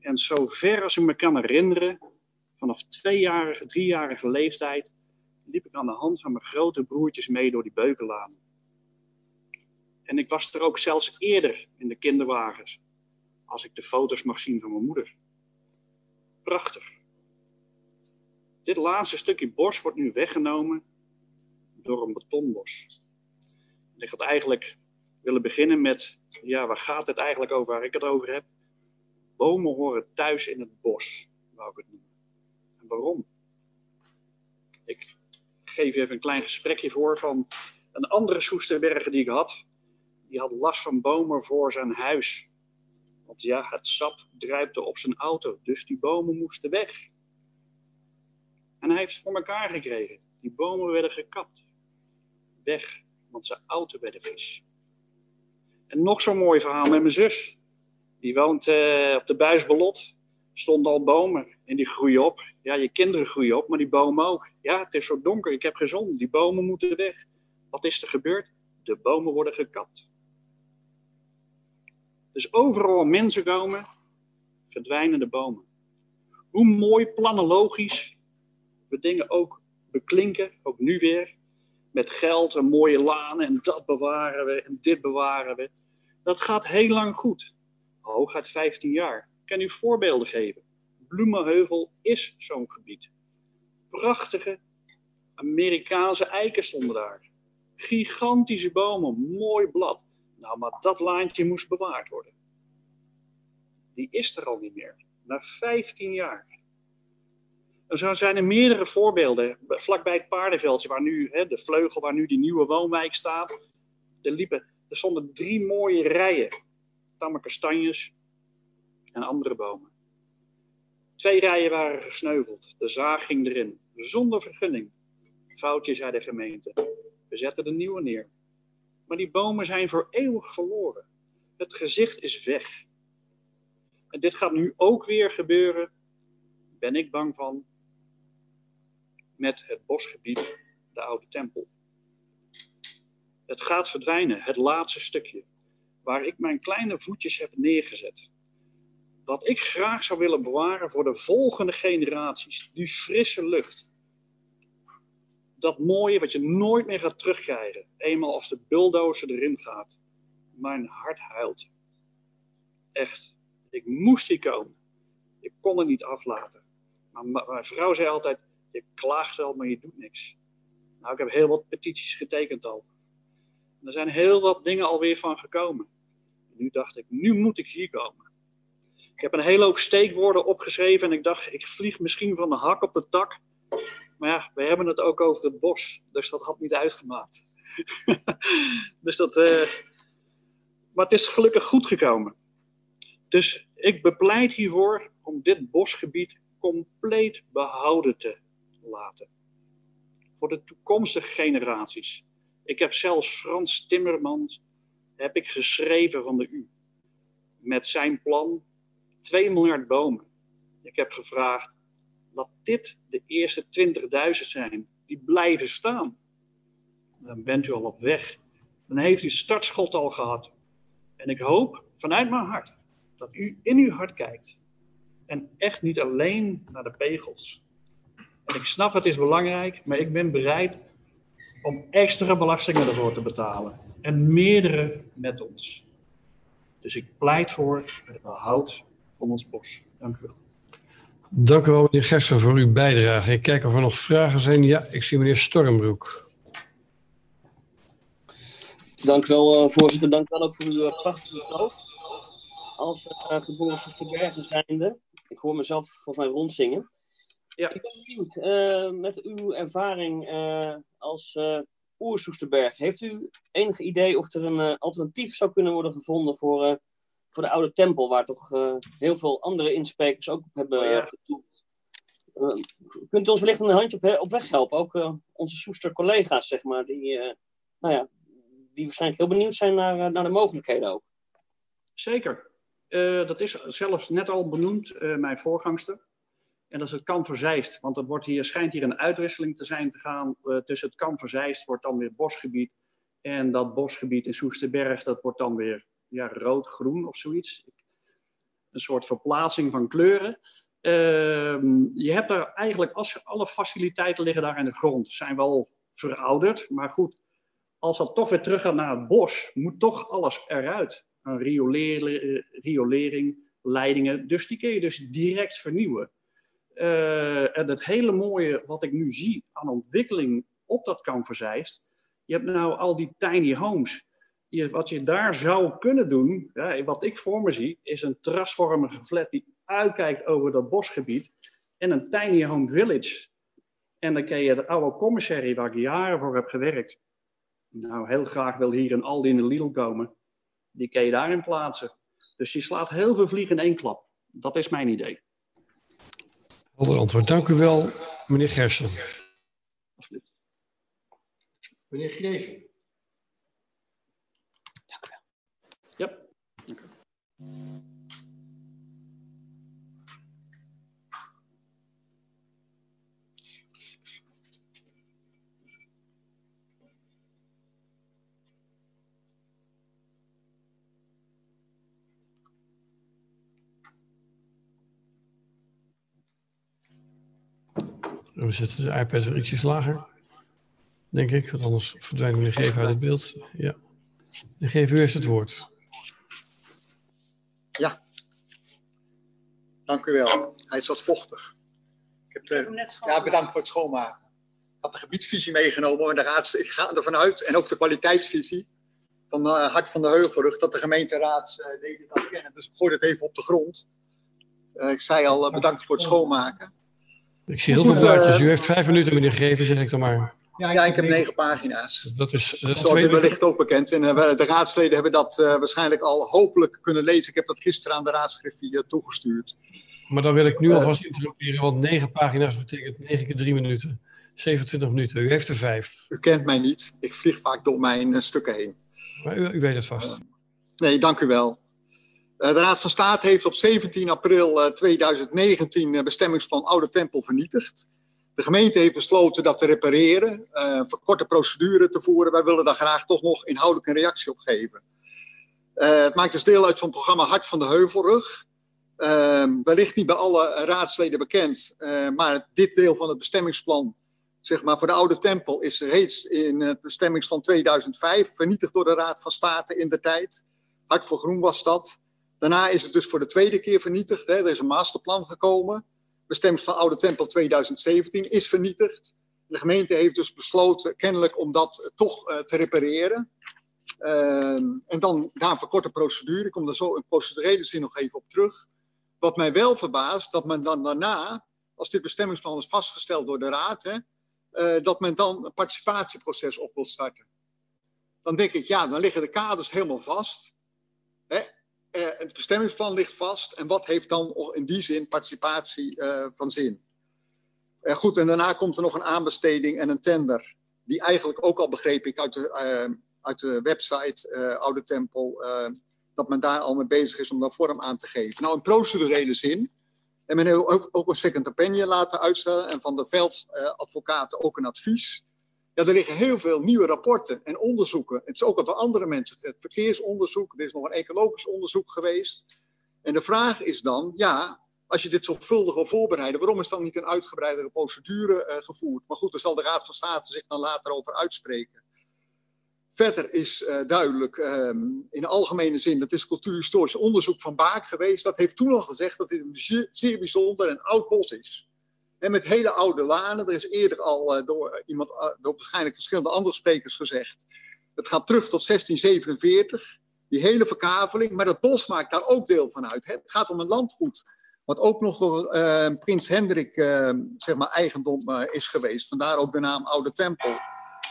En zo ver als ik me kan herinneren, vanaf tweejarige, driejarige leeftijd, liep ik aan de hand van mijn grote broertjes mee door die beukenlanen. En ik was er ook zelfs eerder in de kinderwagens, als ik de foto's mag zien van mijn moeder. Prachtig. Dit laatste stukje bos wordt nu weggenomen door een betonbos. Ik had eigenlijk willen beginnen met, ja, waar gaat het eigenlijk over waar ik het over heb? Bomen horen thuis in het bos, wou ik het noemen. En waarom? Ik geef even een klein gesprekje voor van een andere Soesterberger die ik had. Die had last van bomen voor zijn huis. Want ja, het sap druipte op zijn auto, dus die bomen moesten weg. En hij heeft het voor elkaar gekregen. Die bomen werden gekapt. Weg, want zijn auto werd vies. En nog zo'n mooi verhaal met mijn zus. Die woont uh, op de Buisbelot. Stonden al bomen en die groeien op. Ja, je kinderen groeien op, maar die bomen ook. Ja, het is zo donker, ik heb gezond. Die bomen moeten weg. Wat is er gebeurd? De bomen worden gekapt. Dus overal mensen komen, verdwijnen de bomen. Hoe mooi planologisch we dingen ook beklinken, ook nu weer. Met geld en mooie lanen en dat bewaren we en dit bewaren we. Dat gaat heel lang goed. Hooguit 15 jaar. Ik kan u voorbeelden geven. Bloemenheuvel is zo'n gebied. Prachtige Amerikaanse eiken stonden daar. Gigantische bomen, mooi blad. Nou, maar dat laantje moest bewaard worden. Die is er al niet meer. Na 15 jaar. En zo zijn er meerdere voorbeelden. Vlakbij het paardenveldje, waar nu hè, de vleugel, waar nu die nieuwe woonwijk staat. Er, liepen, er stonden drie mooie rijen. Tamme kastanjes en andere bomen. Twee rijen waren gesneuveld. De zaag ging erin, zonder vergunning. Foutje, zei de gemeente. We zetten de nieuwe neer. Maar die bomen zijn voor eeuwig verloren. Het gezicht is weg. En dit gaat nu ook weer gebeuren, ben ik bang van, met het bosgebied, de Oude Tempel. Het gaat verdwijnen, het laatste stukje, waar ik mijn kleine voetjes heb neergezet. Wat ik graag zou willen bewaren voor de volgende generaties, die frisse lucht, dat mooie wat je nooit meer gaat terugkrijgen. Eenmaal als de bulldozer erin gaat. Mijn hart huilt. Echt. Ik moest hier komen. Ik kon het niet aflaten. Maar mijn vrouw zei altijd: Je klaagt wel, maar je doet niks. Nou, ik heb heel wat petities getekend al. er zijn heel wat dingen alweer van gekomen. En nu dacht ik: Nu moet ik hier komen. Ik heb een hele hoop steekwoorden opgeschreven en ik dacht: Ik vlieg misschien van de hak op de tak. Maar ja, we hebben het ook over het bos, dus dat had niet uitgemaakt. [laughs] dus dat, uh... maar het is gelukkig goed gekomen. Dus ik bepleit hiervoor om dit bosgebied compleet behouden te laten. Voor de toekomstige generaties. Ik heb zelfs Frans Timmermans heb ik geschreven van de U. Met zijn plan 2 miljard bomen. Ik heb gevraagd, laat dit de eerste 20.000 zijn die blijven staan. Dan bent u al op weg. Dan heeft u startschot al gehad. En ik hoop vanuit mijn hart dat u in uw hart kijkt. En echt niet alleen naar de pegels. En ik snap het is belangrijk, maar ik ben bereid om extra belastingen ervoor te betalen. En meerdere met ons. Dus ik pleit voor het behoud van ons bos. Dank u wel. Dank u wel, meneer Gersen, voor uw bijdrage. Ik kijk of er nog vragen zijn. Ja, ik zie meneer Stormbroek. Dank u wel, eh, voorzitter. Dank u wel ook voor uw eh, prachtige betoog. Als uh, geboren Bergen zijnde, ik hoor mezelf volgens mij rondzingen. Ja. Ik ben benieuwd, uh, met uw ervaring uh, als uh, Oersoesterberg, heeft u enig idee of er een alternatief zou kunnen worden gevonden voor, voor de oude tempel, waar toch heel veel andere insprekers ook op hebben Oh ja. getoeld? kunt u ons wellicht een handje op, op weg helpen? Ook onze Soester collega's, zeg maar, die, nou ja, die waarschijnlijk heel benieuwd zijn naar, naar de mogelijkheden ook. Zeker. Eh, dat is zelfs net al benoemd, eh, mijn voorgangster. En dat is het Kamp Verzeist. Want er wordt hier, schijnt hier een uitwisseling te zijn te gaan. eh, tussen het Kamp Verzeist wordt dan weer bosgebied. En dat bosgebied in Soesterberg, dat wordt dan weer ja, rood-groen of zoiets. Een soort verplaatsing van kleuren. Ehm, je hebt daar eigenlijk, als, alle faciliteiten liggen daar in de grond. Zijn wel verouderd, maar goed. Als dat toch weer terug gaat naar het bos, moet toch alles eruit aan riolering, leidingen. Dus die kun je dus direct vernieuwen. Uh, en het hele mooie wat ik nu zie aan ontwikkeling op dat kamp Verzeist. Je hebt nou al die tiny homes. Je, wat je daar zou kunnen doen, ja, wat ik voor me zie, is een terrasvormige flat die uitkijkt over dat bosgebied. En een tiny home village. En dan kun je de oude commissary waar ik jaren voor heb gewerkt. Nou, heel graag wil hier een Aldi en een Lidl komen die kan je daarin plaatsen. Dus je slaat heel veel vliegen in één klap. Dat is mijn idee. Helder antwoord. Dank u wel, meneer Gersen. Alsjeblieft. Meneer Greven. Dank u wel. Ja. Dank u. We zetten de iPad weer ietsjes lager. Denk ik, want anders verdwijnt meneer Geven uit het beeld. Ja. Geven, u heeft het woord. Dank u wel. Hij is wat vochtig. Ik heb de, ja, bedankt voor het schoonmaken. Ik had de gebiedsvisie meegenomen, maar de raad, ik ga ervan uit, en ook de kwaliteitsvisie van uh, Hart van de Heuvelrug, dat de gemeenteraad uh, deze kan kennen. Dus ik gooi het even op de grond. Uh, ik zei al, bedankt voor het schoonmaken. Ik zie heel veel blaadjes. U heeft vijf minuten, meneer Geven, zeg ik dan maar. Ja, ja ik heb negen pagina's. Dat is, dat is Zoals u wellicht ook bekend. En uh, de raadsleden hebben dat uh, waarschijnlijk al hopelijk kunnen lezen. Ik heb dat gisteren aan de raadsgriffie uh, toegestuurd. Maar dan wil ik nu alvast interrumperen, want negen pagina's betekent negen keer drie minuten. 27 minuten. U heeft er vijf. U kent mij niet. Ik vlieg vaak door mijn stukken heen. Maar u, u weet het vast. nee, dank u wel. De Raad van State heeft op 17 april 2019 bestemmingsplan Oude Tempel vernietigd. De gemeente heeft besloten dat te repareren, een verkorte procedure te voeren. Wij willen daar graag toch nog inhoudelijk een reactie op geven. Uh, het maakt dus deel uit van het programma Hart van de Heuvelrug. Uh, wellicht niet bij alle raadsleden bekend, uh, maar dit deel van het bestemmingsplan, zeg maar voor de Oude Tempel, is reeds in het bestemmingsplan 2005 vernietigd door de Raad van State in de tijd. Hart voor Groen was dat. Daarna is het dus voor de tweede keer vernietigd. Hè. Er is een masterplan gekomen. Bestemmingsplan Oude Tempel 2017 is vernietigd. De gemeente heeft dus besloten kennelijk om dat toch uh, te repareren. Uh, en dan daar een verkorte procedure. Ik kom er zo in procedurele zin nog even op terug. Wat mij wel verbaast, dat men dan daarna, als dit bestemmingsplan is vastgesteld door de Raad, hè, uh, dat men dan een participatieproces op wil starten. Dan denk ik, ja, dan liggen de kaders helemaal vast. Hè? Uh, het bestemmingsplan ligt vast. En wat heeft dan in die zin participatie uh, van zin? Uh, goed, en daarna komt er nog een aanbesteding en een tender. Die eigenlijk ook al begreep ik uit de, uit de website Oude Tempel dat men daar al mee bezig is om daar vorm aan te geven. Nou, in procedurele zin. En men heeft ook een second opinion laten uitstellen en van de veldadvocaten ook een advies. Ja, er liggen heel veel nieuwe rapporten en onderzoeken. Het is ook wat andere mensen. Het verkeersonderzoek, er is nog een ecologisch onderzoek geweest. En de vraag is dan, ja, als je dit zorgvuldig wil voorbereiden, waarom is dan niet een uitgebreidere procedure uh, gevoerd? Maar goed, daar zal de Raad van State zich dan later over uitspreken. Verder is uh, duidelijk um, in algemene zin, dat is cultuurhistorisch onderzoek van Baak geweest. Dat heeft toen al gezegd dat dit een zeer bijzonder en oud bos is. En met hele oude lanen, er is eerder al uh, door iemand, uh, door waarschijnlijk verschillende andere sprekers gezegd. Het gaat terug tot 1647, die hele verkaveling. Maar dat bos maakt daar ook deel van uit. Het gaat om een landgoed, wat ook nog door prins Hendrik zeg maar eigendom is geweest. Vandaar ook de naam Oude Tempel.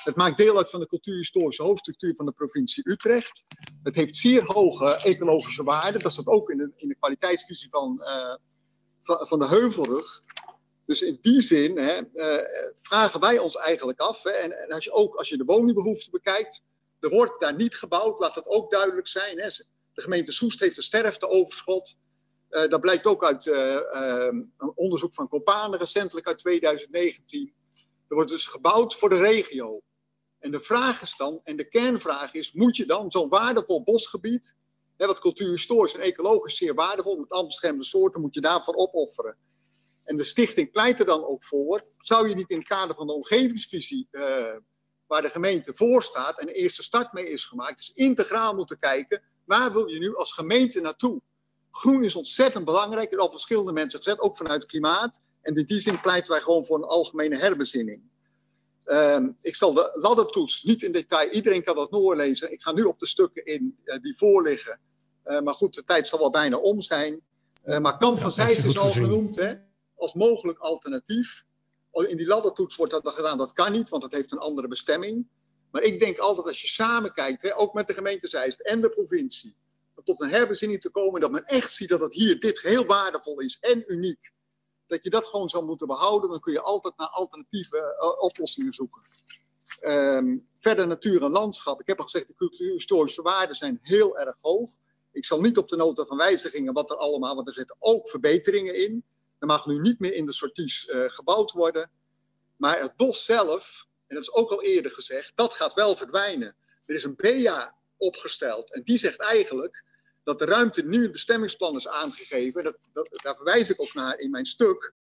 Het maakt deel uit van de cultuurhistorische hoofdstructuur van de provincie Utrecht. Het heeft zeer hoge ecologische waarde. Dat staat ook in de, in de kwaliteitsvisie van, van, de Heuvelrug. Dus in die zin hè, uh, vragen wij ons eigenlijk af. Hè, en, als je ook als je de woningbehoefte bekijkt, er wordt daar niet gebouwd, laat dat ook duidelijk zijn. Hè. De gemeente Soest heeft een sterfteoverschot. Uh, dat blijkt ook uit een onderzoek van Copane recentelijk uit 2019. Er wordt dus gebouwd voor de regio. En de vraag is dan, en de kernvraag is, moet je dan zo'n waardevol bosgebied, hè, wat cultuurhistorisch en ecologisch zeer waardevol, met al beschermde soorten, moet je daarvoor opofferen? En de stichting pleit er dan ook voor, zou je niet in het kader van de omgevingsvisie, uh, waar de gemeente voor staat en de eerste start mee is gemaakt, dus integraal moeten kijken, waar wil je nu als gemeente naartoe? Groen is ontzettend belangrijk, er al verschillende mensen gezet, ook vanuit het klimaat. En in die zin pleiten wij gewoon voor een algemene herbezinning. Um, ik zal de laddertoets niet in detail, iedereen kan dat doorlezen. Ik ga nu op de stukken in uh, die voorliggen. Uh, maar goed, de tijd zal wel bijna om zijn. Uh, maar Kamp van ja, Zeist is al genoemd hè, als mogelijk alternatief. In die laddertoets wordt dat gedaan, dat kan niet, want dat heeft een andere bestemming. Maar ik denk altijd als je samen kijkt, hè, ook met de gemeente Zeist en de provincie, tot een herbezinning te komen, dat men echt ziet dat het hier dit heel waardevol is en uniek dat je dat gewoon zou moeten behouden. Dan kun je altijd naar alternatieve uh, oplossingen zoeken. Um, verder natuur en landschap. Ik heb al gezegd, de cultuurhistorische waarden zijn heel erg hoog. Ik zal niet op de nota van wijzigingen wat er allemaal, want er zitten ook verbeteringen in. Er mag nu niet meer in de sorties uh, gebouwd worden. Maar het bos zelf, en dat is ook al eerder gezegd, dat gaat wel verdwijnen. Er is een BEA opgesteld en die zegt eigenlijk dat de ruimte nu in het bestemmingsplan is aangegeven, dat, dat, daar verwijs ik ook naar in mijn stuk,